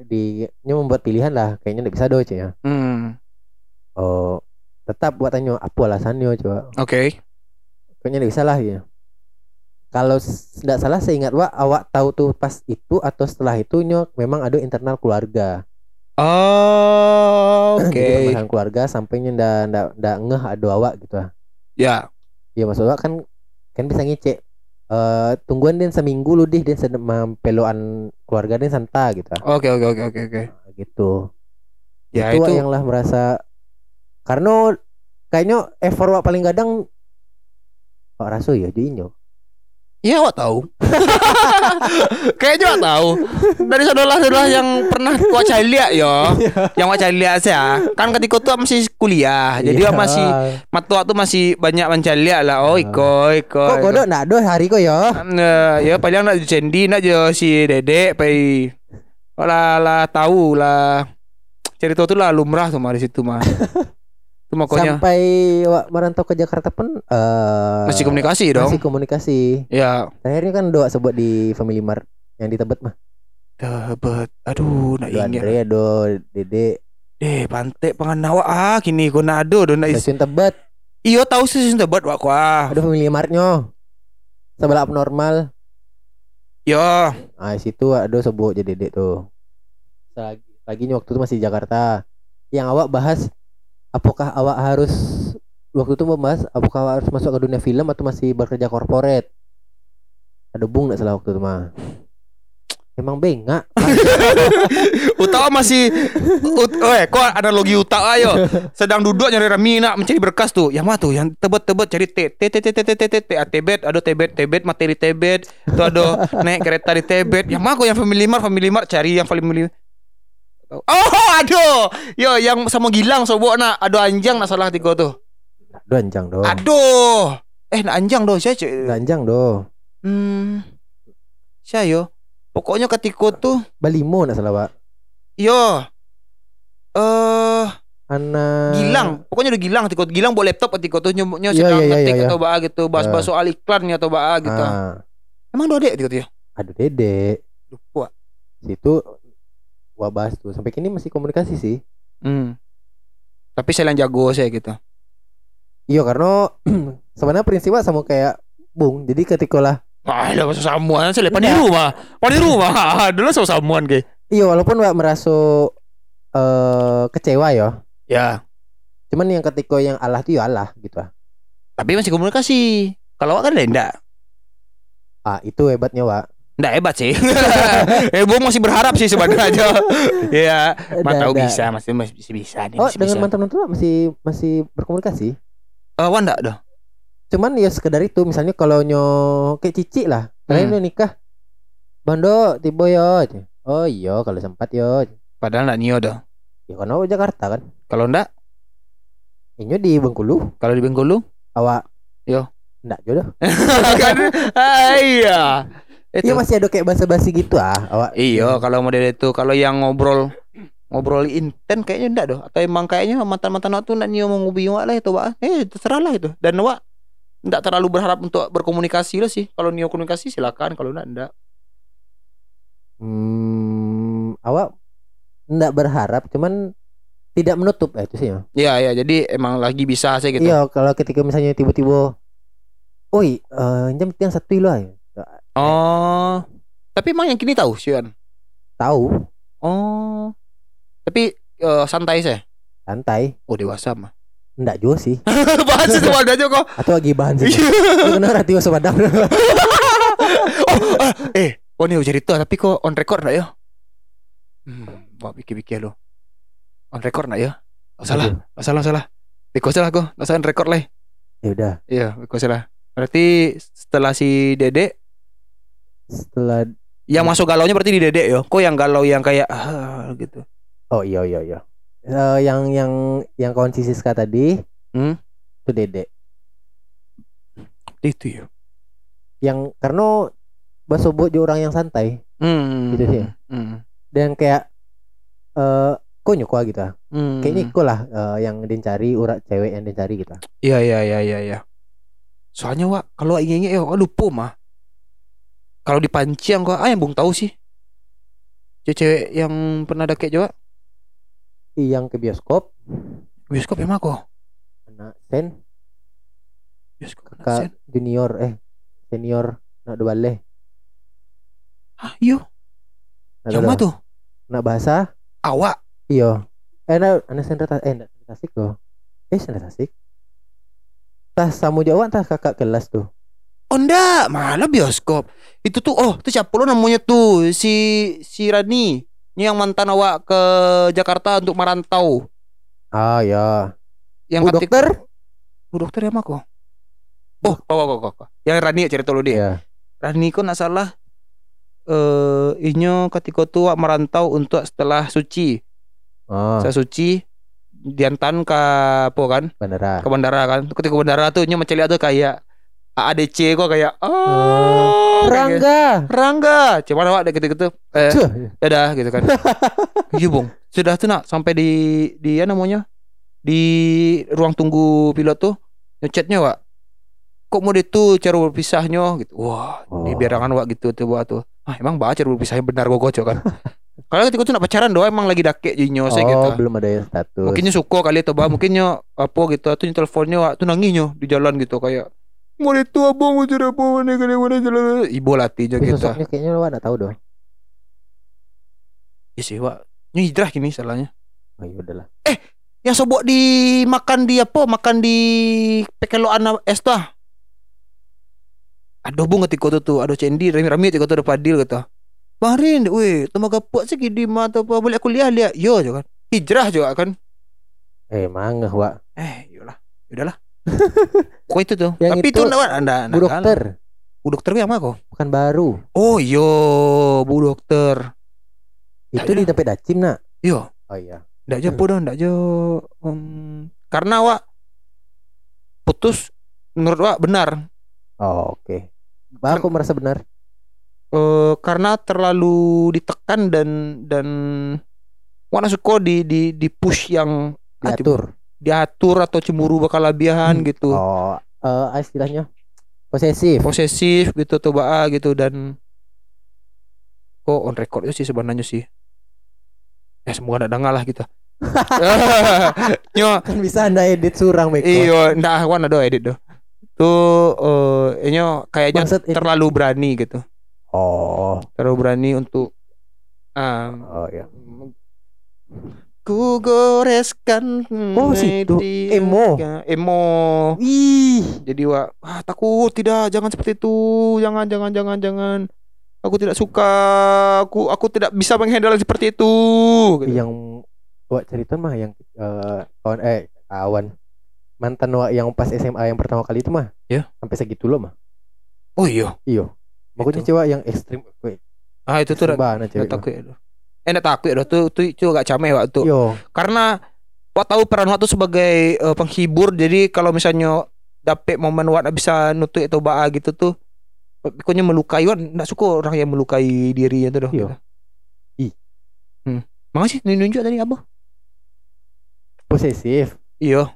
[SPEAKER 1] di nya membuat pilihan lah kayaknya nggak bisa doh cuy ya.
[SPEAKER 2] Hmm.
[SPEAKER 1] Oh tetap buat tanya apa alasannya coba.
[SPEAKER 2] Oke.
[SPEAKER 1] Kayaknya nggak bisa lah ya. Kalau nggak salah saya ingat wa awak tahu tuh pas itu atau setelah itu nyo memang ada internal keluarga.
[SPEAKER 2] Oh, oke.
[SPEAKER 1] Jadi permasalahan keluarga sampainya ndak ndak ndak ngeh ada awak gitu ah.
[SPEAKER 2] Ya.
[SPEAKER 1] Ya maksud awak kan kan bisa ngecek eh tungguan dia seminggu lu deh dia sedang mempeloan keluarga dia santa gitu ah.
[SPEAKER 2] Oke, oke, oke, oke, oke.
[SPEAKER 1] gitu.
[SPEAKER 2] Ya
[SPEAKER 1] itu,
[SPEAKER 2] itu.
[SPEAKER 1] yang lah merasa karena kayaknya effort wak paling kadang Pak Raso ya jinyo.
[SPEAKER 2] Iya, wak tahu. Kayaknya wak tahu. Dari saudara-saudara yang pernah cari lihat yo. yang wak cari lihat saya. Kan ketika itu masih kuliah. Jadi
[SPEAKER 1] Iya.
[SPEAKER 2] wak masih mata wak tuh masih banyak mencari lah. Oh, iko, iko.
[SPEAKER 1] Kok kodok nak do hari kok ya?
[SPEAKER 2] Nah, ya paling nak cendi nak je si Dedek pai. Lah lah tahu lah. Cerita tu lah lumrah tu mah di situ mah. tu makanya
[SPEAKER 1] Sampai merantau ke Jakarta pun eh
[SPEAKER 2] masih komunikasi dong.
[SPEAKER 1] Masih komunikasi.
[SPEAKER 2] Ya.
[SPEAKER 1] Terakhirnya kan doa sebut di Family Mart yang di Tebet mah.
[SPEAKER 2] Dapat. Aduh, nak ingat.
[SPEAKER 1] Andre, do Dede,
[SPEAKER 2] Eh, pantai penganawak ah kini kau nak ada do nak
[SPEAKER 1] stasiun Tebet,
[SPEAKER 2] Iyo tahu sih sudah buat wak kuah.
[SPEAKER 1] ada Family Martnya. Sebelah abnormal.
[SPEAKER 2] Yo.
[SPEAKER 1] Ah, di situ ada sebut jadi Dede tuh. Lagi, lagi waktu itu masih Jakarta. Yang awak bahas apakah awak harus waktu itu membahas apakah awak harus masuk ke dunia film atau masih bekerja korporat. Ada bung nggak salah waktu itu mah. Emang bengak.
[SPEAKER 2] Utak masih ut, eh kok analogi utak ayo. Sedang duduk nyari rami nak mencari berkas tuh. Yang mana tuh? Yang tebet-tebet cari T T T T T T T T T ah, Tebet, ada Tebet, Tebet materi Tebet. Itu ada naik kereta di Tebet. Yang mana kok yang Family Mart, Family Mart cari yang Family Oh, aduh. Yo, yang sama Gilang sobok nak, ada anjang nak salah tiga tuh.
[SPEAKER 1] Aduh anjang do.
[SPEAKER 2] Aduh. Eh, nak anjang doh, saya cek.
[SPEAKER 1] Anjang do.
[SPEAKER 2] Hmm. Saya yo. Pokoknya ketika tuh
[SPEAKER 1] Balimo nak salah pak.
[SPEAKER 2] yo eh
[SPEAKER 1] Anak
[SPEAKER 2] Gilang, pokoknya udah Gilang ketika Gilang bawa laptop ketika tuh nyomoknya
[SPEAKER 1] Iya,
[SPEAKER 2] sedang
[SPEAKER 1] iya, iya,
[SPEAKER 2] ngetik
[SPEAKER 1] iya.
[SPEAKER 2] atau bah gitu, bahas-bahas soal iklannya atau bah gitu.
[SPEAKER 1] Ah,
[SPEAKER 2] Emang ada adek gitu ya?
[SPEAKER 1] aduh dede.
[SPEAKER 2] Lupa.
[SPEAKER 1] Situ gua bahas tuh. Sampai kini masih komunikasi sih.
[SPEAKER 2] Hmm. Tapi saya yang jago saya gitu.
[SPEAKER 1] Iya karena sebenarnya prinsipnya sama kayak Bung. Jadi ketika lah
[SPEAKER 2] Ah, lah masuk samuan saya lepas di rumah. Pas di rumah. Dulu sama samuan ke.
[SPEAKER 1] iya walaupun Wak merasa eh kecewa ya.
[SPEAKER 2] Ya,
[SPEAKER 1] Cuman yang ketika yang Allah tuh ya Allah gitu ah.
[SPEAKER 2] tapi masih komunikasi. Kalau kan enggak.
[SPEAKER 1] Ah itu hebatnya Wak.
[SPEAKER 2] Nggak hebat sih. eh, gue masih berharap sih sebenarnya. Iya, mana
[SPEAKER 1] Ada-
[SPEAKER 2] tahu bisa, masih masih bisa, nih,
[SPEAKER 1] Oh,
[SPEAKER 2] masih
[SPEAKER 1] dengan mantan mantan masih masih berkomunikasi.
[SPEAKER 2] Eh, Wan enggak dah.
[SPEAKER 1] Cuman ya sekedar itu misalnya kalau nyo kayak cici lah. Kalian
[SPEAKER 2] Hmm.
[SPEAKER 1] udah nikah. Bando tiba ya. Oh iya kalau sempat yo.
[SPEAKER 2] Padahal enggak Nio dah.
[SPEAKER 1] Ya kan oh, Jakarta kan.
[SPEAKER 2] Kalau enggak,
[SPEAKER 1] Inyo di Bengkulu.
[SPEAKER 2] kalau di Bengkulu
[SPEAKER 1] Awak.
[SPEAKER 2] Yo.
[SPEAKER 1] Ndak jodoh.
[SPEAKER 2] kan ah, iya. Itu.
[SPEAKER 1] Iya masih ada kayak basa-basi gitu ah. Awak.
[SPEAKER 2] Iya, kalau model itu kalau yang ngobrol ngobrol inten kayaknya enggak doh atau emang kayaknya mantan-mantan waktu enggak nyium mau ngopi wak lah itu wak eh terserah lah itu dan wak enggak terlalu berharap untuk berkomunikasi lah sih kalau nio komunikasi silakan kalau enggak enggak
[SPEAKER 1] Hmm, awak ndak berharap cuman tidak menutup eh, itu sih ya.
[SPEAKER 2] Iya ya jadi emang lagi bisa sih gitu
[SPEAKER 1] Iya kalau ketika misalnya tiba-tiba Oi, eh jam yang satu lah ya.
[SPEAKER 2] Oh tapi emang yang kini tahu Sian
[SPEAKER 1] Tahu,
[SPEAKER 2] oh tapi eh, santai sih
[SPEAKER 1] santai.
[SPEAKER 2] oh dewasa mah
[SPEAKER 1] Ndak juga sih.
[SPEAKER 2] bahas itu ada aja kok
[SPEAKER 1] Atau lagi bahan sih.
[SPEAKER 2] Iya.
[SPEAKER 1] Lu Kena rati padang.
[SPEAKER 2] oh, ah, eh, oh nih cerita tapi kok on record enggak ya? Hmm, buat pikir-pikir lo. On record enggak ya? Oh, salah, oh, salah, salah. Biko salah kok, nggak salah on record lah.
[SPEAKER 1] ya udah,
[SPEAKER 2] Iya, biko salah. Berarti setelah si Dede,
[SPEAKER 1] setelah
[SPEAKER 2] yang masuk galaunya berarti di Dede ya? Kok yang galau yang kayak ah, gitu?
[SPEAKER 1] Oh iya iya iya. Eh, yang yang yang kawan si Siska tadi
[SPEAKER 2] Hmm?
[SPEAKER 1] itu Dede.
[SPEAKER 2] Itu ya.
[SPEAKER 1] Yang karena Baso Bo juga orang yang santai
[SPEAKER 2] Hmm.
[SPEAKER 1] Gitu sih.
[SPEAKER 2] Hmm.
[SPEAKER 1] dan kayak eh kok nyuka gitu.
[SPEAKER 2] Hmm.
[SPEAKER 1] Kayaknya iko lah eh, yang dicari urat cewek yang dicari gitu.
[SPEAKER 2] Iya iya iya iya iya. Soalnya wa kalau ingin ya lupa mah. Kalau di panciang kok ah yang bung tahu sih. Cewek yang pernah ada kayak coba
[SPEAKER 1] Yang ke bioskop
[SPEAKER 2] bioskop emang kok.
[SPEAKER 1] anak sen
[SPEAKER 2] Bioskop anak sen.
[SPEAKER 1] junior eh senior nak dua balik
[SPEAKER 2] Ah, iya. Yang mana tuh?
[SPEAKER 1] nak bahasa
[SPEAKER 2] Awak.
[SPEAKER 1] iya eh nak anak sen eh nak tasik tuh eh sen tasik tas samu jawa tas kakak kelas tuh
[SPEAKER 2] Oh enggak, malah bioskop. Itu tuh oh, itu siapa lo namanya tuh? Si si Rani. Ini yang mantan awak ke Jakarta untuk merantau.
[SPEAKER 1] ah ya
[SPEAKER 2] Yang
[SPEAKER 1] Bu
[SPEAKER 2] ketik-
[SPEAKER 1] dokter
[SPEAKER 2] Bu dokter ya kok. Oh, kok kok kok. kok. Yang Rani ya cerita lu dia.
[SPEAKER 1] ya
[SPEAKER 2] Rani kok nggak salah eh inyo ketika tua merantau untuk setelah suci
[SPEAKER 1] oh
[SPEAKER 2] setelah suci diantan ke apa kan
[SPEAKER 1] bandara
[SPEAKER 2] ke bandara kan ketika ke bandara tuh inyo mencari tuh kayak ADC kok kayak
[SPEAKER 1] Oh,
[SPEAKER 2] oh kayak gitu.
[SPEAKER 1] Rangga
[SPEAKER 2] Rangga. Cuman awak gitu gitu eh
[SPEAKER 1] Cuh.
[SPEAKER 2] dadah gitu kan. Iya bung. Sudah tuh nak sampai di di ya namanya? Di ruang tunggu pilot tuh ngechatnya wak? Kok mau itu cara berpisahnya? Gitu. Wah
[SPEAKER 1] Oh.
[SPEAKER 2] di biarangan wak gitu tuh wak tuh ah emang baca cara berpisahnya benar gue kocok kan? Kalau ketika tuh nak pacaran doang emang lagi dake jinyo saya
[SPEAKER 1] oh
[SPEAKER 2] gitu
[SPEAKER 1] belum ada yang status.
[SPEAKER 2] Mungkinnya suka kali atau bah mungkinnya apa gitu atau teleponnya wak. Tuh nangisnya di jalan gitu kayak itu abang mau cerita apa mana kali mana jalan ibu latihnya gitu
[SPEAKER 1] sosoknya kayaknya lo nggak tahu dong
[SPEAKER 2] Iya sih, Wak. Ini hijrah gini salahnya.
[SPEAKER 1] oh iya udahlah
[SPEAKER 2] Yang sobok dimakan di apa? Makan di pekeloan es tuh. ah. Aduh bung ketika tuh tuh, aduh cendi rami-rami ketika tuh ada padil kata. Bang Rin, weh, temaga puak sih di mata apa boleh kuliah lihat. Yo juga kan. Hijrah juga kan.
[SPEAKER 1] eh mangga wa
[SPEAKER 2] Eh, yolah. Udahlah. Kok itu tuh?
[SPEAKER 1] Yang
[SPEAKER 2] Tapi
[SPEAKER 1] itu
[SPEAKER 2] itu enggak anda
[SPEAKER 1] bu dokter.
[SPEAKER 2] Bu dokter yang mana kok?
[SPEAKER 1] bukan baru.
[SPEAKER 2] Oh, yo, Bu dokter.
[SPEAKER 1] itu di tempat dacim nak.
[SPEAKER 2] Yo,
[SPEAKER 1] oh iya.
[SPEAKER 2] Ndak aja po ndak aja. Um, karena Wak putus menurut Wak benar.
[SPEAKER 1] Oh oke. Bah, aku merasa benar?
[SPEAKER 2] Eh karena terlalu ditekan dan dan warna suko di di di push yang
[SPEAKER 1] diatur
[SPEAKER 2] diatur atau cemburu bakal labihan gitu.
[SPEAKER 1] Oh eh istilahnya posesif.
[SPEAKER 2] Posesif gitu tuh Ba, gitu dan kok on record itu sih sebenarnya sih. Ya semoga ada dengar lah kita nyo.
[SPEAKER 1] Kan bisa anda edit surang Beko
[SPEAKER 2] iyo ndak wan ada edit doh tuh eh nyo kayaknya
[SPEAKER 1] Maksud
[SPEAKER 2] terlalu berani gitu.
[SPEAKER 1] Oh.
[SPEAKER 2] Terlalu berani untuk ah
[SPEAKER 1] oh ya
[SPEAKER 2] Ku goreskan
[SPEAKER 1] Oh, situ. Emo.
[SPEAKER 2] Emo
[SPEAKER 1] ih
[SPEAKER 2] Jadi wah ah, takut tidak jangan seperti itu Jangan jangan jangan jangan Aku tidak suka. Aku aku tidak bisa menghandle seperti itu. Gitu.
[SPEAKER 1] yang buat cerita mah yang eh, kawan eh kawan mantan wa yang pas SMA yang pertama kali itu mah
[SPEAKER 2] Ya.
[SPEAKER 1] sampai segitu loh mah
[SPEAKER 2] Oh iya.
[SPEAKER 1] iyo makanya cewek yang ekstrim
[SPEAKER 2] Ah itu tuh
[SPEAKER 1] cewek
[SPEAKER 2] takut ya Eh nggak takut ya. Tuh tuh itu agak cameh waktu.
[SPEAKER 1] yo
[SPEAKER 2] Karena Wak tahu peran Wak tuh sebagai eh, penghibur. Jadi kalau misalnya dapet momen Wak bisa nutup atau baa gitu tuh. Pokoknya melukai Wak nggak suka orang yang melukai dirinya tuh doh.
[SPEAKER 1] Iya.
[SPEAKER 2] gitu.
[SPEAKER 1] Ih.
[SPEAKER 2] Hmm. Makasih nunjuk tadi apa?
[SPEAKER 1] posesif
[SPEAKER 2] Iya.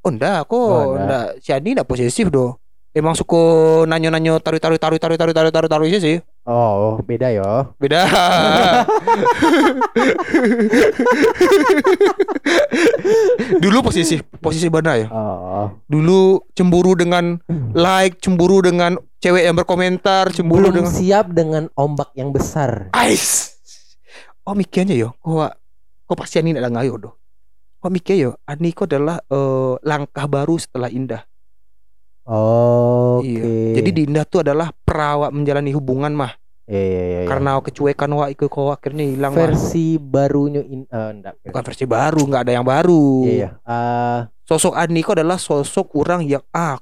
[SPEAKER 2] Oh enggak, kok
[SPEAKER 1] Oh, enggak.
[SPEAKER 2] Si Adi enggak posesif doh. Emang suka nanyo-nanyo taruh-taruh taruh-taruh taruh-taruh taruh-taruh aja sih.
[SPEAKER 1] Oh beda yo
[SPEAKER 2] Beda. Dulu posisi posisi mana ya?
[SPEAKER 1] oh
[SPEAKER 2] Dulu cemburu dengan like, cemburu dengan cewek yang berkomentar, cemburu
[SPEAKER 1] belum
[SPEAKER 2] dengan
[SPEAKER 1] siap dengan ombak yang besar
[SPEAKER 2] Ais. Oh mikirnya yo, kok kok pasti Ani tidak ngayo doh. Kok mikir yo, Ani kok adalah eh, langkah baru setelah Indah.
[SPEAKER 1] Oke
[SPEAKER 2] Iya. Jadi di Indah tuh adalah perawat menjalani hubungan mah.
[SPEAKER 1] Iya, iya, iya, iya.
[SPEAKER 2] Karena kecuekan wa ikut kok akhirnya hilang mah.
[SPEAKER 1] versi barunya in, eh, enggak
[SPEAKER 2] Bukan versi baru, nggak ada yang baru.
[SPEAKER 1] iya iya Ah,
[SPEAKER 2] Sosok Aniko adalah sosok orang yang ah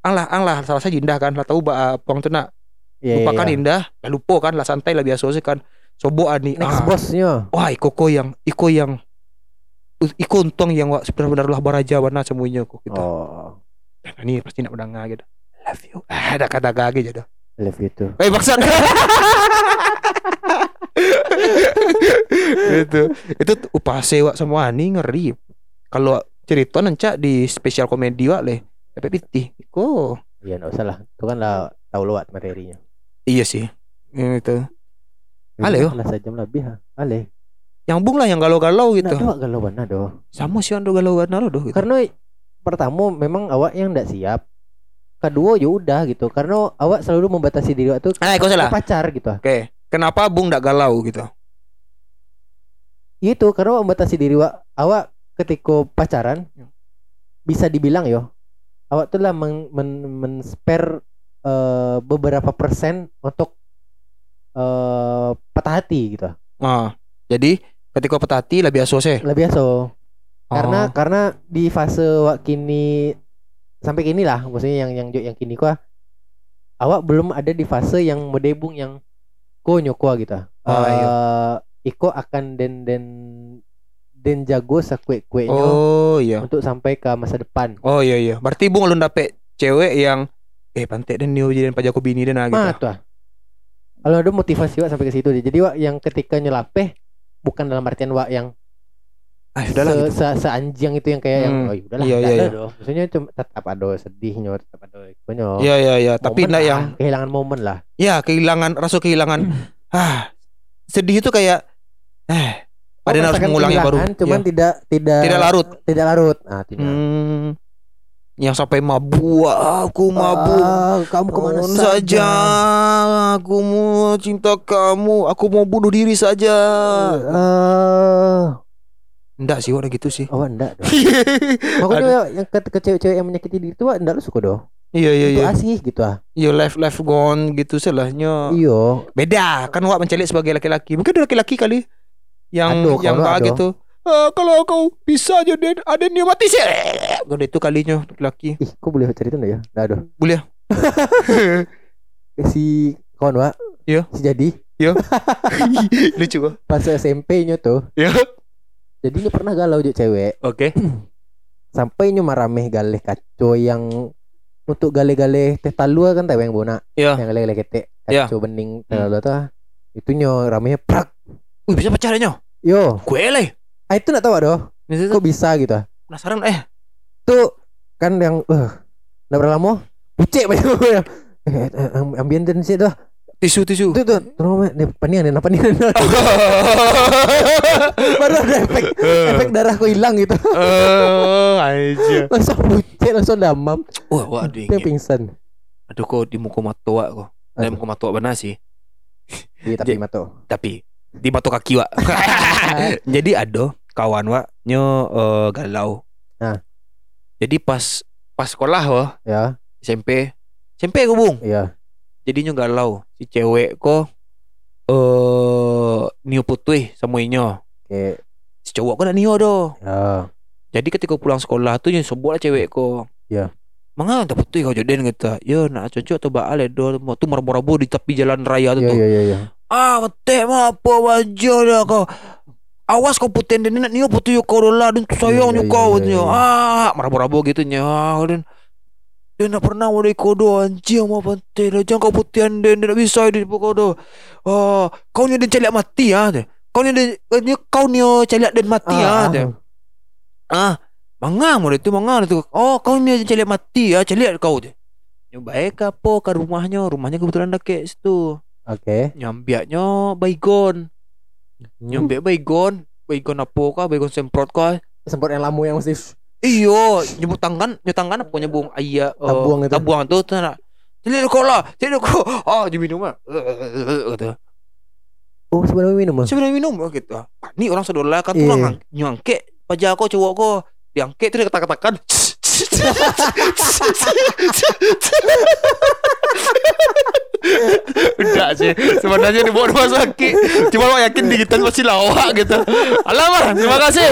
[SPEAKER 2] Alah, alah, salah saya Indah kan, lah tahu bah puang tu nak
[SPEAKER 1] iya,
[SPEAKER 2] lupakan
[SPEAKER 1] iya.
[SPEAKER 2] Indah, lah lupa kan, lah santai lah biasa sih kan. Sobo Ani,
[SPEAKER 1] next
[SPEAKER 2] ah,
[SPEAKER 1] bossnya
[SPEAKER 2] wah iko ko yang, iko yang, iko untong yang wak benar-benar lah baraja warna semuanya kok gitu.
[SPEAKER 1] oh
[SPEAKER 2] ini pasti nak mendengar gitu. Love you. Ah, ada kata jadi.
[SPEAKER 1] I love you too
[SPEAKER 2] Eh maksud itu itu upah sewa semua Ani ngeri. Kalau cerita nancak di spesial komedi wak le. Tapi pitih. Kok
[SPEAKER 1] iya enggak usah lah itu kan lah tahu lewat materinya
[SPEAKER 2] iya sih. Itu. Ale, yo.
[SPEAKER 1] lah sejam lebih ha ale
[SPEAKER 2] Yang bung lah yang galau-galau
[SPEAKER 1] gitu.
[SPEAKER 2] gitu.
[SPEAKER 1] Nggak galau mana doh.
[SPEAKER 2] Sama sih ando galau galau doh gitu.
[SPEAKER 1] Karena pertama memang awak yang ndak siap. Kedua ya udah gitu. Karena awak selalu membatasi diri awak tuh
[SPEAKER 2] Ah, kau salah.
[SPEAKER 1] pacar gitu.
[SPEAKER 2] Oke. Kenapa bung ndak galau gitu?
[SPEAKER 1] Itu karena awak membatasi diri awak. Awak ketika pacaran
[SPEAKER 2] Ya.
[SPEAKER 1] bisa dibilang yo. Awak tuh lah men, men, men spare eh, beberapa persen untuk eh patah hati gitu.
[SPEAKER 2] Ah, jadi ketika petati lah biasa sih.
[SPEAKER 1] Lah biasa. Karena
[SPEAKER 2] Oh.
[SPEAKER 1] karena di fase wak kini sampai kini lah maksudnya yang yang yang kini kuah awak belum ada di fase yang medebung yang ko nyokwa gitu.
[SPEAKER 2] Oh, iya.
[SPEAKER 1] Eh, Iko akan den den den jago sakue kuenya
[SPEAKER 2] Oh iya.
[SPEAKER 1] untuk sampai ke masa depan.
[SPEAKER 2] Oh iya iya. Berarti bung lu dapet cewek yang eh pantek dan nio jadi pajak bini dan gitu.
[SPEAKER 1] Mah tuh. Kalau ada motivasi wak sampai ke situ jadi wak yang ketika nyelapeh bukan dalam artian wak yang
[SPEAKER 2] Ah sudahlah
[SPEAKER 1] se,
[SPEAKER 2] gitu.
[SPEAKER 1] se, seanjing itu yang kayak yang
[SPEAKER 2] Hmm.
[SPEAKER 1] oh udahlah
[SPEAKER 2] Iya, iya,
[SPEAKER 1] ada
[SPEAKER 2] iya.
[SPEAKER 1] doh. Maksudnya cuma tetap ada sedihnya, tetap ada ikonya.
[SPEAKER 2] Iya iya iya, tapi enggak yang
[SPEAKER 1] kehilangan momen lah.
[SPEAKER 2] ya kehilangan rasa kehilangan ah sedih itu kayak eh ada yang harus yang baru.
[SPEAKER 1] cuman
[SPEAKER 2] Iya.
[SPEAKER 1] tidak tidak
[SPEAKER 2] Tidak larut.
[SPEAKER 1] Tidak larut. Ah, tidak.
[SPEAKER 2] Hmm, yang sampai mabuk, ah, aku mabuk.
[SPEAKER 1] Ah, kamu ke
[SPEAKER 2] mana Ke mana
[SPEAKER 1] saja?
[SPEAKER 2] saja Aku mau cinta kamu Aku mau bunuh diri saja
[SPEAKER 1] Eh,
[SPEAKER 2] Enggak sih orang gitu sih
[SPEAKER 1] awak enggak. Makanya
[SPEAKER 2] Aduh.
[SPEAKER 1] yang ke, ke cewek-cewek yang menyakiti diri itu enggak lu suka doh.
[SPEAKER 2] Iya iya iya
[SPEAKER 1] asih gitu ah.
[SPEAKER 2] Iya life life gone gitu selahnya
[SPEAKER 1] Iyo.
[SPEAKER 2] Beda kan Wak mencelik sebagai laki-laki Mungkin laki-laki kali Yang
[SPEAKER 1] Aduh,
[SPEAKER 2] yang
[SPEAKER 1] ada.
[SPEAKER 2] gitu "Ah, Kalau kau bisa jadi ada nih mati sih Gede itu kalinya laki
[SPEAKER 1] Ih, kok boleh cerita enggak ya? Enggak doh.
[SPEAKER 2] Boleh
[SPEAKER 1] Si kawan wak.
[SPEAKER 2] Iya.
[SPEAKER 1] Si jadi
[SPEAKER 2] Lucu kok
[SPEAKER 1] pas SMP-nya tuh.
[SPEAKER 2] Ya
[SPEAKER 1] Jadi ini pernah galau je cewek.
[SPEAKER 2] Oke
[SPEAKER 1] Sampai nyu marameh galeh kaco yang untuk gale-gale teh talua kan tahu yang bona.
[SPEAKER 2] Iya.
[SPEAKER 1] Yang gale-gale ketek
[SPEAKER 2] Iya.
[SPEAKER 1] kaco bening teh talua tuh. Itu nyo ramenya prak.
[SPEAKER 2] Wih bisa pacarnya
[SPEAKER 1] Yo,
[SPEAKER 2] Gue leh
[SPEAKER 1] ah, itu enggak tahu.
[SPEAKER 2] Itu
[SPEAKER 1] Kok bisa gitu? ah?
[SPEAKER 2] penasaran eh
[SPEAKER 1] Tuh kan yang eh enggak berapa lama pucek banyak eh, eh, ambien dan sih tuh.
[SPEAKER 2] Tisu tisu
[SPEAKER 1] Itu tuh, terus nih panian apa nih? Baru ada efek efek darahku hilang gitu.
[SPEAKER 2] Eh, aja.
[SPEAKER 1] Langsung pucet, langsung damam.
[SPEAKER 2] Wah, wah,
[SPEAKER 1] Dia
[SPEAKER 2] dingin.
[SPEAKER 1] pingsan.
[SPEAKER 2] Aduh, kok di muka matoa kok. Di muka matoa benar sih.
[SPEAKER 1] Iya, tapi
[SPEAKER 2] Jadi-
[SPEAKER 1] mato.
[SPEAKER 2] Tapi di mata kaki wa. Jadi ada kawan wa nyo eh, galau.
[SPEAKER 1] Nah.
[SPEAKER 2] Jadi pas pas sekolah wa
[SPEAKER 1] Ya,
[SPEAKER 2] SMP SMP gue bung.
[SPEAKER 1] iya.
[SPEAKER 2] Jadinya galau si cewek kok eh Nio putih semuanya
[SPEAKER 1] Oke.
[SPEAKER 2] si cowok kan Nio doh
[SPEAKER 1] Ya.
[SPEAKER 2] jadi ketika pulang sekolah tuh yang sebuah cewek kok
[SPEAKER 1] Ya.
[SPEAKER 2] Mengapa tak putih kau jodohin kata Ya nak cocok atau baal do Mau tu marabu-rabu di tepi jalan raya tu
[SPEAKER 1] Iya
[SPEAKER 2] tuh
[SPEAKER 1] iya iya iya.
[SPEAKER 2] Ah betek mah apa wajah dah kau Awas kau putih dan nak Nio putih kau dolah Dan tu sayang
[SPEAKER 1] Iya, iya,
[SPEAKER 2] kau katanya.
[SPEAKER 1] iya.
[SPEAKER 2] Ah marabu-rabu gitu nya Dan dia nak pernah mau kodo anjing mau penting dah jangan kau putihan dia dia tak bisa dia kodo. Ah kau ni dia celiak mati ah. dia. Kau ni dia ni kau ni celiak dan mati ah. dia. Ah, manga mo itu manga itu. Oh, kau ni aja celiak mati ya, celiak kau tu. Nyoba baik apa ke rumahnya, rumahnya kebetulan dekat situ.
[SPEAKER 1] Oke.
[SPEAKER 2] Nyambiaknya baygon,
[SPEAKER 1] Hmm.
[SPEAKER 2] nyambiak baygon, baygon apa kah, baygon semprot kah?
[SPEAKER 1] Semprot yang lamu yang mesti
[SPEAKER 2] Iyo, nyebut tangan, nyetangkan apa nyebung ayah eh,
[SPEAKER 1] Tabuang itu.
[SPEAKER 2] Tabuang tu tu nak. Celiak kau lah, celiak kau. Ah, dia minum ah. Kata.
[SPEAKER 1] Oh sebenarnya minum.
[SPEAKER 2] Pernah minum oh, gitu. Ah, Ni orang saudara kan
[SPEAKER 1] Iya.
[SPEAKER 2] tulang nyangkek pajak kau cowok kau diangkek tu dia kata-katakan. Udah sih Sebenarnya dibawa rumah sakit Cuma awak yakin digital pasti lawak gitu Alamak Terima kasih